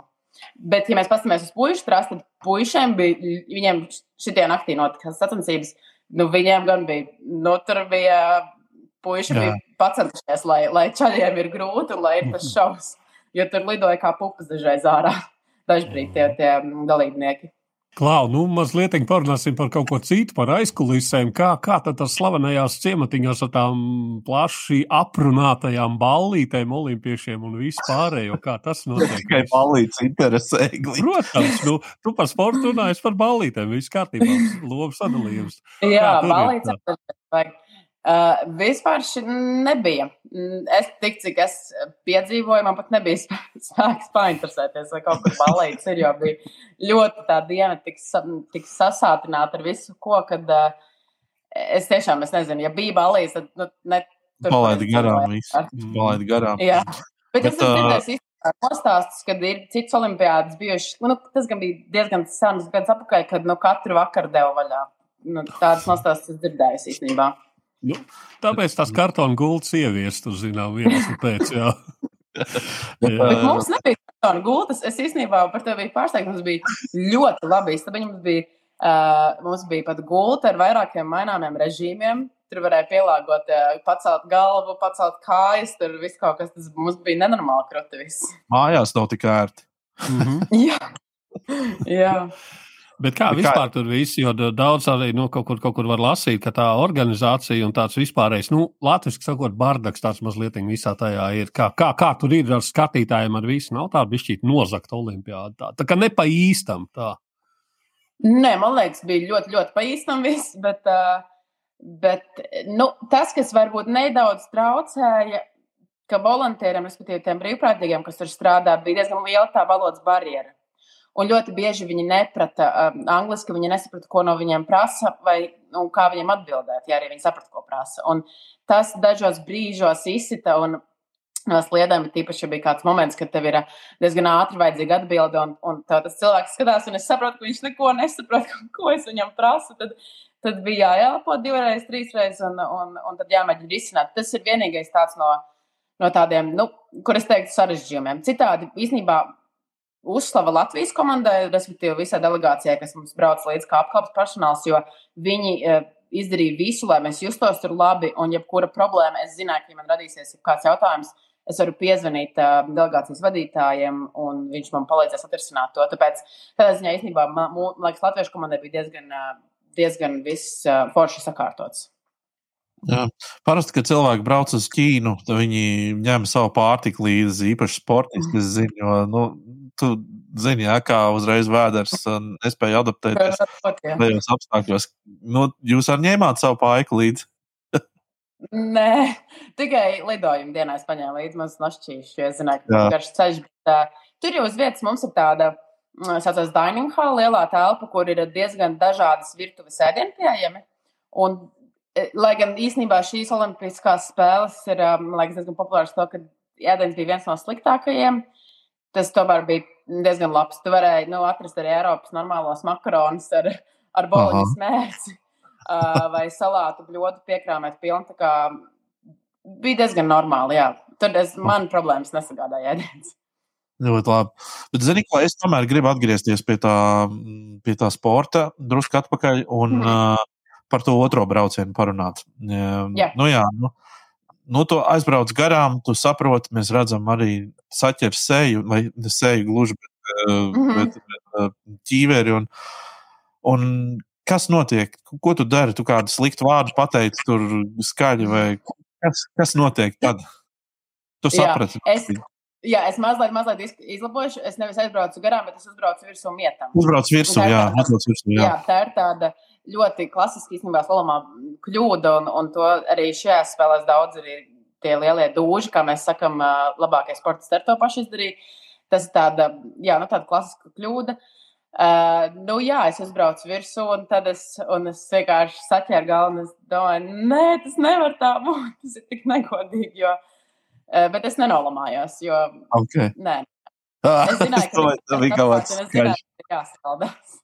Bet, ja mēs paskatāmies uz puikas trasu, tad puišiem bija, viņiem šitie naktī notika sacensības nu, viņiem gan bija, nu, tur bija puiši bija pacentušies, lai, lai čaļiem ir grūti un lai ir tas šaus, jo tur lidoja kā pupas dažreiz ārā, dažbrīd tie, tie dalībnieki. Klau, nu mazliet parunāsim par kaut ko citu, par aizkulisēm. Kā, kā tad tas slavenajās ciematiņās ar tām plaši aprunātajām ballītēm, olimpiešiem un vispārējo, kā tas notiek? Tikai ballītes interesē. Protams, nu, tu par sportu runājies par ballītēm, viss kārtībā, lobu sadalījums. Jā, ballītes. Uh, vispār šī nebija. Mm, es tik cik es piedzīvoju, man pat nebija spēks painteresēties, vai kaut kur balīts ir, jo bija ļoti tā diena tik, tik sasātināta ar visu, ko, kad uh, es tiešām, es nezinu, ja bija balīts, tad nu, ne. Palaidi garām visu. Palaidi garām. Jā. Bet, Bet es esmu dzirdējis uh... nostāstus, kad ir cits olimpiādas bijušas. Nu, tas gan bija diezgan sens gads atpakaļ, kad nu, katru vakaru deva vaļā. Nu, tādas nostāstus dzirdējis īstenībā. Nu, tāpēc tās kartona gultas ieviest, uz zinām, iemeslu pēc. Jā. Bet mums nebija kartona gultas. Es īstenībā par tevi biju pārsteigts. Mums bija ļoti labi. Mums bija, uh, mums bija pat gulta ar vairākiem maināmiem režīmiem. Tur varēja pielāgot, uh, pacelt galvu, pacelt kājas. Tur viss kaut kas, tas mums bija nenormāli viss. Mājās nav tik ērti. Mm -hmm. Jā. Jā. Bet kā Bet vispār kā... tur viss, jo daudz arī nu, kaut, kur, kaut kur var lasīt, ka tā organizācija un tāds vispārējais, nu, latviešu sakot, bardaks tāds mazliet visā tajā ir. Kā, kā, kā tur ir ar skatītājiem, ar visu nav tāda bišķīt nozakt olimpiāda. Tā, tā kā ne pa īstam tā. Nē, man liekas, bija ļoti, ļoti pa īstam viss, bet, uh, bet nu, tas, kas varbūt nedaudz traucēja, ka volontieriem, respektīvi tiem brīvprātīgiem, kas tur strādā, bija diezgan liela tā valodas barjera. Un ļoti bieži viņi neprata um, angliski, viņi nesaprata, ko no viņiem prasa, vai nu, kā viņiem atbildēt, ja arī viņi saprata, ko prasa. Un tas dažos brīžos izsita. Un, No sliedēm tīpaši bija kāds moments, kad tev ir uh, diezgan ātri vajadzīga atbilde, un, un tas cilvēks skatās, un es saprotu, ka viņš neko nesaprot, ko es viņam prasu. Tad, tad bija jāelpo divreiz, trīsreiz, un, un, un tad jāmēģina risināt. Tas ir vienīgais tāds no, no tādiem, nu, kur es teiktu, sarežģījumiem. Citādi īstenībā uzslava Latvijas komandai, respektīvi visai delegācijai, kas mums brauc līdzi kā apkalpes personāls, jo viņi uh, izdarīja visu, lai mēs justos tur labi. Un, jebkura problēma, es zināju, ka ja man radīsies kāds jautājums, es varu piezvanīt uh, delegācijas vadītājiem, un viņš man palīdzēs atrisināt to. Tāpēc tādā ziņā īstenībā, man, man liekas, Latviešu komandai bija diezgan, uh, diezgan viss uh, forši sakārtots. Jā. Parasti, kad cilvēki brauc uz Ķīnu, tad viņi ņem savu pārtiku līdzi, īpaši sportiski. Es zinu, jo nu, tu zini, jā, kā uzreiz vēders nespēja adaptēties tajos apstākļos. Nu, jūs arī ņēmāt savu paiku līdzi. Nē, tikai lidojuma dienā es paņēmu līdzi mazu našķīšu, jo es zināju, ka tas ir ceļš. Bet, uh, tur jau uz vietas mums ir tāda, saucās dining hall, lielā telpa, kur ir diezgan dažādas virtuves ēdienu pieejami. Un, lai gan īsnībā šīs olimpiskās spēles ir, man liekas, diezgan populāras to, ka ēdiens bija viens no sliktākajiem. Uh, tas tomēr bija diezgan labs. Tu varēji nu, atrast arī Eiropas normālos makaronus ar, ar boloņas mērci uh, vai salātu bļodu piekrāmēt pilnu. Bija diezgan normāli, jā. Tur es, man problēmas nesagādāja ēdienas. Ļoti labi. Bet, zini, ko es tomēr gribu atgriezties pie tā, pie tā sporta, drusku atpakaļ un mm. uh, par to otro braucienu parunāt. Uh, jā. Nu, jā nu, nu, tu aizbrauc garām, tu saproti, mēs redzam arī saķer seju, vai ne seju gluži, bet, mm -hmm. bet, bet ķīveri. Un, un kas notiek? Ko tu dari? Tu kādu sliktu vārdu pateici tur skaļi, vai kas, kas notiek tad? Tu saprati? Jā, es... Jā, es mazliet, mazliet izlabošu. Es nevis aizbraucu garām, bet es uzbraucu virsū mietam. Uzbraucu virsū, jā, tāda, virsū, jā. jā. Tā ir tāda uh, ļoti klasiski īstenībā slalomā kļūda, un, un to arī šajās spēlēs daudz ir tie lielie dūži, kā mēs sakam, labākais sports ar to pašu izdarīja. Tas ir tāda, jā, nu, tāda klasiska kļūda. Uh, nu, jā, es uzbraucu virsū, un tad es, un es vienkārši saķēru galvu, es domāju, nē, tas nevar tā būt. Tas ir tik negodīgi. Jo, uh, bet es nenolamājos, jo. Okay. Nē. Ah, es zināju, ka tas bija kaut kas tāds.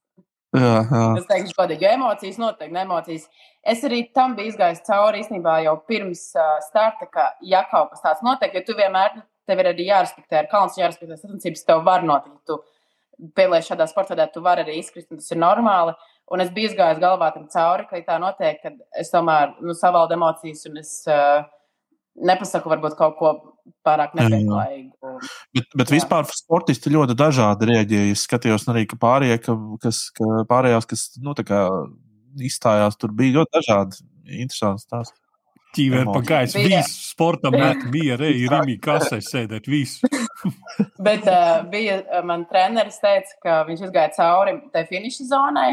Jā, jā. Es teikšu, godīgi, emocijas noteikti ne emocijas. Es arī tam biju izgājis cauri īstenībā jau pirms uh, starta, ka, ja kaut kas tāds notiek, jo tu vienmēr, tev ir arī jārespektē ar kalns, jārespektē sacensības, tev var notikt. Tu pieliec šādā sportā, tu vari arī izkrist, un tas ir normāli. Un es biju gājis galvā tam cauri, ka tā notiek, ka es tomēr nu, savaldu emocijas un es uh, nepasaku varbūt kaut ko pārāk nepieklājīgu. Bet, bet vispār sportisti ļoti dažādi reaģēja. Es skatījos arī, ka pārējie, ka, kas, ka pārējās, kas nu, kā, izstājās, tur bija ļoti dažādi. Interesants stāsts. Ķīvēr pa gaisu. Viss sportam met miera, ej, rīmī kasē sēdēt, viss. Bet uh, bija, man treneris teica, ka viņš izgāja cauri tai finiša zonai.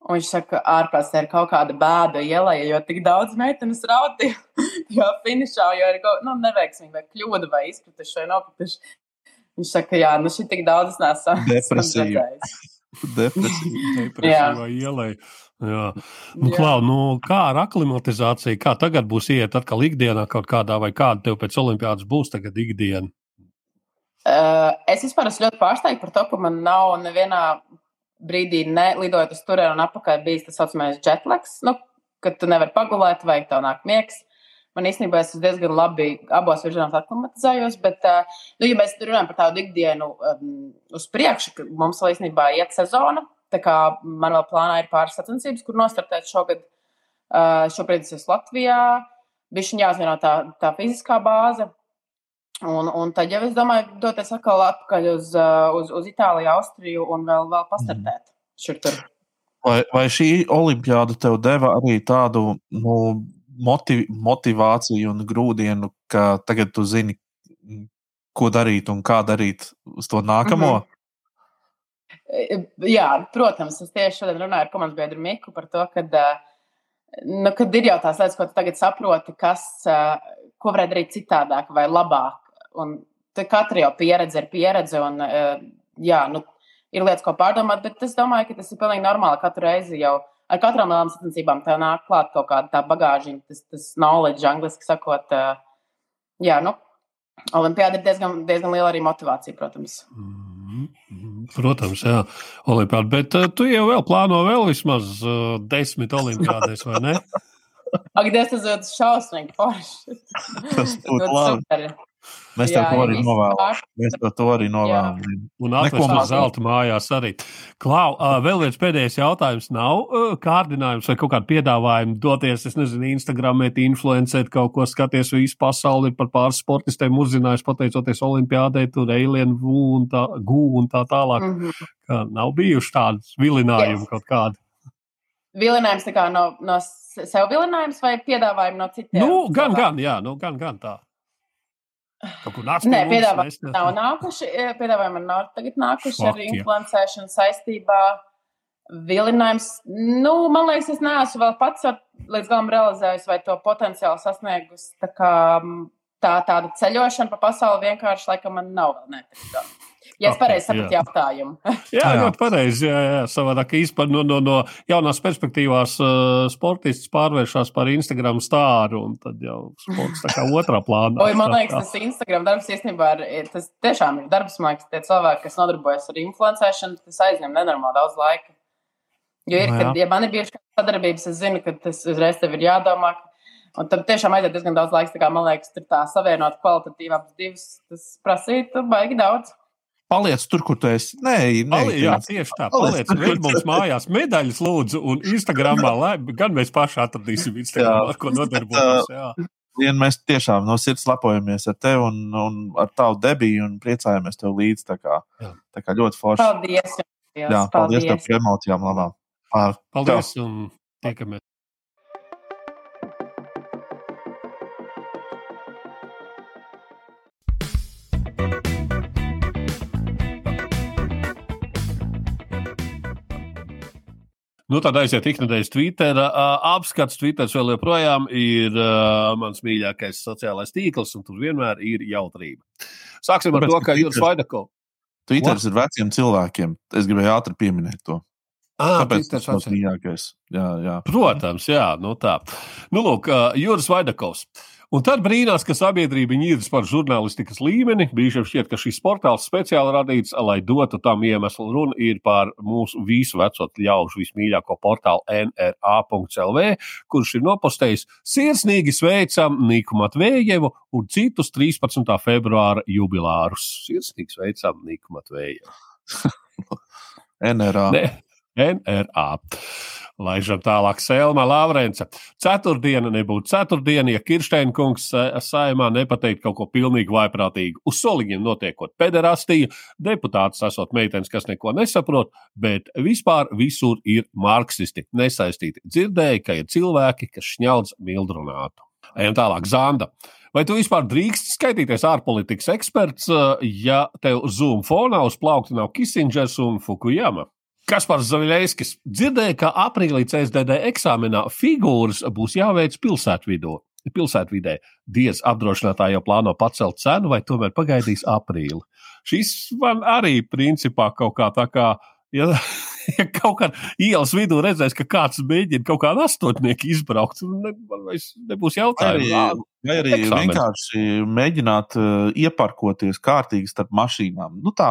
Un viņš saka, ārpus tā ir kaut kāda bēda ielai, jo tik daudz meitenes raudīja. jo finišā jau ir kaut nu, neveiksmīgi, vai kļūda, vai izkrituši, vai nokrituši. Viņš saka, jā, nu šī tik daudz nesam. Depresija. Depresija. Depresija ielai. Jā, nu, Klau, nu, kā ar aklimatizāciju, kā tagad būs iet atkal ikdienā kaut kādā, vai kāda tev pēc olimpiādas būs tagad ikdiena? Uh, es vispār esmu ļoti pārsteigta par to, ka man nav nevienā brīdī, ne, lidojot uz turieni un atpakaļ, bijis tas saucamais jetlags, nu, kad tu nevari pagulēt vai tev nāk miegs. Man īstenībā es diezgan labi abos virzienos aklimatizējos, bet, nu, ja mēs runājam par tādu ikdienu um, uz priekšu, tad mums vēl īstenībā iet sezona. Tā kā man vēl plānā ir pāris sacensības, kur nostartēt šogad. Uh, šobrīd es esmu Latvijā. Ir jāzina tā, tā fiziskā bāze. Un, un tad jau es domāju, doties atkal atpakaļ uz, uz, uz Itāliju, Austriju un vēl, vēl pastartēt mm. šur tur. Vai, vai šī olimpiāda tev deva arī tādu nu, motiv, motivāciju un grūdienu, ka tagad tu zini, ko darīt un kā darīt uz to nākamo? Mm -hmm. Jā, protams, es tieši šodien runāju ar komandas biedru Miku par to, ka, nu, kad ir jau tās lietas, ko tu tagad saproti, kas, ko varētu darīt citādāk vai labāk. Un katra jau pieredze ir pieredze, un jā, nu, ir lietas, ko pārdomāt, bet es domāju, ka tas ir pilnīgi normāli katru reizi jau. Ar katrām lielām sacensībām tev nāk klāt kaut kāda tā bagāžiņa, tas, tas knowledge, angliski sakot, jā, nu, Olimpiāda ir diezgan, diezgan liela arī motivācija, protams. Mm. Protams, jā, Olimpiāda. Bet uh, tu jau vēl plāno vēl vismaz uh, desmit olimpiādēs, vai ne? Ak, tas ir šausmīgi forši. Tas būtu labi. Mēs tev to arī novēlam. Mēs tev to arī novēlam. Un atvērsim zelta mājās arī. Klau, vēl viens pēdējais jautājums. Nav kārdinājums vai kaut kāda piedāvājuma doties, es nezinu, Instagramēt, influencēt kaut ko, skaties visu pasauli par pāris sportistiem, uzzinājis pateicoties olimpiādē, tur Alien Gu un tā, Gu un tā tālāk. Mm -hmm. Kā, nav bijuši tādas vilinājumi yes. kaut kādi. Vilinājums tā kā no, no sev vilinājums vai piedāvājumi no citiem? Nu, gan, gan, jā, nu, gan, gan tā. Kaut kur nāca. Nē, piedāvājumi nav nākuši. Piedāvājumi nav tagad nākuši ar influencēšanu saistībā. Vilinājums, nu, man liekas, es neesmu vēl pats līdz galam realizējis vai to potenciāli sasniegusi. Tā kā tā, tāda ceļošana pa pasauli vienkārši laikam man nav vēl neticama. Ja es pareizi sapratu jautājumu. jā, ļoti pareizi. Jā, jā. Savādāk īstenībā no, no, no jaunās perspektīvās uh, sportists pārvēršas par Instagram stāru, un tad jau sports tā kā otrā plānā. Oi, man liekas, tas Instagram darbs īstenībā ir, tas tiešām ir darbs, man liekas, tie cilvēki, kas nodarbojas ar influencēšanu, tas aizņem nenormāli daudz laika. Jo ir, kad, ja man ir bijušas sadarbības, es zinu, ka tas uzreiz tev ir jādomā, Un tam tiešām aiziet diezgan daudz laika. Kā, man liekas, tur tā savienot kvalitatīvi abas divas, tas prasītu baigi daudz. Paliec tur, kur tu esi. Nē, nē jā, tieši tā. Paliec, paliec mums mājās medaļas, lūdzu, un Instagramā, lai gan mēs paši atradīsim Instagram, ar ko nodarboties. Jā. Vien mēs tiešām no sirds lepojamies ar tevi un, un ar tavu debiju un priecājamies tev līdzi. Tā kā, jā. tā kā ļoti forši. Paldies! Jā, jā paldies, paldies tev par emocijām labām. Paldies un tiekamies! Nu, tad aiziet ikdienas Twitter. Uh, apskats Twitter vēl joprojām ir uh, mans mīļākais sociālais tīkls, un tur vienmēr ir jautrība. Sāksim ar Tāpēc, to, ka Juris Vaidakovs. Twitters ir veciem cilvēkiem. Es gribēju ātri pieminēt to. Ah, Tāpēc tas ir mans mīļākais. Jā, jā. Protams, jā, nu tā. Nu, lūk, uh, Juris Vaidakovs. Un tad brīnās, ka sabiedrība ir par žurnālistikas līmeni. Brīžiem šķiet, ka šis portāls speciāli radīts, lai dotu tam iemeslu. Runa ir par mūsu visu veco ļaužu vismīļāko portālu NRA.CLV, kurš ir nopostējis sirsnīgi sveicam Niku Matvējevu un citus 13. februāra jubilārus. Sirsnīgi sveicam Niku Matvējevu. NRA. Ne. NRA. Laižam tālāk, Selma Lavrence. Ceturtdiena nebūtu ceturtdiena, ja Kirsteina kungs saimā nepateikt kaut ko pilnīgi vaiprātīgu. Uz soliņiem notiekot pederastija, deputāts esot meitenes, kas neko nesaprot, bet vispār visur ir marksisti nesaistīti. Dzirdēju, ka ir cilvēki, kas šņaudz mildrunātu. Ejam tālāk, Zanda. Vai tu vispār drīkst skaitīties ārpolitikas eksperts, ja tev Zoom fonā uz plaukta nav Kisingers un Fukujama? Kaspars Zaviļskis dzirdēja, ka aprīlī CSDD eksāmenā figūras būs jāveic pilsētvidū. Pilsētvidē diez apdrošinātāji jau plāno pacelt cenu, vai tomēr pagaidīs aprīli. Šis man arī principā kaut kā tā kā. Ja, ja kaut kādā ielas vidū redzēs, ka kāds mēģina kaut kādu astotnieku izbraukt, tad ne, nebūs jautājumu. Vai arī eksāmeni. vienkārši mēģināt uh, ieparkoties kārtīgi starp mašīnām. Nu, tā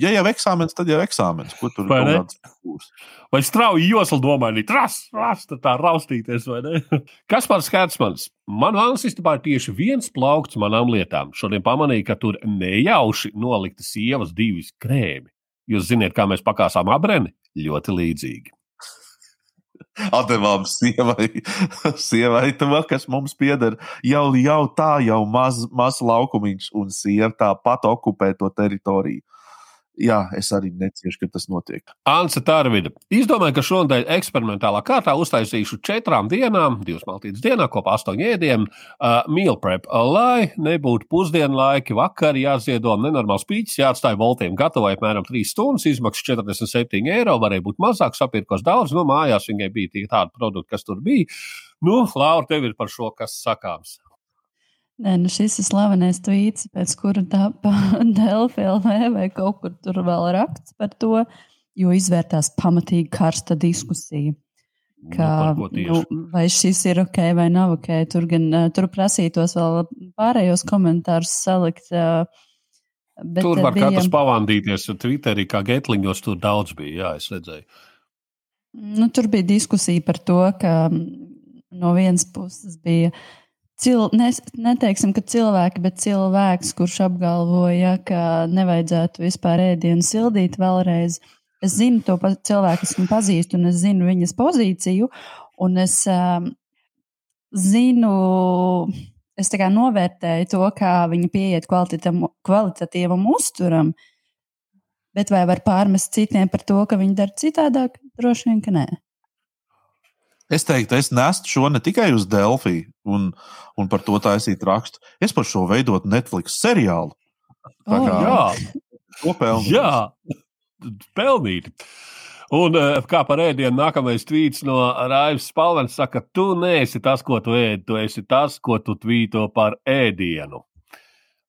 ja jau eksāmenis, tad jau eksāmenis. Ko tur būs? Vai strauji joslu domainīt, ras, ras, tā raustīties, vai ne? Kas par skats Man valsts istabā ir tieši viens plaukts manām lietām. Šodien pamanīju, ka tur nejauši nolikta sievas divas krēmi. Jūs zināt, kā mēs pakāsām abreni? Ļoti līdzīgi. Atdevām sievai, sievai tam, kas mums pieder. Jau, jau tā, jau maz, maz laukumiņš, un sieva tāpat okupē to teritoriju jā, es arī neciešu, ka tas notiek. Anse Tarvida. Izdomāju, ka šonadēļ eksperimentālā kārtā uztaisīšu četrām dienām, divas maltītes dienā, kopā astoņu ēdienu, uh, meal prep, lai nebūtu pusdienu laiki, vakar jāziedo nenormāls pīķis, jāatstāj voltiem gatavai apmēram 3 stundas, izmaksas 47 eiro, varēja būt mazāk, sapirkos daudz, no mājās viņai bija tādi produkti, kas tur bija. Nu, Laura, tev ir par šo kas sakāms. Nē, nu šis ir slavenais tvīts, pēc kura tā Delfi LV vai kaut kur tur vēl raksts par to, jo izvērtās pamatīgi karsta diskusija. Nu, Kā, nu, vai šis ir ok vai nav ok? Tur gan tur prasītos vēl pārējos komentārus salikt. Bet tur var bija... katrs pavandīties. Twitterī kā getliņos tur daudz bija, jā, es redzēju. Nu, tur bija diskusija par to, ka no vienas puses bija uh, Cil, nes, neteiksim, ka cilvēki, bet cilvēks, kurš apgalvoja, ka nevajadzētu vispār ēdienu sildīt vēlreiz. Es zinu to cilvēku, esmu pazīstu, un es zinu viņas pozīciju, un es um, zinu, es tā kā novērtēju to, kā viņa pieiet kvalitatīvam uzturam, bet vai var pārmest citiem par to, ka viņi dara citādāk? Droši vien, ka nē. Es teiktu, es nestu šo ne tikai uz Delfī un, un par to taisīt rakstu. Es par šo veidot Netflix seriālu. Tā kā, oh, jā, to pelnīt. Jā, pelnīt. Un eh, kā par ēdienu, nākamais tvīts no Raivas Spalvens saka, tu neesi tas, ko tu ēdi, tu esi tas, ko tu tvīto par ēdienu.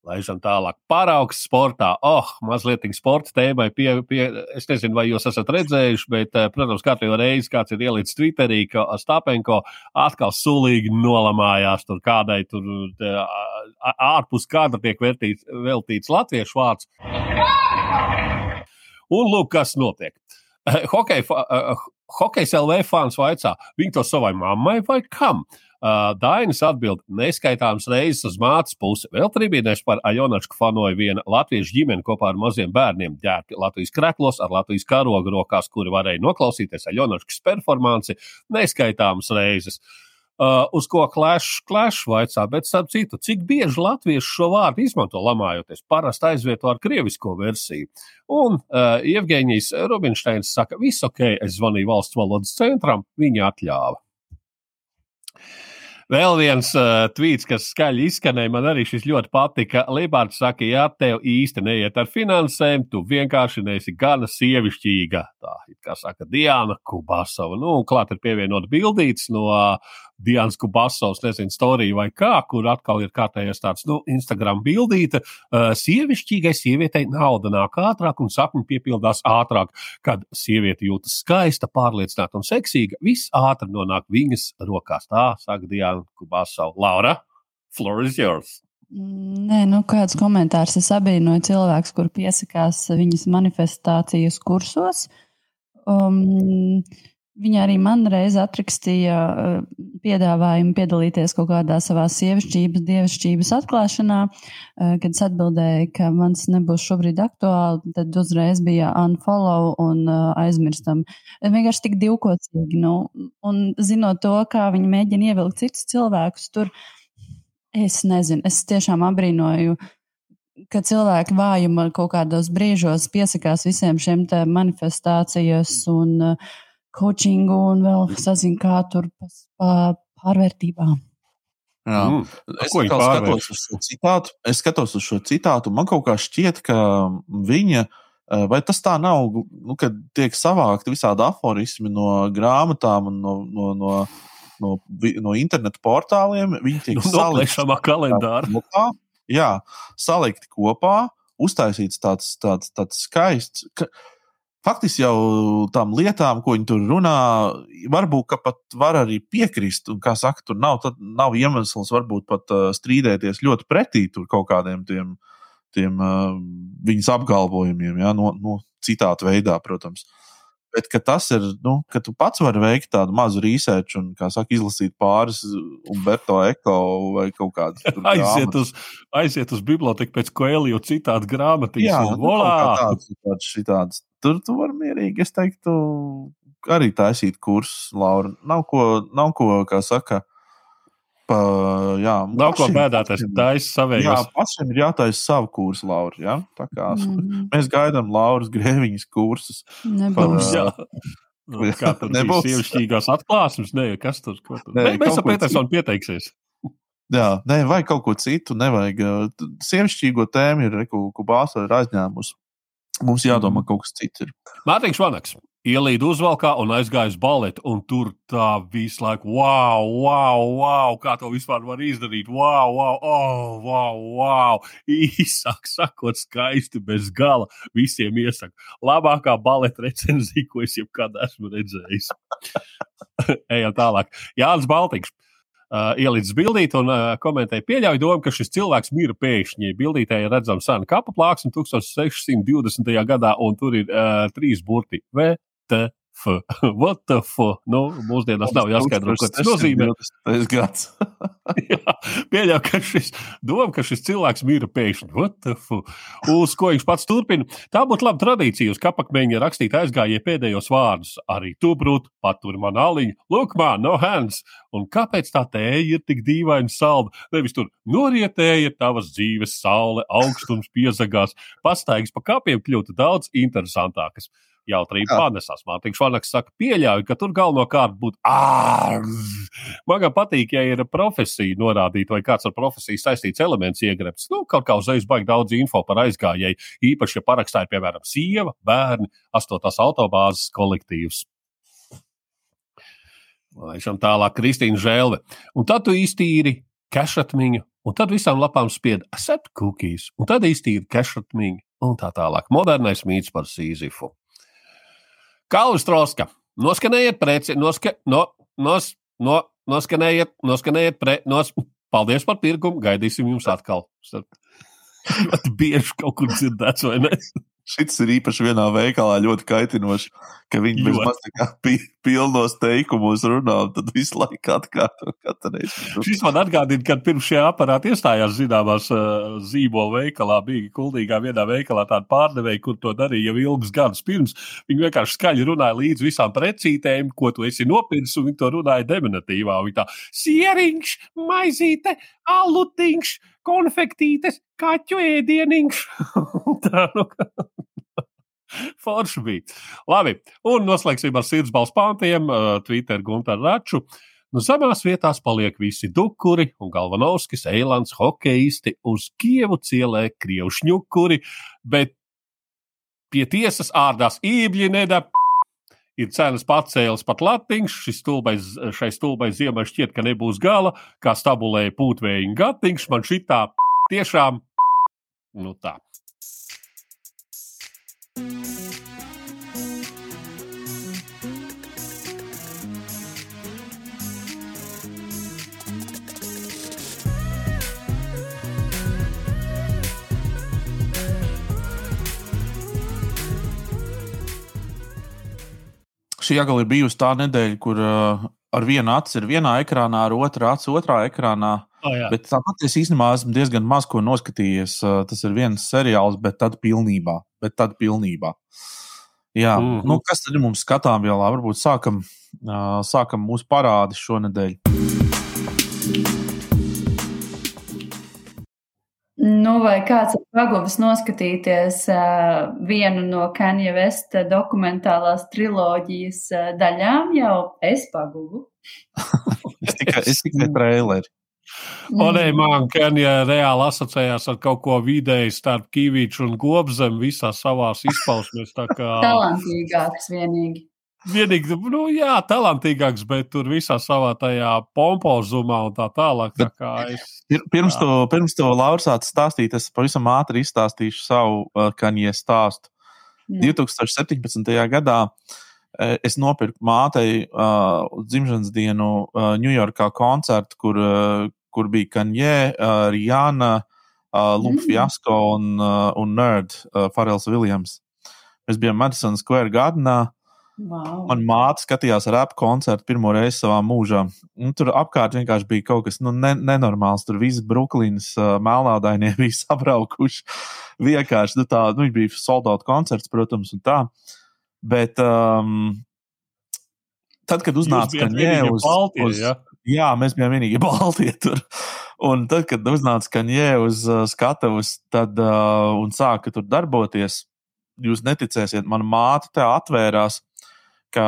Laižam tālāk. Paraugs sportā. Oh, mazliet sporta tēmai. Pie, pie, es nezinu, vai jūs esat redzējuši, bet, eh, protams, katru reizi kāds ir ielicis Twitterī, ka Stapenko atkal sulīgi nolamājās tur kādai tur ārpus kadra tiek vērtīts, veltīts latviešu vārds. Un lūk, kas notiek. Hokej, hokejs LV fans vaicā, viņi to savai mammai vai kam? Uh, Dainis atbild neskaitāmas reizes uz mātes pusi. Vēl trībīnēs par Ajonačku fanoja viena latviešu ģimene kopā ar maziem bērniem ģērbti Latvijas kreklos ar Latvijas karogu rokās, kuri varēja noklausīties Ajonačkas performanci neskaitāmas reizes. Uh, uz ko klāšs klāš vaicā, bet starp citu, cik bieži latvieši šo vārdu izmanto lamājoties, parasti aizvieto ar krievisko versiju. Un uh, Evgeņijs Rubinsteins saka, viss ok, es zvanīju valsts valodas centram, viņi atļāva. Vēl viens uh, tvīts, kas skaļi izskanēja, man arī šis ļoti patika. Libārds saka, ja tev īsti neiet ar finansēm, tu vienkārši neesi gana sievišķīga. Tā kā saka, Diana Kubasova. Nu, klāt ir pievienot bildītas no Dienas Kubasovs, nezinu, storija vai kā, kur atkal ir kārtējais tāds, nu, Instagram bildīte. Uh, sievišķīgai sievietei nauda nāk ātrāk un sapņi piepildās ātrāk. Kad sieviete jūtas skaista, pārliecināta un seksīga, viss ātri nonāk viņas rokās. Tā saka Diana Kubasova. Laura, floor is yours! Nē, nu kāds komentārs. Es abrīnoju cilvēkus, kur piesakās viņas manifestācijas kursos. Um, Viņa arī man reiz atrakstīja uh, piedāvājumu piedalīties kaut kādā savā sievišķības, dievišķības atklāšanā. Uh, kad es atbildēju, ka mans nebūs šobrīd aktuāli, tad uzreiz bija unfollow un uh, aizmirstam. Vienkārši tik divkocīgi. Nu, un zinot to, kā viņi mēģina ievilkt citus cilvēkus tur, es nezinu, es tiešām abrīnoju ka cilvēki vājuma kaut kādos brīžos piesakās visiem šiem manifestācijas un uh, coachingu un vēl sazina, kā tur pa pārvērtībām. Jā. Mm. Es skatos uz šo citātu. Es skatos uz šo citātu. Man kaut kā šķiet, ka viņa, eh, vai tas tā nav, nu, kad tiek savākti visādi aforismi no grāmatām un no, no, no, no, no internetu portāliem. Viņi tiek nu, salikti kalendārā. Kopā, jā, salikti kopā, uztaisīts tāds, tāds, tāds skaists. Ka, faktiski jau tām lietām, ko viņi tur runā, varbūt pat var arī piekrist. Un, kā saka, tur nav, nav iemesls varbūt pat uh, strīdēties ļoti pretī kaut kādiem tiem, tiem uh, viņas apgalvojumiem, ja, no, no citāta veidā, protams. Bet tas ir, nu, ka tu pats vari veikt tādu mazu research un, kā saka, izlasīt pāris Umberto Eko vai kaut kādu aiziet, uz, aiziet uz biblioteku pēc Koeliju citātu grāmatiņas. Jā, un, nu, volā! Tāds, tāds, šitāds tur tu vari mierīgi, es teiktu, arī taisīt kursus, Laura. Nav ko, nav ko kā saka. Pa, jā, Nav pašiem, ko bēdāties. Tā ir savējais. Jā, pašiem ir jātaisa savu kursu, Laura. Ja? Tā kā mm mēs gaidām Lauras Grēviņas kursus. Nebūs. Par, Nu, kā tur nebūs sievišķīgās atklāsmes? Nē, kas tur? tur? Nē, mēs ar Petersonu pieteiksies. Jā, nē, vajag kaut ko citu. Nevajag. Sievišķīgo tēmu ir Kubāsa ir aizņēmusi. Mums jādomā, kaut kas cits ir. Mārtiņš Vanaks. Ielīd uzvalkā un aizgāja uz baletu, un tur tā visu laiku, wow, wow, wow, kā to vispār var izdarīt. Wow, wow, oh, wow, wow. Īsāk sakot, skaisti bez gala. Visiem iesaka, labākā baleta recenzija, ko es jebkad esmu redzējis. Ejam tālāk. Jānis Baltīgs uh, ielicis bildīt un uh, komentēja, pieļauju domu, ka šis cilvēks mira pēkšņi. Bildītē ir redzama sena kapa plāksne 1620. gadā, un tur ir uh, trīs burti - V, T, F. What the fuck? Nu, mūsdienās nav jāskaidro, ko tas nozīmē. Tas gads. Jā, pieļauju, ka šis doma, ka šis cilvēks mira pēkšņi. What the fuck? Uz ko viņš pats turpina? Tā būtu laba tradīcija uz kapakmeņa rakstīt aizgājēji pēdējos vārdus. Arī tu, brūt, patur man aliņu. Look, man, no hands. Un kāpēc tā tēja ir tik dīvaina salda? Nevis tur norietēja tavas dzīves saule, augstums piezagās, pastaigas pa kapiem kļūtu daudz interesantākas jautrība panesās. Mārtiņš Vanaks saka, pieļauju, ka tur galvenokārt būtu ārz. Man gan patīk, ja ir profesija norādīta vai kāds ar profesiju saistīts elements iegrebts. Nu, kaut kā uzreiz baigi daudz info par aizgājēju, īpaši, ja parakstā ir piemēram sieva, bērni, astotās autobāzes kolektīvs. Laišam tālāk, Kristīna Žēlve. Un tad tu iztīri kešatmiņu, un tad visām lapām spied accept cookies, un tad iztīri kešatmiņu, un tā tālāk. Modernais mīts par Sīzifu. Kaulis Troska. Noskanējiet preci, noska, no, nos, no, noskanējiet, noskanējiet pre, nos, paldies par pirkumu, gaidīsim jums atkal. Bieži kaut kur dzirdēts, vai ne? Šis ir īpaši vienā veikalā ļoti kaitinošs, ka viņi bez maz tā kā pi, pilnos teikumos runā, un tad visu laiku atkārto katru reizi. Šis man atgādina, kad pirms šie aparāti iestājās zināmās uh, zīmola veikalā, bija kuldīgā vienā veikalā tāda pārdevēja, kur to darīja jau ilgus gadus pirms. Viņi vienkārši skaļi runāja līdz visām precītēm, ko tu esi nopircis, un viņi to runāja deminatīvā. Viņi tā, sieriņš, maizīte, alutiņš, konfektītes, kaķu ēdieniņš. tā, nu, Forši bija. Labi, un noslēgsim ar sirdsbalstu pāntiem, uh, Twitter Gunter Raču. Nu, zemās vietās paliek visi dukuri un Galvanovskis, Eilants, hokeisti, uz Kievu cielē krievu šņukuri, bet pie tiesas ārdās ībļi neda. Ir cenas pacēlis pat latiņš, stulbais, šai stulbai ziemai šķiet, ka nebūs gala, kā stabulēja pūtvējiņa gatiņš, man šitā tiešām, nu tā. Šī agali ir bijusi tā nedēļa, kur uh, ar vienu aci ir vienā ekrānā, ar otru aci otrā ekrānā. Oh, jā. bet tāpat es īstenībā esmu diezgan maz ko noskatījies. Uh, tas ir viens seriāls, bet tad pilnībā. Bet tad pilnībā. Jā, mm. -hmm. nu, kas tad ir mums skatām vēl? Varbūt sākam, uh, sākam mūsu parādi šonadēļ. Nu, vai kāds ir paguvis noskatīties uh, vienu no Kanye West dokumentālās triloģijas uh, daļām? Jau es paguvu. Es tikai, es tikai traileri. O, nē, man Kenija reāli asociējās ar kaut ko vidēji starp kīvīču un gobzem visā savās izpausmēs. Tā kā Talantīgāks vienīgi. Vienīgi, nu jā, talantīgāks, bet tur visā savā tajā pompozumā un tā tālāk. Tā kā es, Pir- Pirms Jā. to, pirms to Lauris sāca stāstīt, es pavisam ātri izstāstīšu savu uh, kaņie stāstu. Jā. 2017. gadā eh, es nopirku mātei uh, uz dzimšanas dienu uh, Ņujorkā koncertu, kur, uh, kur bija Kanjē, uh, Rijana, uh, Luka Mm. Fiasko un, uh, un Nerd, uh, Farels Viljams. Mēs bijām Madison Square Gardenā. Wow. Manā māte skatījās rap koncertu pirmo reizi savā mūžā. Un tur apkārt vienkārši bija kaut kas nu, ne, nenormāls. Tur viss Brooklynas uh, melnādainie bija sabraukuši. Vienkārši nu, tā, nu, bija soldāta koncerts, protams, un tā. Bet um, tad, kad uznāca Kanjē uz, Baltie, uz, ja? Jā, mēs bijām vienīgi Baltijā tur. Un tad, kad uznāca Kanjē uz uh, skatuves tad, uh, un sāka tur darboties, jūs neticēsiet, mana māte te atvērās. Kā,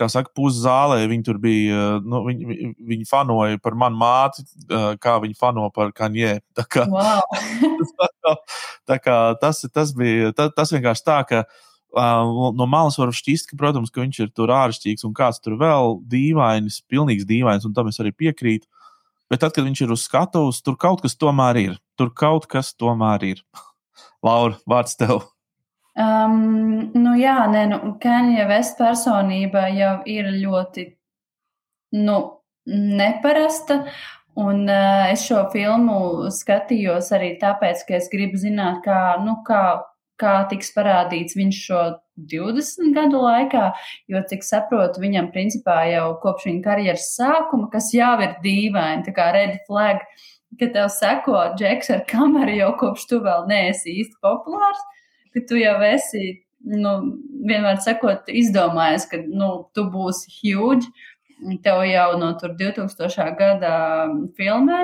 kā saka, puszālē viņi tur bija. uh, Nu, viņi, viņi- fanoja par manu māti, uh, kā viņi fano par Kanjē. Tā kā, Wow. tā kā tas, tas bija tas, tas vienkārši tā, ka uh, no malas var šķist, ka, protams, ka viņš ir tur āršķirīgs un kāds tur vēl dīvainis, pilnīgs dīvainis, un tam es arī piekrītu. Bet tad, kad viņš ir uz skatuves, tur kaut kas tomēr ir. Tur kaut kas tomēr ir. Laura, vārds tev. Um, nu jā, nē, nu, Kenija Vest personība jau ir ļoti nu, neparasta. Un uh, es šo filmu skatījos arī tāpēc, ka es gribu zināt, kā, nu, kā, kā tiks parādīts viņš šo 20 gadu laikā. Jo, cik saprotu, viņam principā jau kopš viņa karjeras sākuma, kas jau ir dīvaini, tā kā red flag, ka tev seko džeks ar kameru jau kopš tu vēl neesi īsti populārs ka tu jau esi, nu, vienmēr sakot, izdomājis, ka nu, tu būsi huge. Tev jau no tur 2000. gada filmē.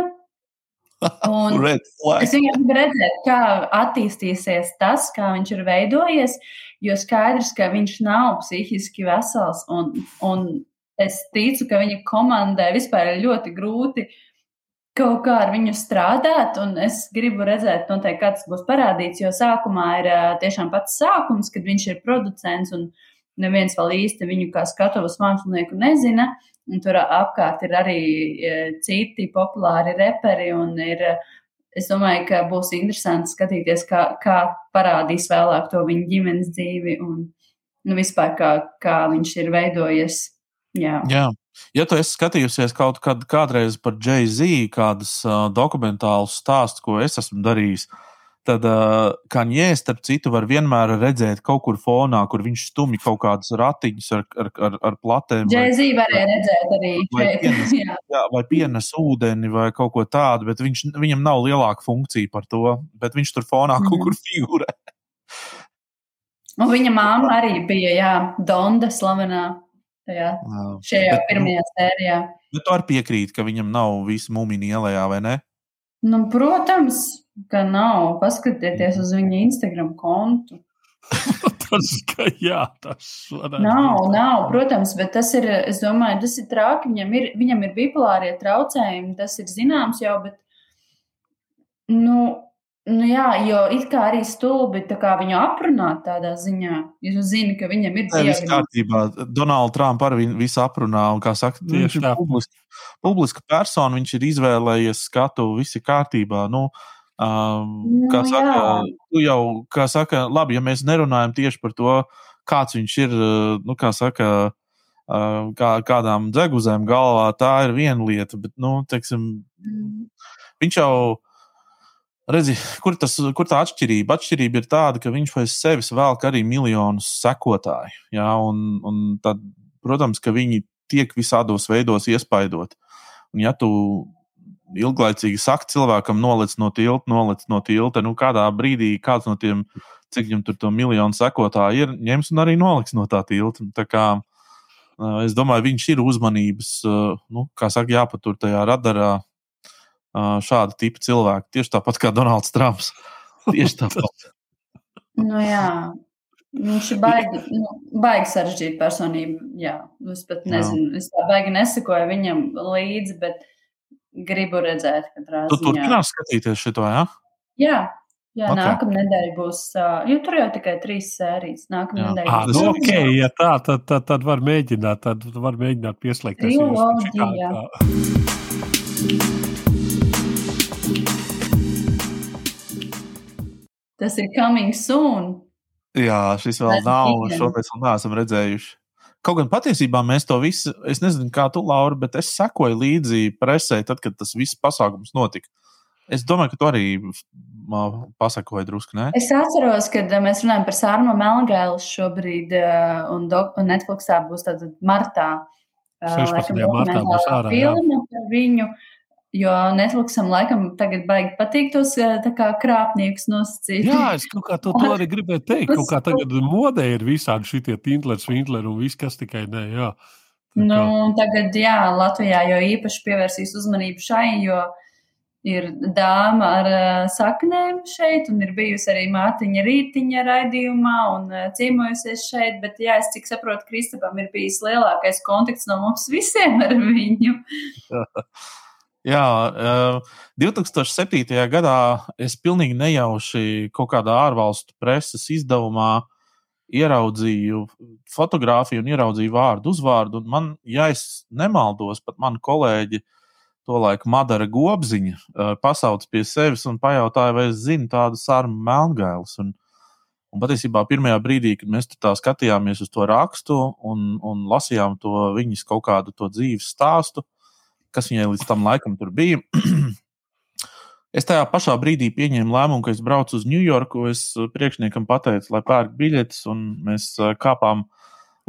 Un es viņam gribu redzēt, kā attīstīsies tas, kā viņš ir veidojies. Jo skaidrs, ka viņš nav psihiski vesels. Un, un es ticu, ka viņa komandai vispār ir ļoti grūti kaut kā ar viņu strādāt, un es gribu redzēt, noteikti, kā tas būs parādīts, jo sākumā ir tiešām pats sākums, kad viņš ir producents, un neviens vēl īsti viņu kā skatuves mākslinieku nezina, un tur apkārt ir arī citi populāri reperi, un ir, es domāju, ka būs interesanti skatīties, kā, kā parādīs vēlāk to viņa ģimenes dzīvi, un nu, vispār kā, kā viņš ir veidojies. Jā. Jā. Ja tu esi skatījusies kaut kad kādreiz par Jay-Z, kādas uh, dokumentālus stāstus, ko es esmu darījis, tad uh, Kanjē, starp citu, var vienmēr redzēt kaut kur fonā, kur viņš stumj kaut kādus ratiņus ar, ar, ar, ar platēm. Džēzī varēja redzēt arī Vai pienes- Jā. Jā, vai pienes ūdeni, vai kaut ko tādu, bet viņš, viņam nav lielāka funkcija par to. Bet viņš tur fonā kaut Mhm. kur figūrē. Un viņa māma arī bija, jā, Donda slavenā tajā, šajā Bet, nu, pirmajā sērijā. Bet tu arī piekrīti, ka viņam nav visu mūmiņu ielējā, vai ne? Nu, protams, ka nav. Paskatieties uz viņa Instagram kontu. tas, ka, jā, tas varētu Nav, nav, protams, bet tas ir, es domāju, tas ir traki. Viņam ir, viņam ir bipolārie traucējumi, tas ir zināms jau, bet, nu, nu jā, jo it kā arī stulbi tā kā viņu aprunāt tādā ziņā. Tu zini, ka viņam ir viss diagnoze. kārtībā. Donalds Trumps arī viņu visu aprunā. Un, kā saka, nu, viņš Tieši ir tā. publiska, publiska persona, viņš ir izvēlējies skatu, viss ir kārtībā. Nu, um, Nu, kā saka, jā. tu jau, kā saka, labi, ja mēs nerunājam tieši par to, kāds viņš ir, uh, nu, kā saka, uh, kā, kādām dzeguzēm galvā, tā ir viena lieta, bet, nu, teiksim, Mm. viņš jau. Redzi, kur, tas, kur tā atšķirība? Atšķirība ir tāda, ka viņš pēc sevis velk arī miljonus sekotāju. Jā, un, un tad protams, ka viņi tiek visādos veidos iespaidot. Un, ja tu ilglaicīgi saki cilvēkam, noliec no tilta, noliec no tilta, nu kādā brīdī kāds no tiem, cik viņam tur to miljonu sekotāju ir, ņems un arī noliks no tā tilta. Kā, es domāju, viņš ir uzmanības, nu, kā saka, jāpatur tajā radarā šāda tipa cilvēki. Tieši tāpat kā Donalds Trumps. Tieši tāpat. nu, jā. Viņš ir baigi, nu, baigi sarežģīta personība. Jā, es pat nezinu, jā. es tā baigi nesakoju viņam līdzi, bet gribu redzēt, ka tā ir. Tu turpinās skatīties šo, jā? Jā, Jā, okay. nākamā nedēļa būs. Jo tur jau tikai trīs sērijas. Nākamā nedēļa ah, būs. Nu, okay, ja tā, tad, tad, tad var mēģināt, tad var mēģināt pieslēgties. Triloģija. Tas ir coming soon. Jā, šis vēl Tas nav, un šo mēs vēl neesam redzējuši. Kaut gan patiesībā mēs to visu, es nezinu, kā tu, Laura, bet es sekoju līdzi presē, tad, kad tas viss pasākums notika. Es domāju, ka tu arī pasakoji drusku, ne? Es atceros, kad mēs runājam par Sārmu Melngēlu šobrīd, un, un Netflixā būs tātad martā. 16. martā būs ārā. Filma par viņu. Uh, Jo Netflixam laikam tagad baigi patīk tos eh, kā, krāpniekus nosacīt. Jā, es kaut kā to, to arī gribēju teikt. Kaut kā tagad modē ir visādi šitie Tintlers, Vintleri un viss, kas tikai ne. Jā. Nu, tagad, jā, Latvijā jau īpaši pievērsīs uzmanību šai, jo ir dāma ar uh, saknēm šeit, un ir bijusi arī mātiņa rītiņa raidījumā un uh, ciemojusies šeit. Bet, jā, es cik saprotu, Kristapam ir bijis lielākais kontakts no mums visiem ar viņu. Jā, 2007. gadā es pilnīgi nejauši kaut kādā ārvalstu preses izdevumā ieraudzīju fotografiju un ieraudzīju vārdu uzvārdu. Man, ja es nemaldos, pat mani kolēģi, tolaik Madara Gobziņa, pasauc pie sevis un pajautāja, vai es zinu tādu sarunu melngailis. Un, un patiesībā pirmajā brīdī, kad mēs tā skatījāmies uz to rakstu un, un lasījām to viņas kaut kādu to dzīves stāstu, kas viņai līdz tam laikam tur bija. Es tajā pašā brīdī pieņēmu lēmumu, ka es braucu uz Ņujorku. Es uh, priekšniekam pateicu, lai pērk biļetes, un mēs uh, kāpām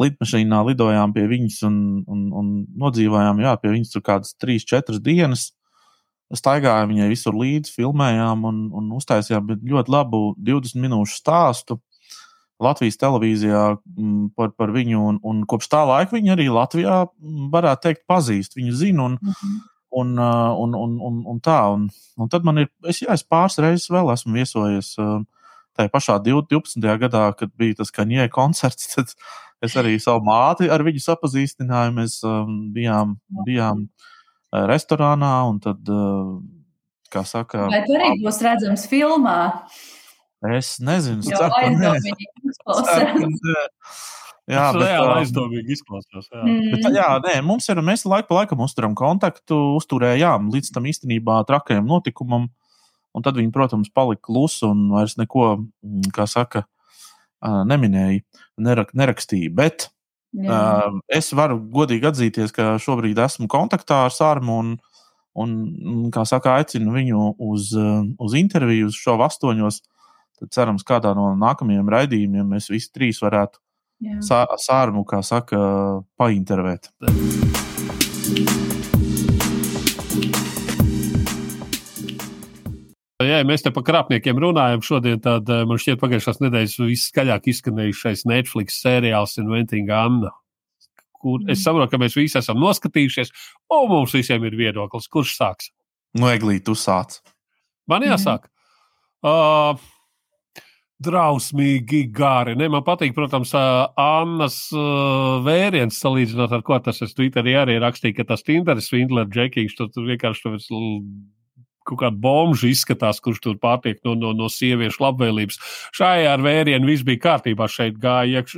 lidmašīnā, lidojām pie viņas un, un, un nodzīvojām jā, pie viņas tur kādas 3-4 dienas. Staigājām viņai visur līdzi, filmējām un, un uztaisījām ļoti labu 20 minūšu stāstu Latvijas televīzijā mm, par, par viņu, un, un kopš tā laika viņa arī Latvijā, mm, varētu teikt, pazīst. Viņu zina, un, mm -hmm. un, un, un, un, un tā. Un, un tad man ir, es, jā, es pāris reizes vēl esmu viesojies tajā pašā 12. gadā, kad bija tas kaņē koncerts. Tad es arī savu māti ar viņu sapazīstināju. Mēs bijām, bijām restorānā, un tad, kā saka, vai tu arī būs redzams filmā? Es nezinu, jau aizdomīgi izklausās. Jā, tas bet, reāli aizdomīgi izklausās. Jā, mm. bet, jā nē, mums ir, mēs laiku pa laikam uzturam kontaktu, uzturējām līdz tam īstenībā trakajam notikumam. Un tad viņi, protams, palika klusi un vairs neko, mm, kā saka, neminēja, nerak, nerakstīja. Bet Jā. es varu godīgi atzīties, ka šobrīd esmu kontaktā ar Sārmu un, un, kā saka, aicinu viņu uz, uz interviju, uz šo astoņos. Tad cerams, kādā no nākamajiem raidījumiem mēs visi trīs varētu sā, sārmu, kā saka, paintervēt. Jā, mēs te par krāpniekiem runājam. Šodien tad, eh, man šķiet, pagājušās nedēļas viskaļāk izskanējušais Netflix seriāls Inventing Anna. Kur es mm. saprotu, ka mēs visi esam noskatījušies, un mums visiem ir viedoklis. Kurš sāks? No nu, Eglīte, tu sāc. Man jāsāk. Mm. Uh, drausmīgi gari. Ne, man patīk, protams, Annas vēriens salīdzinot ar ko tas es Twitterī arī rakstīju, ka tas Tinderis, Svindler, Džekīgs, tur, tur vienkārši tur kaut kāda bomža izskatās, kurš tur pārtiek no, no, no sieviešu labvēlības. Šajā ar vērienu viss bija kārtībā, šeit gāja iekš,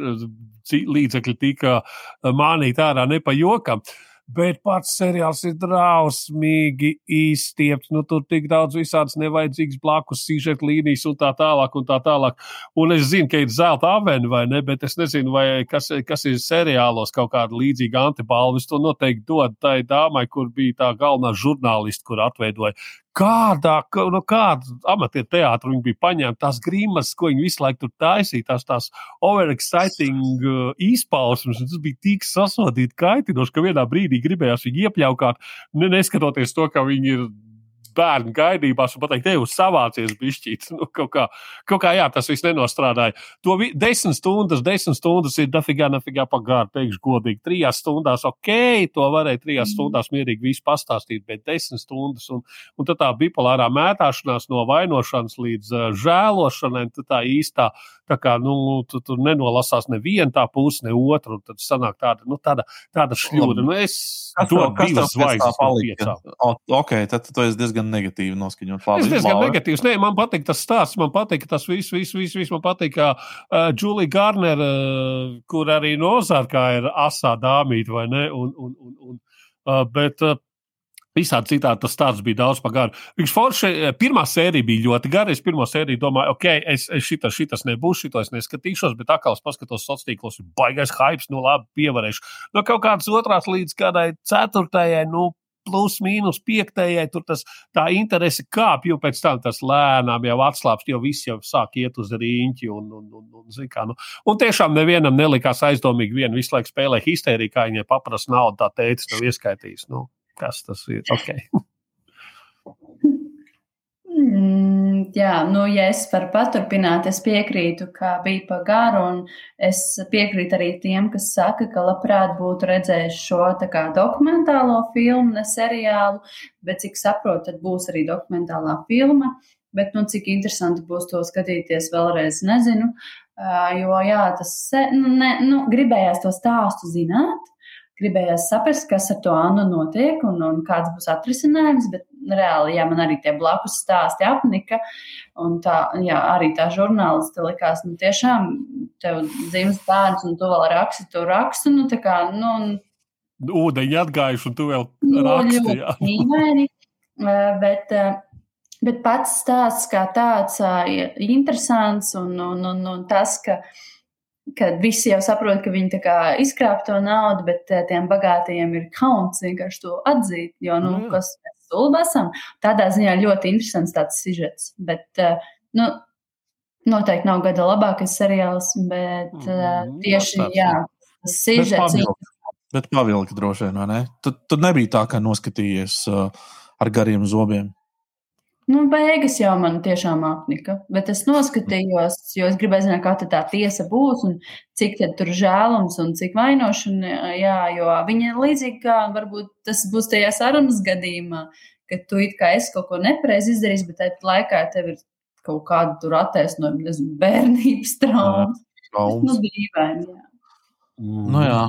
līdzekļi tika mānīti ārā ne pa jokam. Uh, Bet pats seriāls ir drausmīgi izstiepts. Nu, tur tik daudz visādas nevajadzīgas blakus sižeta līnijas un tā tālāk. Un, tā tālāk. un es zinu, ka ir zelta aveni vai ne, bet es nezinu, kas, kas ir seriālos kaut kāda līdzīga antibalva. Es to noteikti dodu tai dāmai, kur bija tā galvenā žurnāliste, kur atveidoja kādā, no kāda amatieru teātra viņi bija paņemti, tās grimas, ko viņi visu laiku tur taisīja, tās, tās overexciting uh, izpausmes. Tas bija tik sasodīti, kaitinoši, ka vienā brīdī gribējās viņu iepļaukāt, ne, neskatoties to, ka viņi ir bērnu gaidībās un pateikt, ej, savācies bišķīt. Nu, kaut, kā, kaut kā, jā, tas viss nenostrādāja. To vi, desmit stundas, desmit stundas ir dafigā, nafigā pagāri, teikšu godīgi. Trijās stundās, ok, to varēja trijās stundās mierīgi visu pastāstīt, bet desmit stundas un, un tā bipolārā mētāšanās no vainošanas līdz uh, žēlošanai, tā īstā, tā kā, nu, tu, tur nenolasās neviena tā puse, ne otra, un tad sanāk tāda, nu, tāda, tāda šļūda. Nu, es dodu divas zvaigznes piecām. Ok, tad tu esi diezgan negatīvi noskaņot. Labi, es diezgan labi. negatīvs. Nē, man patīk tas stāsts, man patīk tas viss, viss, viss, viss man patīk, kā uh, Julija Garner, uh, kur arī no Ozarkā ir asā dāmīta, vai ne? Un, un, un, un, uh, bet, uh, Visādi citādi tas stāsts bija daudz par garu. Viņš forši, pirmā sērija bija ļoti gara. Es pirmo sēriju domāju, ok, es, es šitas, šitas nebūs, šito es neskatīšos, bet atkal es paskatos sociālos tīklos, baigais hype, nu labi, pievarēšu. No kaut kādas otrās līdz kādai ceturtajai, nu, plus mīnus piektajai, tur tas, tā interese kāpj, jo pēc tam tas lēnām jau atslābst, jo viss jau sāk iet uz rīņķi. Un, un, un, un, kā, nu. un tiešām nevienam nelikās aizdomīgi, vien visu laiku spēlē histēriju, kā viņai paprasta naudu, tā teicis, nav ieskaitījis. Nu, kas tas ir? Okay. Mm, jā, nu, ja es varu paturpināt, es piekrītu, ka bija pa garu, un es piekrītu arī tiem, kas saka, ka labprāt būtu redzējuši šo kā, dokumentālo filmu, ne seriālu, bet cik saprotu, tad būs arī dokumentālā filma. Bet, nu, cik interesanti būs to skatīties vēlreiz, nezinu. Jo, jā, tas nu, ne, nu, gribējās to stāstu zināt, gribējās saprast, kas ar to Annu notiek un, un kāds būs atrisinājums. Bet reāli, jā, man arī tie blakus stāsti apnika. Un tā, jā, arī tā žurnāliste likās, nu, tiešām tev dzīves bērns, un tu vēl raksti, tu raksti. Nu, tā kā, nu, Ūdeņi atgājuši, un tu vēl raksti. Jā. Mīmēni, bet, bet pats stāsts kā tāds ir interesants, un, un, un, un tas, ka kad visi jau saprot, ka viņi izkrāp to naudu, bet tiem bagātajiem ir kauns vienkārši to atzīt. Jo, nu, mm. kas mēs stulbi esam, tādā ziņā ļoti interesants tāds sižets. Bet, nu, noteikti nav gada labākais seriāls, bet mm. tieši no, jā, tas sižets. Bet pavilki droši vien, vai ne? Tu, tu nebija tā, ka noskatījies uh, ar gariem zobiem. Nu, beigas jau man tiešām apnika, bet es noskatījos, jo es gribēju zināt, kā tā tiesa būs un cik tur žēlums un cik vainošana. Jā, jo viņa ir līdzīga, kā varbūt tas būs tajā sarunas gadījumā, ka tu it kā esi kaut ko nepareizi izdarījis, bet tajā laikā tev ir kaut kāda tur attaisnojuma, nezinu, bērnības trauma. Nu, dīvaini, jā. Nu, jā.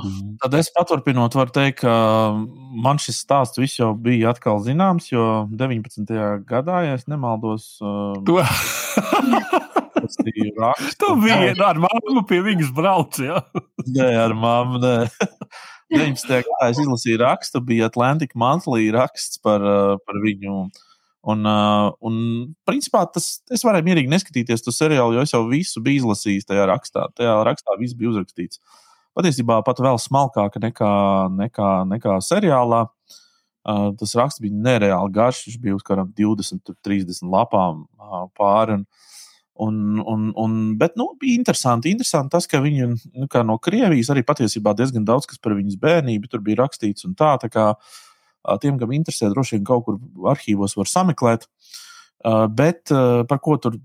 Tad es paturpinot, varu teikt, ka man šis stāsts viss jau bija atkal zināms, jo 19. gadā, ja nemaldos, to rakstu. Tu biji ar mammu pie viņas brauc, jā? nē, ar mammu, nē. 19. gadā es izlasīju rakstu, bija Atlantic Monthly raksts par, par viņu. Un, un principā tas es varēju mierīgi neskatīties to seriālu, jo es jau visu biju izlasījis tajā rakstā. Tajā rakstā viss bija uzrakstīts. Uh, patiesībā pat vēl smalkāka nekā, nekā, nekā seriālā. Uh, tas raksts bija nereāli garš. Viņš bija uz kādām 20, 30 lapām uh, pāri. Un, un, un, un, bet nu, bija interesanti, interesanti tas, ka viņi nu, no Krievijas arī patiesībā diezgan daudz kas par viņas bērnību tur bija rakstīts. Tā, tā kā uh, tiem, kam interesē, droši vien kaut kur arhīvos var sameklēt. Uh, bet uh, par ko tur,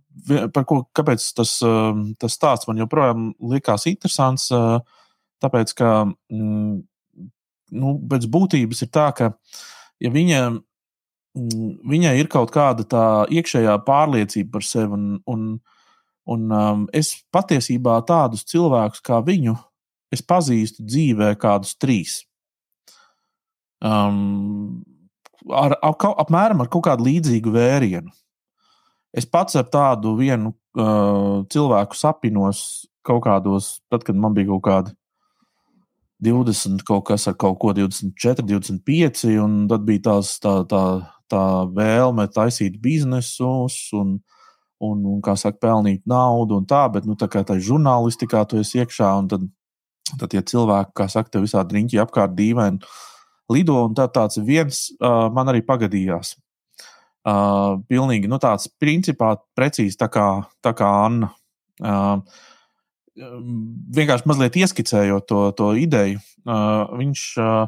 par ko, kāpēc tas, uh, tas stāsts man joprojām likās interesants? Uh, Tāpēc, ka mm, nu, pēc būtības ir tā, ka ja viņa, mm, viņai ir kaut kāda tā iekšējā pārliecība par sevi, un, un, un um, es patiesībā tādus cilvēkus kā viņu pazīstu dzīvē kādus trīs. Um, ar, ar, apmēram ar kaut kādu līdzīgu vērienu. Es pats ar tādu vienu uh, cilvēku sapinos kaut kādos, tad, kad man bija kaut kādi 20 kaut kas ar kaut ko 24, 25, un tad bija tās, tā, tā, tā vēlme taisīt biznesus un, un, un kā saka, pelnīt naudu un tā, bet, nu, tā kā tā žurnālistikā tu esi iekšā, un tad, tad tie cilvēki, kā saka, tev visādi riņķi apkārt dīvaini lido, un tā, tāds viens uh, man arī pagadījās. Uh, pilnīgi nu, tāds principā precīzi tā kā, tā kā Anna. Uh, vienkārši mazliet ieskicējot to, to ideju, uh, viņš uh,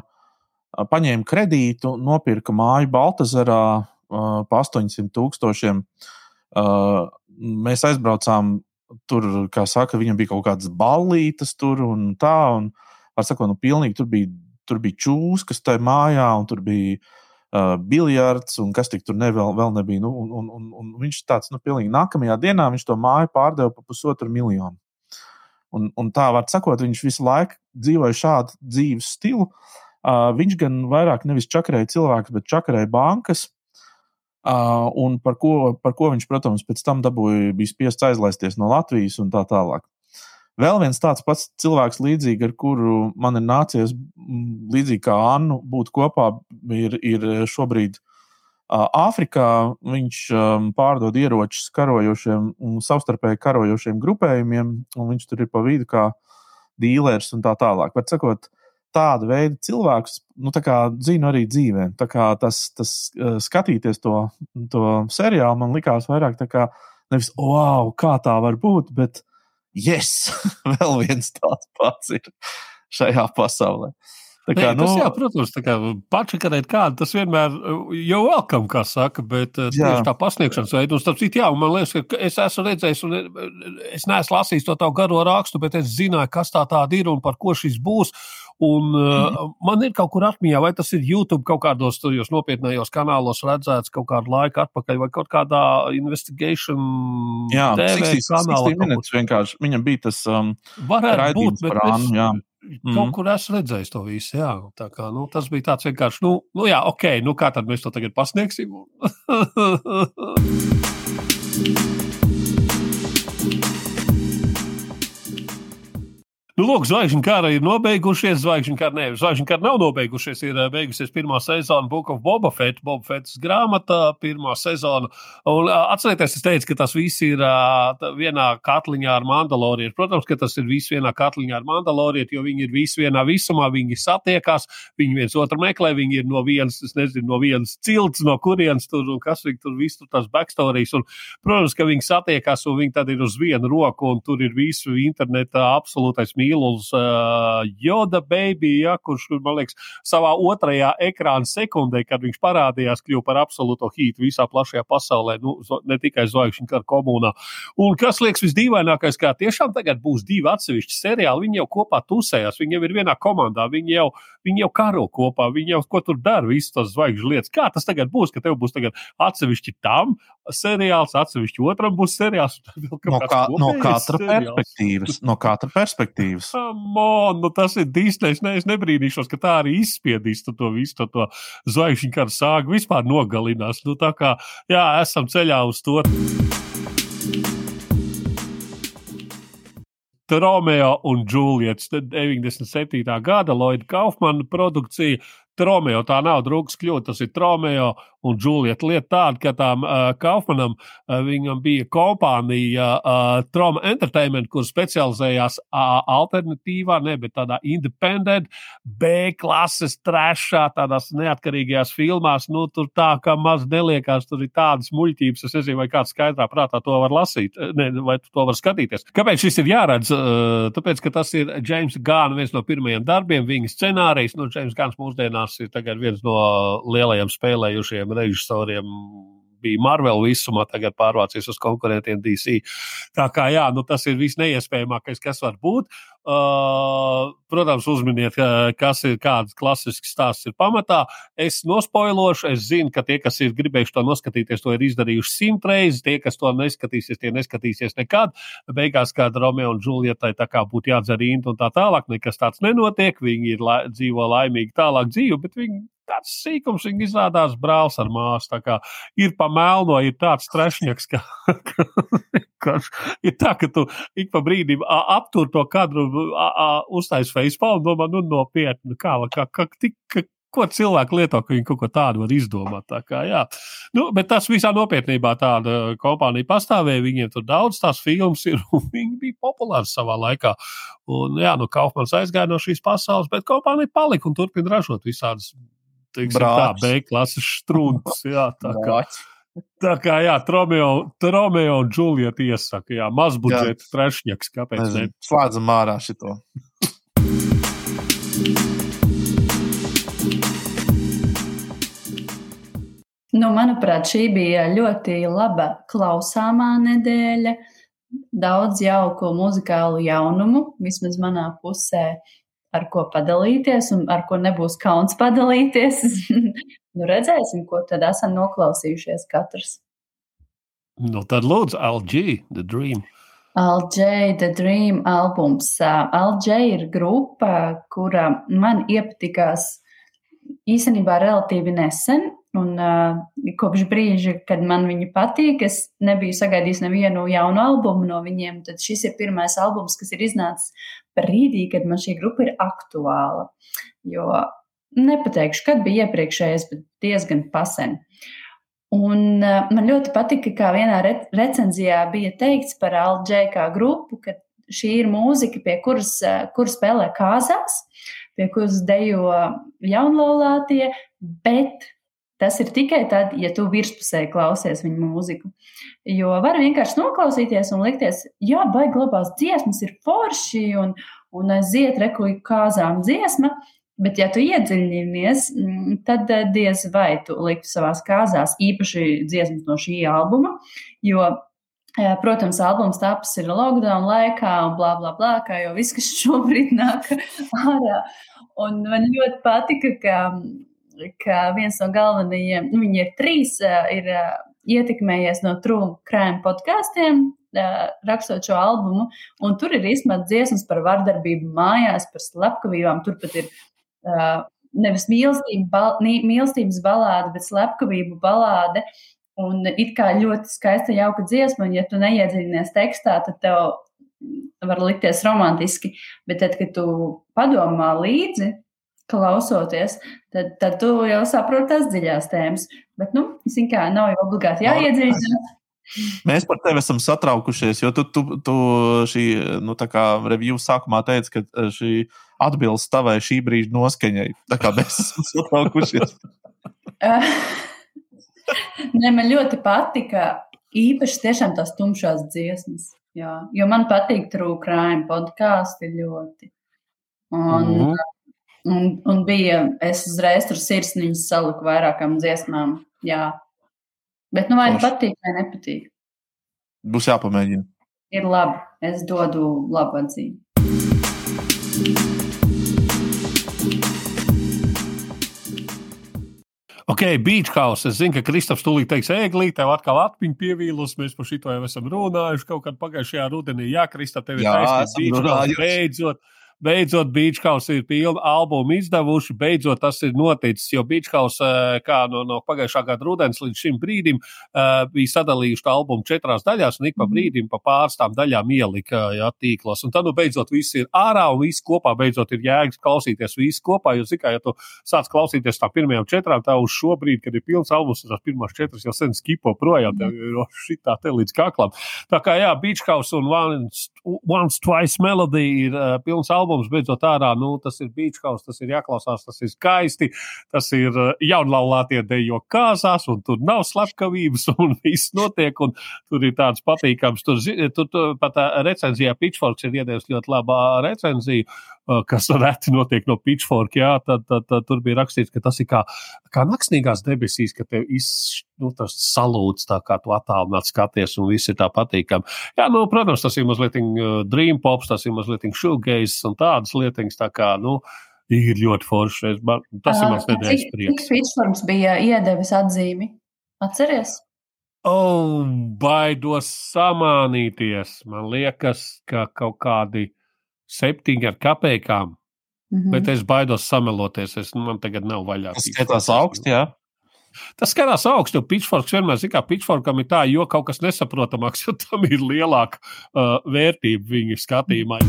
paņēma kredītu, nopirka māju Baltazarā par 800 tūkstošiem. Mēs aizbraucām tur, kā saka, viņam bija kaut kādas ballītes tur un tā. Un, var sakot, nu, pilnīgi tur bija, tur bija čūskas tajā mājā, un tur bija uh, biljards, un kas tik tur ne, vēl, vēl nebija. Nu, un, un, un, un viņš tāds, nu, pilnīgi nākamajā dienā viņš to māju pārdeva par pusotru miljonu. Un, un tā var sakot, viņš visu laiku dzīvoja šādu dzīves stilu. Uh, viņš gan vairāk nevis čakarēja cilvēkus, bet čakarēja bankas. Uh, un par ko, par ko viņš, protams, pēc tam dabūja, bija spiests aizlaisties no Latvijas un tā tālāk. Vēl viens tāds pats cilvēks, līdzīgi ar kuru man ir nācies, līdzīgi kā Annu, būt kopā, ir, ir šobrīd Āfrikā. Viņš pārdod ieročus karojošiem savstarpēji karojošiem grupējumiem, un viņš tur ir pa vidu kā dīlers un tā tālāk. Var sakot, tādu veidu cilvēkus nu, zinu arī dzīvē. Tas, tas skatīties to, to seriālu man likās vairāk tā kā nevis, wow, kā tā var būt, bet yes, vēl viens tāds pats ir šajā pasaulē. Tā kā, Nē, tas, nu, jā, protams, tā kā pačakarēt kādu, tas vienmēr jau welcome, kā saka, bet jā. tieši tā pasniegšanas veidu. Un starp citu, jā, man liekas, ka es esmu redzējis, un es neesmu lasījis to tavu garo rakstu, bet es zināju, kas tā tāda ir un par ko šis būs. Un, mm. uh, man ir kaut kur atmiņā, vai tas ir YouTube kaut kādos tajos nopietnējos kanālos redzēts kaut kādu laiku atpakaļ, vai kaut kādā investigation jā, TV 60, kanālā. 60 minutes vienkārši. Viņam bija tas um, varētu būt, es, jā. Mm. Kaut kur esmu redzējis to visu. Jā, tā kā, nu, tas bija tāds vienkārši, nu, nu jā, ok, nu kā tad mēs to tagad pasniegsim? Nu, lūk, zvaigžņu kara ir nobeigušies. Zvaigžņu kara, ne, zvaigžņu kara nav nobeigušies. Ir beigusies pirmā sezona Book of Boba Fett, Boba Fettas grāmata, pirmā sezona. Un, atcerieties, es teicu, ka tas viss ir vienā katliņā ar Mandalorietu. Protams, ka tas ir viss vienā katliņā ar Mandalorietu, jo viņi ir visi vienā visumā, viņi satiekās, viņi viens otru meklē, viņi ir no vienas, es nezinu, no vienas cilts, no kurienes tur, un kas viņi tur visu tur tās backstorijas. Un, protams, ka viņi satiekās, un viņi tad ir uz vienu roku, un tur ir visu internetā absolūtais mīlestības Mīluls uh, Joda Baby, ja, kurš, man liekas, savā otrajā ekrāna sekundē, kad viņš parādījās, kļuva par absolūto hītu visā plašajā pasaulē, nu, ne tikai zvaigžņu kara komunā. Un kas liekas visdīvainākais, kā tiešām tagad būs divi atsevišķi seriāli, viņi jau kopā tusējās, viņi jau ir vienā komandā, viņi jau, viņi jau karo kopā, viņi jau ko tur dara, visas tās zvaigžņu lietas. Kā tas tagad būs, ka tev būs atsevišķi tam seriāls, atsevišķi otram būs seriāls? No, kā, no katra seriāls. perspektīvas. No katra perspektīvas! Man, nu tas ir Disneja. Ne, es nebrīnīšos, ka tā arī izspiedīs to, to visu, to, to zvaigžņu kara sāgu vispār nogalinās. Nu, tā kā, jā, esam ceļā uz to. Romeo un Džuliets, 97. gada Lloyd Kaufmana produkcija. Romeo tā nav draugs kļūt, tas ir Romeo un Džulieta. Lieta tāda, ka tam uh, Kaufmanam uh, viņam bija kompānija uh, Troma Entertainment, kur specializējās uh, alternatīvā, ne, bet tādā independent, B klases, trešā, tādās neatkarīgajās filmās. Nu, tur tā kā maz neliekās, tur ir tādas muļķības. Es nezinu, vai kāds skaidrā prātā to var lasīt, ne, vai to var skatīties. Kāpēc šis ir jāredz? Uh, tāpēc, ka tas ir James Gāna viens no pirmajiem darbiem, viņa scenārijs. Nu, James Gāns mūsdienās ir viens no lielajiem spēlējušiem režisoriem bija Marvel visumā, tagad pārvācies uz konkurentiem DC. Tā kā jā, nu, tas ir visneiespējamākais, kas var būt. Uh, protams, uzminiet, kas ir kāds klasisks stāsts ir pamatā. Es nospoilošu, es zinu, ka tie, kas ir gribējuši to noskatīties, to ir izdarījuši simt reizes. Tie, kas to neskatīsies, tie neskatīsies nekad. Beigās, kad Romeo un Julietai tā kā būtu jādzer īņķi un tā tālāk, nekas tāds nenotiek. Viņi ir la dzīvo laimīgi tālāk dzīvi, bet viņi tāds sīkums, viņa izrādās brālis ar māsu. Tā kā ir pa melno, ir tāds trešnieks, ka, ka, ir tā, ka tu ik pa brīdim aptur to kadru, uztais Facebook un domā, nu nopietni, kā, kā, kā, kā, ko cilvēki lieto, ka viņi kaut ko tādu var izdomāt. Tā kā, jā. nu, bet tas visā nopietnībā tāda kompānija pastāvēja. Viņiem tur daudz tās filmas ir, un viņi bija populāri savā laikā. Un, jā, nu, Kaufmans aizgāja no šīs pasaules, bet kompānija palika un turpina ražot visādas teiksim, tā, B klases strūnas. Jā, tā kā. Tā kā jā, Tromeo, Tromeo un Džulieta iesaka, jā, mazbudžeta trešņaks, kāpēc ne? Slēdzam ārā šito. Nu, manuprāt, šī bija ļoti laba klausāmā nedēļa. Daudz jauku muzikālu jaunumu, vismaz manā pusē, ar ko padalīties un ar ko nebūs kauns padalīties. nu, redzēsim, ko tad esam noklausījušies katrs. Nu, tad lūdzu, LG, The Dream. LJ, The Dream albums. LJ ir grupa, kura man iepatikās īstenībā relatīvi nesen. Un, uh, kopš brīža, kad man viņa patīk, es nebiju sagaidījis nevienu jaunu albumu no viņiem. Tad šis ir pirmais albums, kas ir iznācis brīdī, kad man šī grupa ir aktuāla. Jo nepateikšu, kad bija iepriekšējais, bet diezgan pasen. Un uh, man ļoti patika, kā vienā re recenzijā bija teikts par LJ kā grupu, ka šī ir mūzika, pie kuras, uh, kur spēlē kāzās, pie kuras dejo jaunlaulātie, bet Tas ir tikai tad, ja tu virspusēji klausies viņu mūziku. Jo var vienkārši noklausīties un likties, jā, baigi glabās dziesmas, ir forši un, un aiziet rekuļu kāzām dziesma. Bet, ja tu iedziļinies, mm, tad eh, diez vai tu liktu savās kāzās īpaši dziesmas no šī albuma. Jo, protams, albums taps ir lockdown laikā un bla bla bla, kā jau viss, kas šobrīd nāk ārā. Un man ļoti patika, ka ka viens no galvenajiem, nu, viņi ir trīs, ir ietekmējies no True Crime podkāstiem, rakstot šo albumu. Un tur ir īstenībā dziesmas par vardarbību mājās, par slepkavībām. Tur pat ir uh, nevis mīlestība, mīlestības balāde, bet slepkavību balāde. Un it kā ļoti skaista, jauka dziesma, un ja tu neiedziļinies tekstā, tad tev var likties romantiski. Bet tad, kad tu padomā līdzi, klausoties, tad, tad tu jau saproti tās dziļās tēmas. Bet, nu, zin kā, nav jau obligāti jāiedziļinās. Mēs par tevi esam satraukušies, jo tu, tu, tu šī nu, reviju sākumā teici, ka eh, šī atbilst tavai šī brīža noskaņai. Tā kā mēs esam satraukušies. Nē, man ļoti patika īpaši tiešām tās tumšās dziesmas. Jā, jo man patīk true crime podkāsti ļoti. Un, mm -hmm. Un, un bija, es uzreiz tur sirsniņas saliku vairākām dziesmām. Jā. Bet nu vai nu patīk, vai nepatīk? Būs jāpamēģina. Ir labi. Es dodu labu atzīmi. Ok, Beach House. Es zinu, ka Kristofs tūlīt teiks, ēglī, tev atkal atmiņa pievīlus. Mēs par šito jau esam runājuši kaut kad pagājušajā rudenī. Jā, Kristof, tev ir taisnība. Beidzot, beidzot Beachhouse ir pilnu albumu izdevuši, beidzot tas ir noticis, jo Beachhouse, eh, kā no, no pagājušā gada rudens līdz šim brīdim, uh, bija sadalījuši to albumu četrās daļās, un ik pa mhm. brīdim pa pārstām daļām ielika jā, tīklos. Un tad, nu, beidzot, viss ir ārā, un viss kopā beidzot ir jēgas klausīties visu kopā, jo, zikā, ja tu sāc klausīties tā pirmajām četrām, tā uz šo brīdi, kad ir pilns albums, tās pirmās četras jau sen skipo projām, tev ir šitā te līdz kaklam. Tā kā, jā, Beachhouse un Once, Once Twice Melody ir uh, pilns albums albums beidzot ārā. Nu, tas ir beach house, tas ir jāklausās, tas ir skaisti. Tas ir eh, jaunlaulātie dejo kāzās, un tur nav slepkavības, un viss notiek, un tur ir tāds patīkams. Tur, tur, tur pat eh, recenzijā Pitchforks ir iedevis ļoti labā recenziju, kas reti notiek no Pitchfork. Jā, tad, tad, tad tur bija rakstīts, ka tas ir kā, kā naktsnīgās debesīs, ka tev iz, nu, tas salūts tā kā tu attālināt skaties, un viss ir tā patīkami. Jā, nu, protams, tas ir mazliet dream pops, tas ir mazliet shoegaze un tādas lietiņas, tā kā, nu, ir ļoti forši. Tas ir mans nedēļas prieks. Cik Pitchforks bija iedevis atzīmi? Atceries? Oh, baidos samānīties. Man liekas, ka kaut kādi septiņi ar kapekām. Mm -hmm. Bet es baidos sameloties. Es, man tagad nav vaļā. Tas skatās augstu, jā. Tas skatās augstu, jo pitchforks vienmēr ir kā pitchforkam ir tā, jo kaut kas nesaprotamāks, jo tam ir lielāka uh, vērtība viņa skatījumā.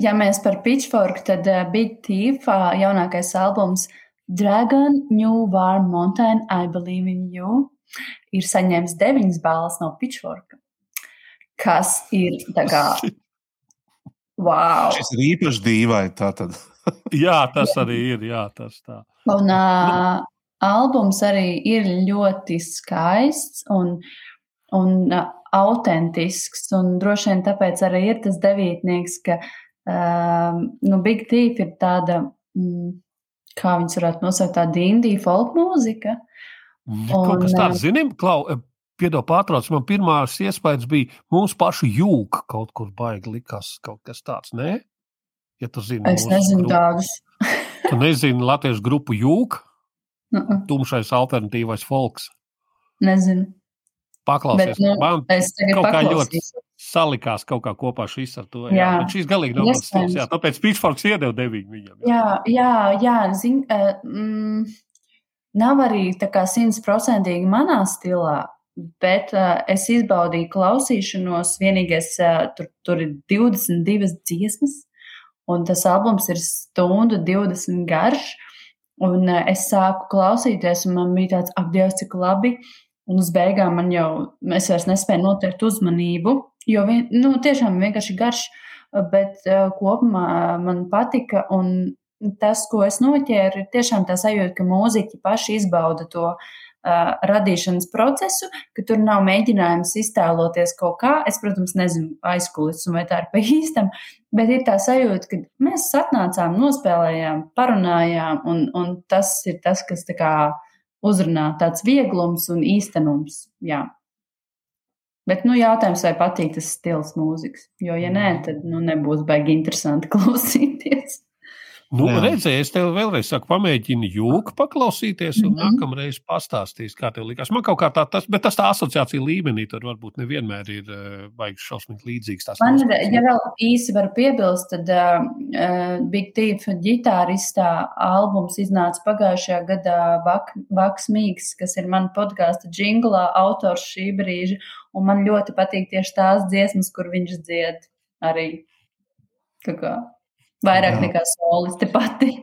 Ja mēs par pitchforku, tad uh, Big Thief uh, jaunākais albums Dragon New Warm Mountain, I Believe in You ir saņēmis deviņas balvas no pitchforka, kas ir tā kā Wow. Šis ir īpaši dīvaini. Tātad. jā, tas arī ir. Jā, tas tā. Un uh, albums arī ir ļoti skaists un, un uh, autentisks. Un droši vien tāpēc arī ir tas devītnieks, ka uh, nu, Big Thief ir tāda, mm, kā viņas varētu nosaukt, tāda indija folk mūzika. Kaut kas tāds, zinām, Klau, piedod pārtrauc, man pirmās iespējas bija mūsu pašu jūka kaut kur baigi likās kaut kas tāds, nē? Ja tu zini, es nezinu grupu. tādus. tu nezini latviešu grupu jūka? Uh -uh. Tumšais alternatīvais folks. Nezinu. Paklausies, Bet, nu, man es kaut kā ļoti salikās kaut kā kopā šis ar to. Jā, Jā. jā. šīs galīgi nav mans stils. Jā, tāpēc Pitchforks iedeva deviņu viņam. Jā, jā, jā zin, uh, mm, nav arī tā kā simtprocentīgi manā stilā, bet uh, es izbaudīju klausīšanos. Vienīgais, uh, tur, tur ir 22 dziesmas, un tas albums ir stundu 20 garš. Un uh, es sāku klausīties, un man bija tāds, Dievs, cik labi. Un uz beigām man jau, es vairs nespēju noteikt uzmanību, jo vien, nu, tiešām vienkārši garš, bet uh, kopumā man patika. Un tas, ko es noķēru, ir tiešām tā sajūta, ka mūziķi paši izbauda to uh, radīšanas procesu, ka tur nav mēģinājums iztēloties kaut kā. Es, protams, nezinu aizkulis, vai tā ir pa īstam, bet ir tā sajūta, ka mēs atnācām, nospēlējām, parunājām, un, un tas ir tas, kas tā kā uzrunā tāds vieglums un īstenums. Jā. Bet nu, jautājums, vai patīk tas stils mūzikas. Jo, ja nē, tad nu, nebūs baigi interesanti klausīties. Nu, Jā. redzēji, es tev vēlreiz saku, pamēģini jūku paklausīties, un mm -hmm. nākamreiz pastāstīs, kā tev likās. Man kaut kā tā, tas, bet tas tā asociācija līmenī tur varbūt nevienmēr ir uh, baigi šausmīgi līdzīgs. Man, ir, ja vēl īsi varu piebilst, tad uh, Big Thief ģitāristā albums iznāca pagājušajā gadā Bak- Baks Mīgs, kas ir mana podkāsta jinglā, autors šī brīža. Un man ļoti patīk tieši tās dziesmas, kur viņš dzied arī. Tā kā vairāk Jā. nekā solisti pati.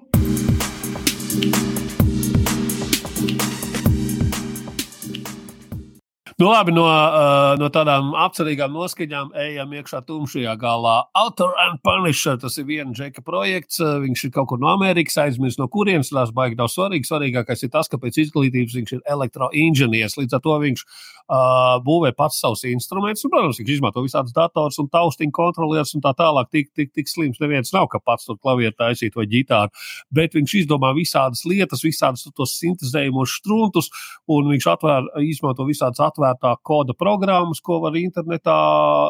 Nu, labi, no, uh, no tādām apcerīgām noskaņām ejam iekšā tumšajā galā. Autor and Punisher tas ir viens džeka projekts. uh, Viņš ir kaut kur no Amerikas, aizmirst no kurienes. Tas baigi nav svarīgi. Svarīgākais ir tas, ka pēc izglītības viņš ir elektroinženieris. Līdz ar to viņš uh, būvē pats savus instrumentus. Un, protams, viņš izmanto visādus datorus un taustiņu kontrolierus un tā tālāk. Tik, tik, tik slims neviens nav, ka pats tur klavieru taisīt vai ģitāru. Bet viņš izdomā visādas lietas, visādus tos sintēzējumos struntus, un viņš atvēr, izmanto visādas atvērtā koda programmas, ko var internetā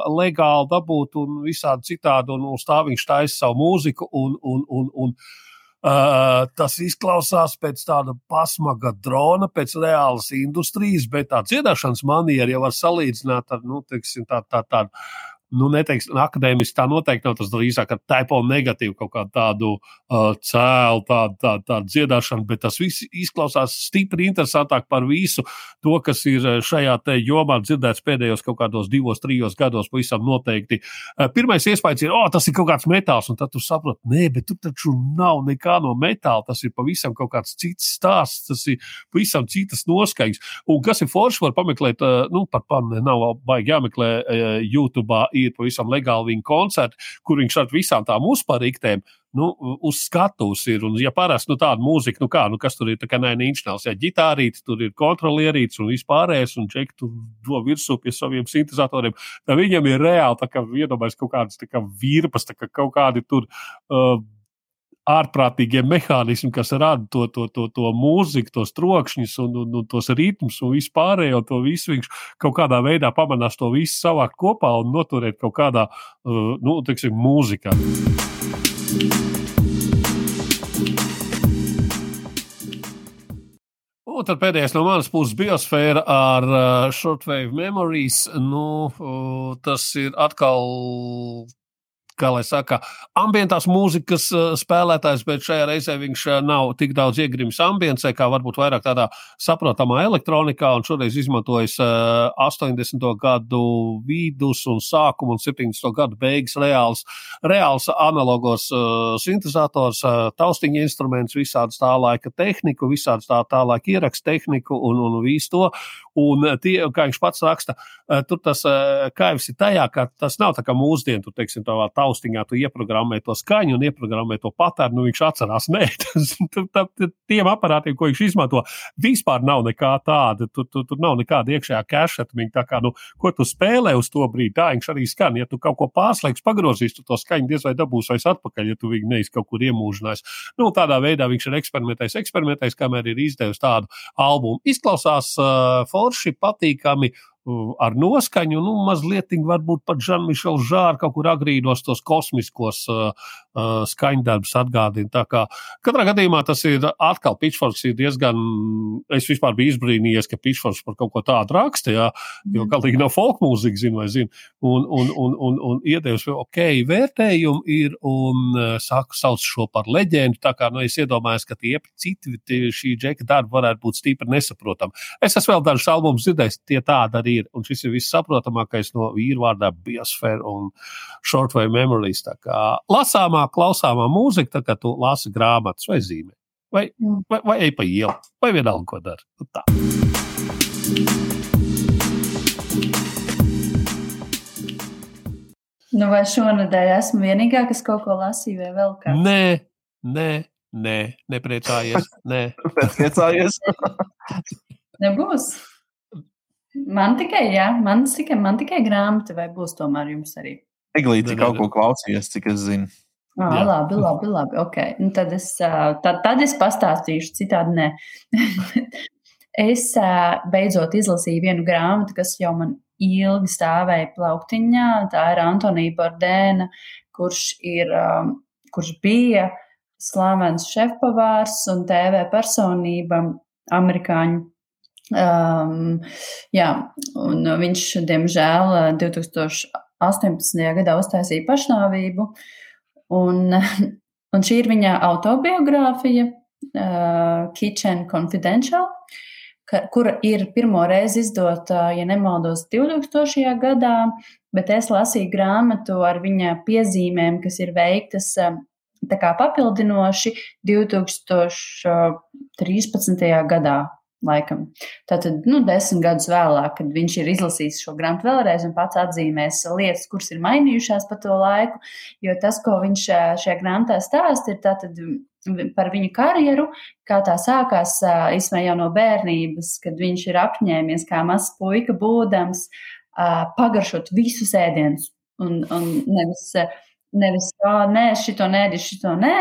legāli dabūt un visādi citādi. Un uz tā viņš taisa savu mūziku. Un, un, un, un, Uh, tas izklausās pēc tāda pasmaga drona, pēc reālas industrijas, bet tā dziedāšanas maniera jau var salīdzināt ar, nu, teiksim, tā, tā, tādu nu, neteiksim, akadēmiski tā noteikti nav tas drīzāk ar typo negatīvu kaut kādu tādu uh, cēlu, tādu, tādu, tādu dziedāšanu, bet tas viss izklausās stipri interesantāk par visu to, kas ir uh, šajā jomā dzirdēts pēdējos kaut kādos divos, trijos gados, pavisam noteikti. Uh, pirmais iespējas ir, o, oh, tas ir kaut kāds metāls, un tad tu saproti, nē, bet tur taču nav nekā no metāla, tas ir pavisam kaut kāds cits stāsts, tas ir pavisam citas noskaņas. Un kas ir forši, var pameklēt, uh, nu, pat man nav baigi jāmeklē uh, YouTube ir pavisam legāli viņa koncerti, kur viņš ar visām tām uzpariktēm. Nu, uz skatuves ir, un, ja parasti nu, tāda mūzika, nu kā, nu, kas tur ir, tā kā nē, inčnāls, ja ģitārītis, tur ir kontrolierītis un vispārējais, un čeki tur do virsū pie saviem sintēzatoriem, tad viņam ir reāli, tā kā iedomājas kaut kādas, tā kā virpas, tā kā kaut kādi tur. Uh, ārprātīgie mehānismi, kas rada to, to, to, to mūziku, tos trokšņus un, un, un tos ritmus un vispārējo to visu. Viņš kaut kādā veidā pamanās to visu savākt kopā un noturēt kaut kādā, uh, nu, teiksim, mūzikā. Un tad pēdējais no manas puses - biosfēra ar uh, shortwave memories. Nu, uh, tas ir atkal kā lai saka, ambientās mūzikas uh, spēlētājs, bet šajā reizē viņš uh, nav tik daudz iegrimis ambiencē, kā varbūt vairāk tādā saprotamā elektronikā, un šoreiz izmantojis uh, 80. gadu vidus un sākumu un 70. gadu beigas reāls, reāls analogos sintēzators, taustiņa instruments, visādas tā laika tehniku, visādas tā, tā laika ierakstu tehniku un, un visu to. Un tie, kā viņš pats raksta, tur tas kaivs ir tajā, ka tas nav tā kā mūsdienu, tur, teiksim, tā austiņā tu ieprogrammē to skaņu un ieprogrammē to patēru, nu viņš atcerās, nē, tas, tā, tā, tiem aparātiem, ko viņš izmanto, vispār nav nekā tāda, tur, tur, tur nav nekāda iekšējā keša, tā kā, nu, ko tu spēlē uz to brīdi, tā viņš arī skan, ja tu kaut ko pārslēgs, pagrozīs, tu to skaņu diez vai dabūsi vairs atpakaļ, ja tu viņu neiz kaut kur iemūžinājis. Nu, tādā veidā viņš ir eksperimentējis, eksperimentējis, kamēr ir izdevusi tādu albumu. Izklausās uh, forši, patīkami, ar noskaņu, nu, mazliet varbūt pat Žanmišels Žāra kaut kur agrīnos tos kosmiskos uh, uh, skaņdarbus atgādina. Tā kā katrā gadījumā tas ir atkal Pitchforks ir diezgan, es vispār biju izbrīnījies, ka Pitchforks par kaut ko tādu raksta, jā, jo mhm. galīgi nav folk mūzika, zinu vai zinu, un, un, un, un, un iedevis, ok, vērtējumu ir, un saku, sauc šo par leģendu, tā kā, nu, es iedomājos, ka tie citi šī džeka darbi varētu būt stipri nesaprotami. Es esmu vēl dažus albumus dzirdējis, tie tādi arī ir. Un šis ir vissaprotamākais no vīru vārdā biosfēra un shortwave memories. Tā kā lasāmā, klausāmā mūzika, tad, kad tu lasi grāmatas vai zīmē. Vai, vai, vai ej pa ielu, vai vienalga, ko dari. Nu, tā. Nu, vai šonadēļ esmu vienīgā, kas kaut ko lasīja, vai vēl kāds? Nē, nē, nē, nepriecājies. Nē, nepriecājies. Nebūs. Man tikai, jā, man tikai, man tikai grāmata, vai būs tomēr jums arī? Eglīti kaut ko klausījies, cik es zinu. Ah, jā. labi, labi, labi. Okay. Nu, tad, es, tad, tad es pastāstīšu, citādi nē. es beidzot izlasīju vienu grāmatu, kas jau man ilgi stāvēja plauktiņā. Tā ir Antonija Bordēna, kurš, ir, kurš bija slavens šefpavārs un TV personība amerikāņu Um, jā, un viņš, diemžēl, 2018. gadā uztaisīja pašnāvību. Un, un šī ir viņa autobiogrāfija, uh, Kitchen Confidential, ka, kura ir pirmo reizi izdota, ja nemaldos, 2000. gadā, bet es lasīju grāmatu ar viņa piezīmēm, kas ir veiktas tā kā papildinoši 2013. gadā Laikam. Tātad, nu, desmit gadus vēlāk, kad viņš ir izlasījis šo grāmatu vēlreiz un pats atzīmēs lietas, kuras ir mainījušās pa to laiku, jo tas, ko viņš šajā grāmatā stāsta, ir tātad par viņu karjeru, kā tā sākās īstenībā jau no bērnības, kad viņš ir apņēmies kā mazs puika būdams pagaršot visus ēdienus un, un nevis, nevis, nē, šito nē, šito nē,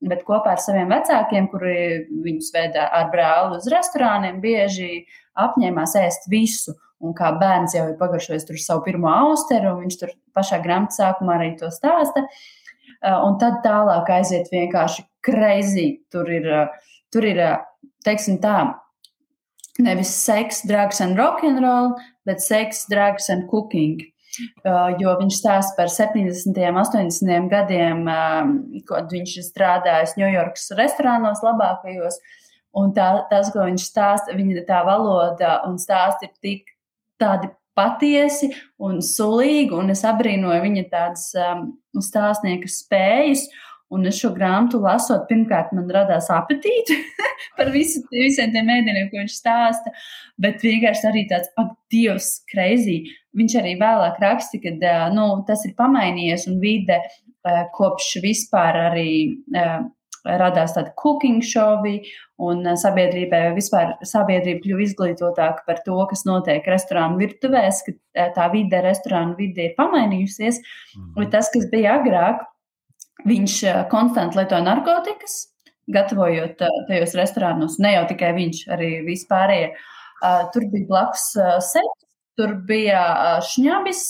bet kopā ar saviem vecākiem, kuri viņus veda ar brāli uz restorāniem, bieži apņēmās ēst visu. Un kā bērns jau ir pagaršojis savu pirmo austeru, un viņš tur pašā grāmatā sākumā arī to stāsta. Un tad tālāk aiziet vienkārši kreizī. Tur ir, tur ir, teiksim tā, nevis seks, drugs and rock and roll, bet seks, drugs and cooking. Uh, jo viņš stāsta par 70. un 80. gadiem, um, kad viņš strādājis Ņujorkas restorānos labākajos. Un tā, tas, ko viņš stāsta, viņa tā valoda un stāsti ir tik tādi patiesi un sulīgi, un es abrīnoju viņa tādas um, stāstnieka spējas. Un es šo grāmatu lasot, pirmkārt, man radās apetīte par visu, visiem tiem mēdiem, ko viņš stāsta. Bet vienkārši arī tāds, ak, Dievs, kreizī. Viņš arī vēlāk raksta, ka nu, tas ir pamainījies un vide kopš vispār arī radās tādi cooking šovi, un sabiedrībai vispār sabiedrība kļuva izglītotāka par to, kas notiek restorānu virtuvēs, ka tā vide, restorānu vide ir pamainījusies. Mm. Bet tas, kas bija agrāk, Viņš konstanti lietoja narkotikas, gatavojot tajos restorānos. Ne jau tikai viņš, arī vispārējie. Tur bija blakus seks, tur bija šņabis,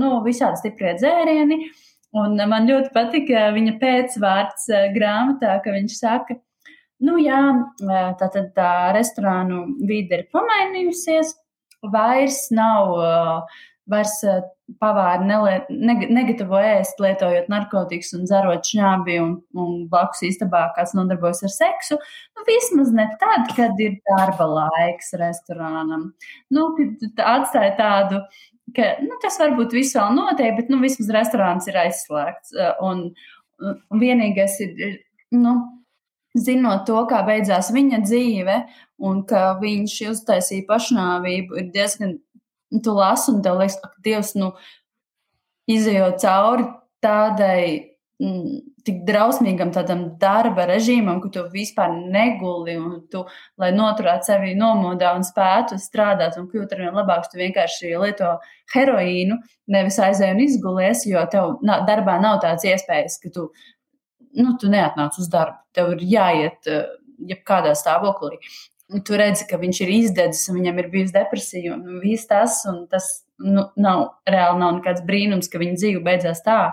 nu, visādi stiprie dzērieni. Un man ļoti patika viņa pēcvārds grāmatā, ka viņš saka, nu jā, tā tad tā restorānu vide ir pamainījusies, vairs nav vairs pavāri neliet, neg negatavo ēst, lietojot narkotikas un dzerot šņābi un, un blakus istabā kāds nodarbojas ar seksu. Nu, vismaz ne tad, kad ir darba laiks restorānam. Nu, atstāja tādu, ka nu, tas varbūt viss vēl notiek, bet nu, vismaz restorāns ir aizslēgts. Un, un vienīgais ir, ir nu, zinot to, kā beidzās viņa dzīve, un ka viņš uztaisīja pašnāvību, ir diezgan tu lasi un tev liekas, ka Dievs, nu, izējot cauri tādai mm, tik drausmīgam tādam darba režīmam, ka tu vispār neguli un tu, lai noturētu sevi nomodā un spētu strādāt un kļūt ar vien labāks, tu vienkārši lieto heroīnu, nevis aizēj un izgulies, jo tev na, darbā nav tāds iespējas, ka tu, nu, tu neatnāc uz darbu. Tev ir jāiet uh, jebkādā stāvoklī. Tu redzi, ka viņš ir izdedzis, un viņam ir bijusi depresija, un viss tas, un tas nu, nav reāli nav nekāds brīnums, ka viņa dzīve beidzās tā.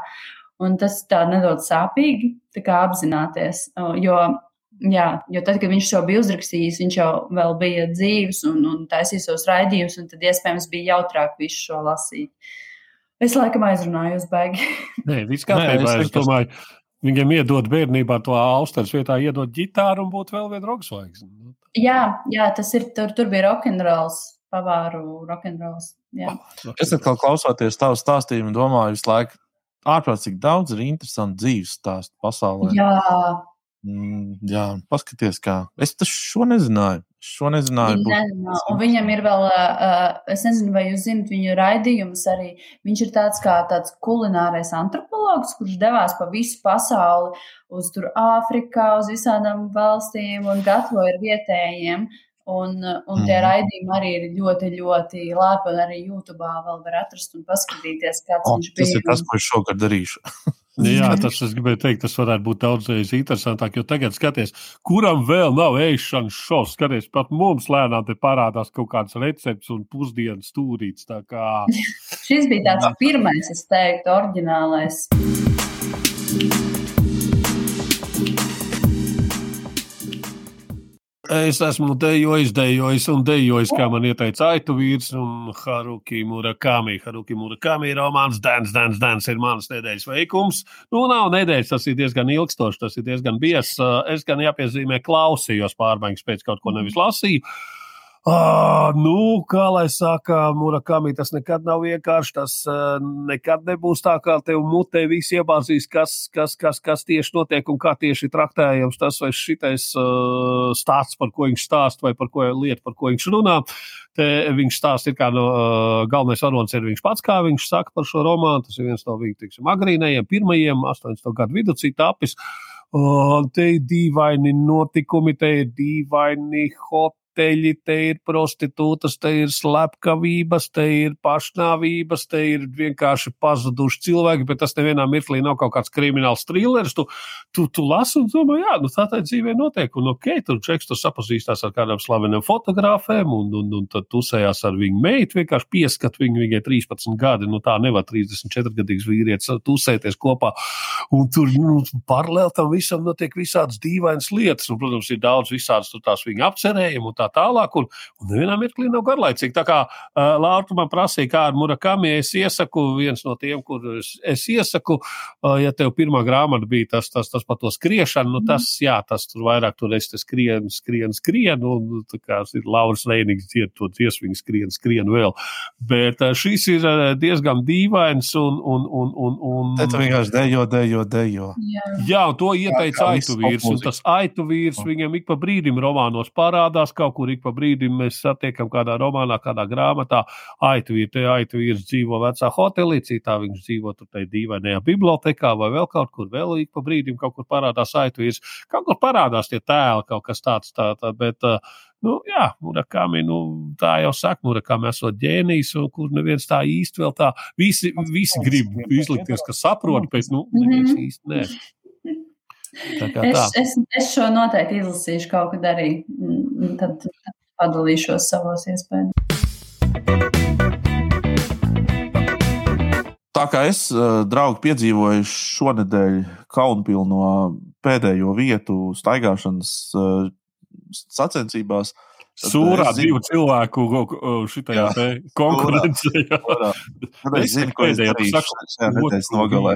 Un tas tā nedaudz sāpīgi apzināties. Jo, jā, jo tad, kad viņš to bija uzrakstījis, viņš jau bija dzīves un, un taisīja savus raidījumus, un tad iespējams bija jautrāk visu šo lasīt. Es laikam aizrunāju uz baigi. Nē, viss kārtībā. Es domāju, viņam iedod bērnībā to austeres vietā, iedod ģitāru un būtu vēl viena roksvaigs. Jā, jā, tas ir, tur, tur bija rokenrols, pavāru rokenrols. Es atkal klausoties tavu stāstījumu, domāju visu laiku, ārprātīgi daudz ir interesanti dzīves stāstu pasaulē. Jā. Mm, jā, paskaties, kā. Es šo nezināju. Šo nezināju. Nezinu. Un viņam ir vēl, uh, es nezinu, vai jūs zinat viņu raidījumus arī. Viņš ir tāds kā tāds kulinārais antropologs, kurš devās pa visu pasauli, uz tur Āfrikā, uz visādām valstīm un gatavoja ar vietējiem. Un, un tie mm. raidījumi arī ir ļoti, ļoti labi. Arī YouTube vēl var atrast un paskatīties, kāds oh, viņš bija. Tas ir tas, ko es šogad darīšu. Jā, tas es gribēju teikt, tas varētu būt daudzreiz interesantāk, jo tagad skaties, kuram vēl nav ēšanas šovs. Skaties, pat mums lēnām te parādās kaut kāds recepts un pusdienas stūrīts. Kā... Šis bija tāds pirmais, es teiktu, oriģinālais. Es esmu dejojis, dejojis un dejojis, kā man ieteica Aitu vīrs un Haruki Murakami. Haruki Murakami romāns Dance, Dance, Dance ir mans nedēļas veikums. Nu, nav nedēļas, tas ir diezgan ilgstošs, tas ir diezgan biezs. Es gan jāpiezīmē klausījos pārmaiņas pēc kaut ko nevis lasīju. Uh, nu, kā lai saka, Murakami, tas nekad nav vienkārši. Tas uh, nekad nebūs tā, kā tev mutē viss iebāzīs, kas, kas, kas, kas tieši notiek un kā tieši traktējams tas vai šitais uh, stāsts, par ko viņš stāst, vai par ko lieta, par ko viņš runā. Te viņš stāsta, kā no uh, galvenais varonis ir viņš pats, kā viņš saka par šo romānu. Tas ir viens no viņa, teiksim, agrīnajiem, pirmajiem, 80. gadu vidū tapis. Uh, te ir dīvaini notikumi, te ir dīvaini hot teļi, te ir prostitūtas, te ir slepkavības, te ir pašnāvības, te ir vienkārši pazuduši cilvēki, bet tas nevienā mirklī nav kaut kāds krimināls thrillers. Tu, tu, tu lasi un domā, jā, nu tā tā dzīvē notiek. Un ok, tur čeks tur sapazīstās ar kādām slavenām fotogrāfēm un, un, un tad tusējās ar viņu meitu, vienkārši pieskat viņu, viņai 13 gadi, nu tā nevar 34 gadīgs vīrietis tusēties kopā. Un tur nu, paralēli tam visam notiek visādas dīvainas lietas. Un, protams, ir daudz visādas tās viņa apcerējumu tā tālāk, un, un nevienā mirklī nav garlaicīgi. Tā kā uh, Lārta man prasīja, kādu murakami es iesaku, viens no tiem, kurus es iesaku, uh, ja tev pirmā grāmata bija tas, tas, tas par to skriešanu, nu tas, jā, tas tur vairāk tur es te skrienu, skrienu, skrienu, un tā kā ir Lauras Reinīgs dzied to dziesmu, skrien, skrien vēl. Bet uh, šis ir uh, diezgan dīvains un, un, un, un, un... Te tu vienkārši dejo, dejo, dejo. Jā, jā to ieteica Aitu vīrs, un tas Aitu vīrs viņam ik pa brīdim romānos parādās kaut kur ik pa brīdim mēs satiekam kādā romānā, kādā grāmatā. Aitu ir te, aitu ir dzīvo vecā hotelī, citā viņš dzīvo tur tajā dīvainajā bibliotekā vai vēl kaut kur vēl ik pa brīdim kaut kur parādās aitu ir. Kaut kur parādās tie tēli, kaut kas tāds, tā, tā, bet, Nu, jā, Murakami, nu, tā jau saka, Murakami esot ģēnijs, un kur neviens tā īsti vēl tā, visi, visi grib izlikties, ka saprot, bet, nu, neviens mhm. īsti nē. Es, es, es šo noteikti izlasīšu kaut kad arī. Tad padalīšos savos iespējās. Tā kā es, eh, draugi, piedzīvoju šonadēļ Kaunpilno pēdējo vietu staigāšanas eh, sacensībās. Sūrā zinu, divu cilvēku šitajā konkurencē. Es zinu, ko es darīšu šajā nedēļas nogalē.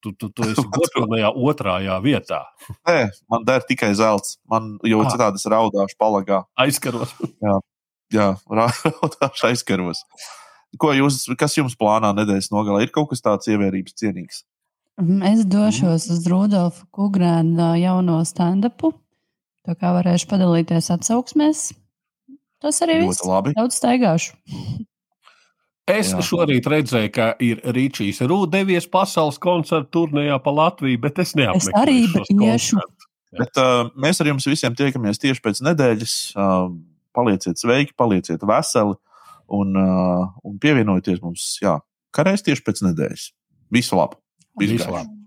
Tu, tu, tu esi godpilnajā otrajā vietā. Nē, man der tikai zelts. Man jau ah. citādi es raudāšu palagā. Aizkaros. Jā, jā raudāšu aizkaros. Ko jūs, kas jums plānā nedēļas nogalē? Ir kaut kas tāds ievērības cienīgs? Mhm, es došos uz Rudolfa Kungrāna jauno stand-upu. Tā kā varēšu padalīties atsauksmēs. Tas arī viss. Labi. Daudz staigāšu. Es Jā. šorīt redzēju, ka ir Rīčijs Rūda devies pasaules koncertu turnīrā pa Latviju, bet es neapmeklēju. Es arī iešu. Bet, uh, mēs ar jums visiem tiekamies tieši pēc nedēļas. Uh, palieciet sveiki, palieciet veseli un, uh, un pievienojieties mums, jā, reiz tieši pēc nedēļas. Visu labu! Visu labu!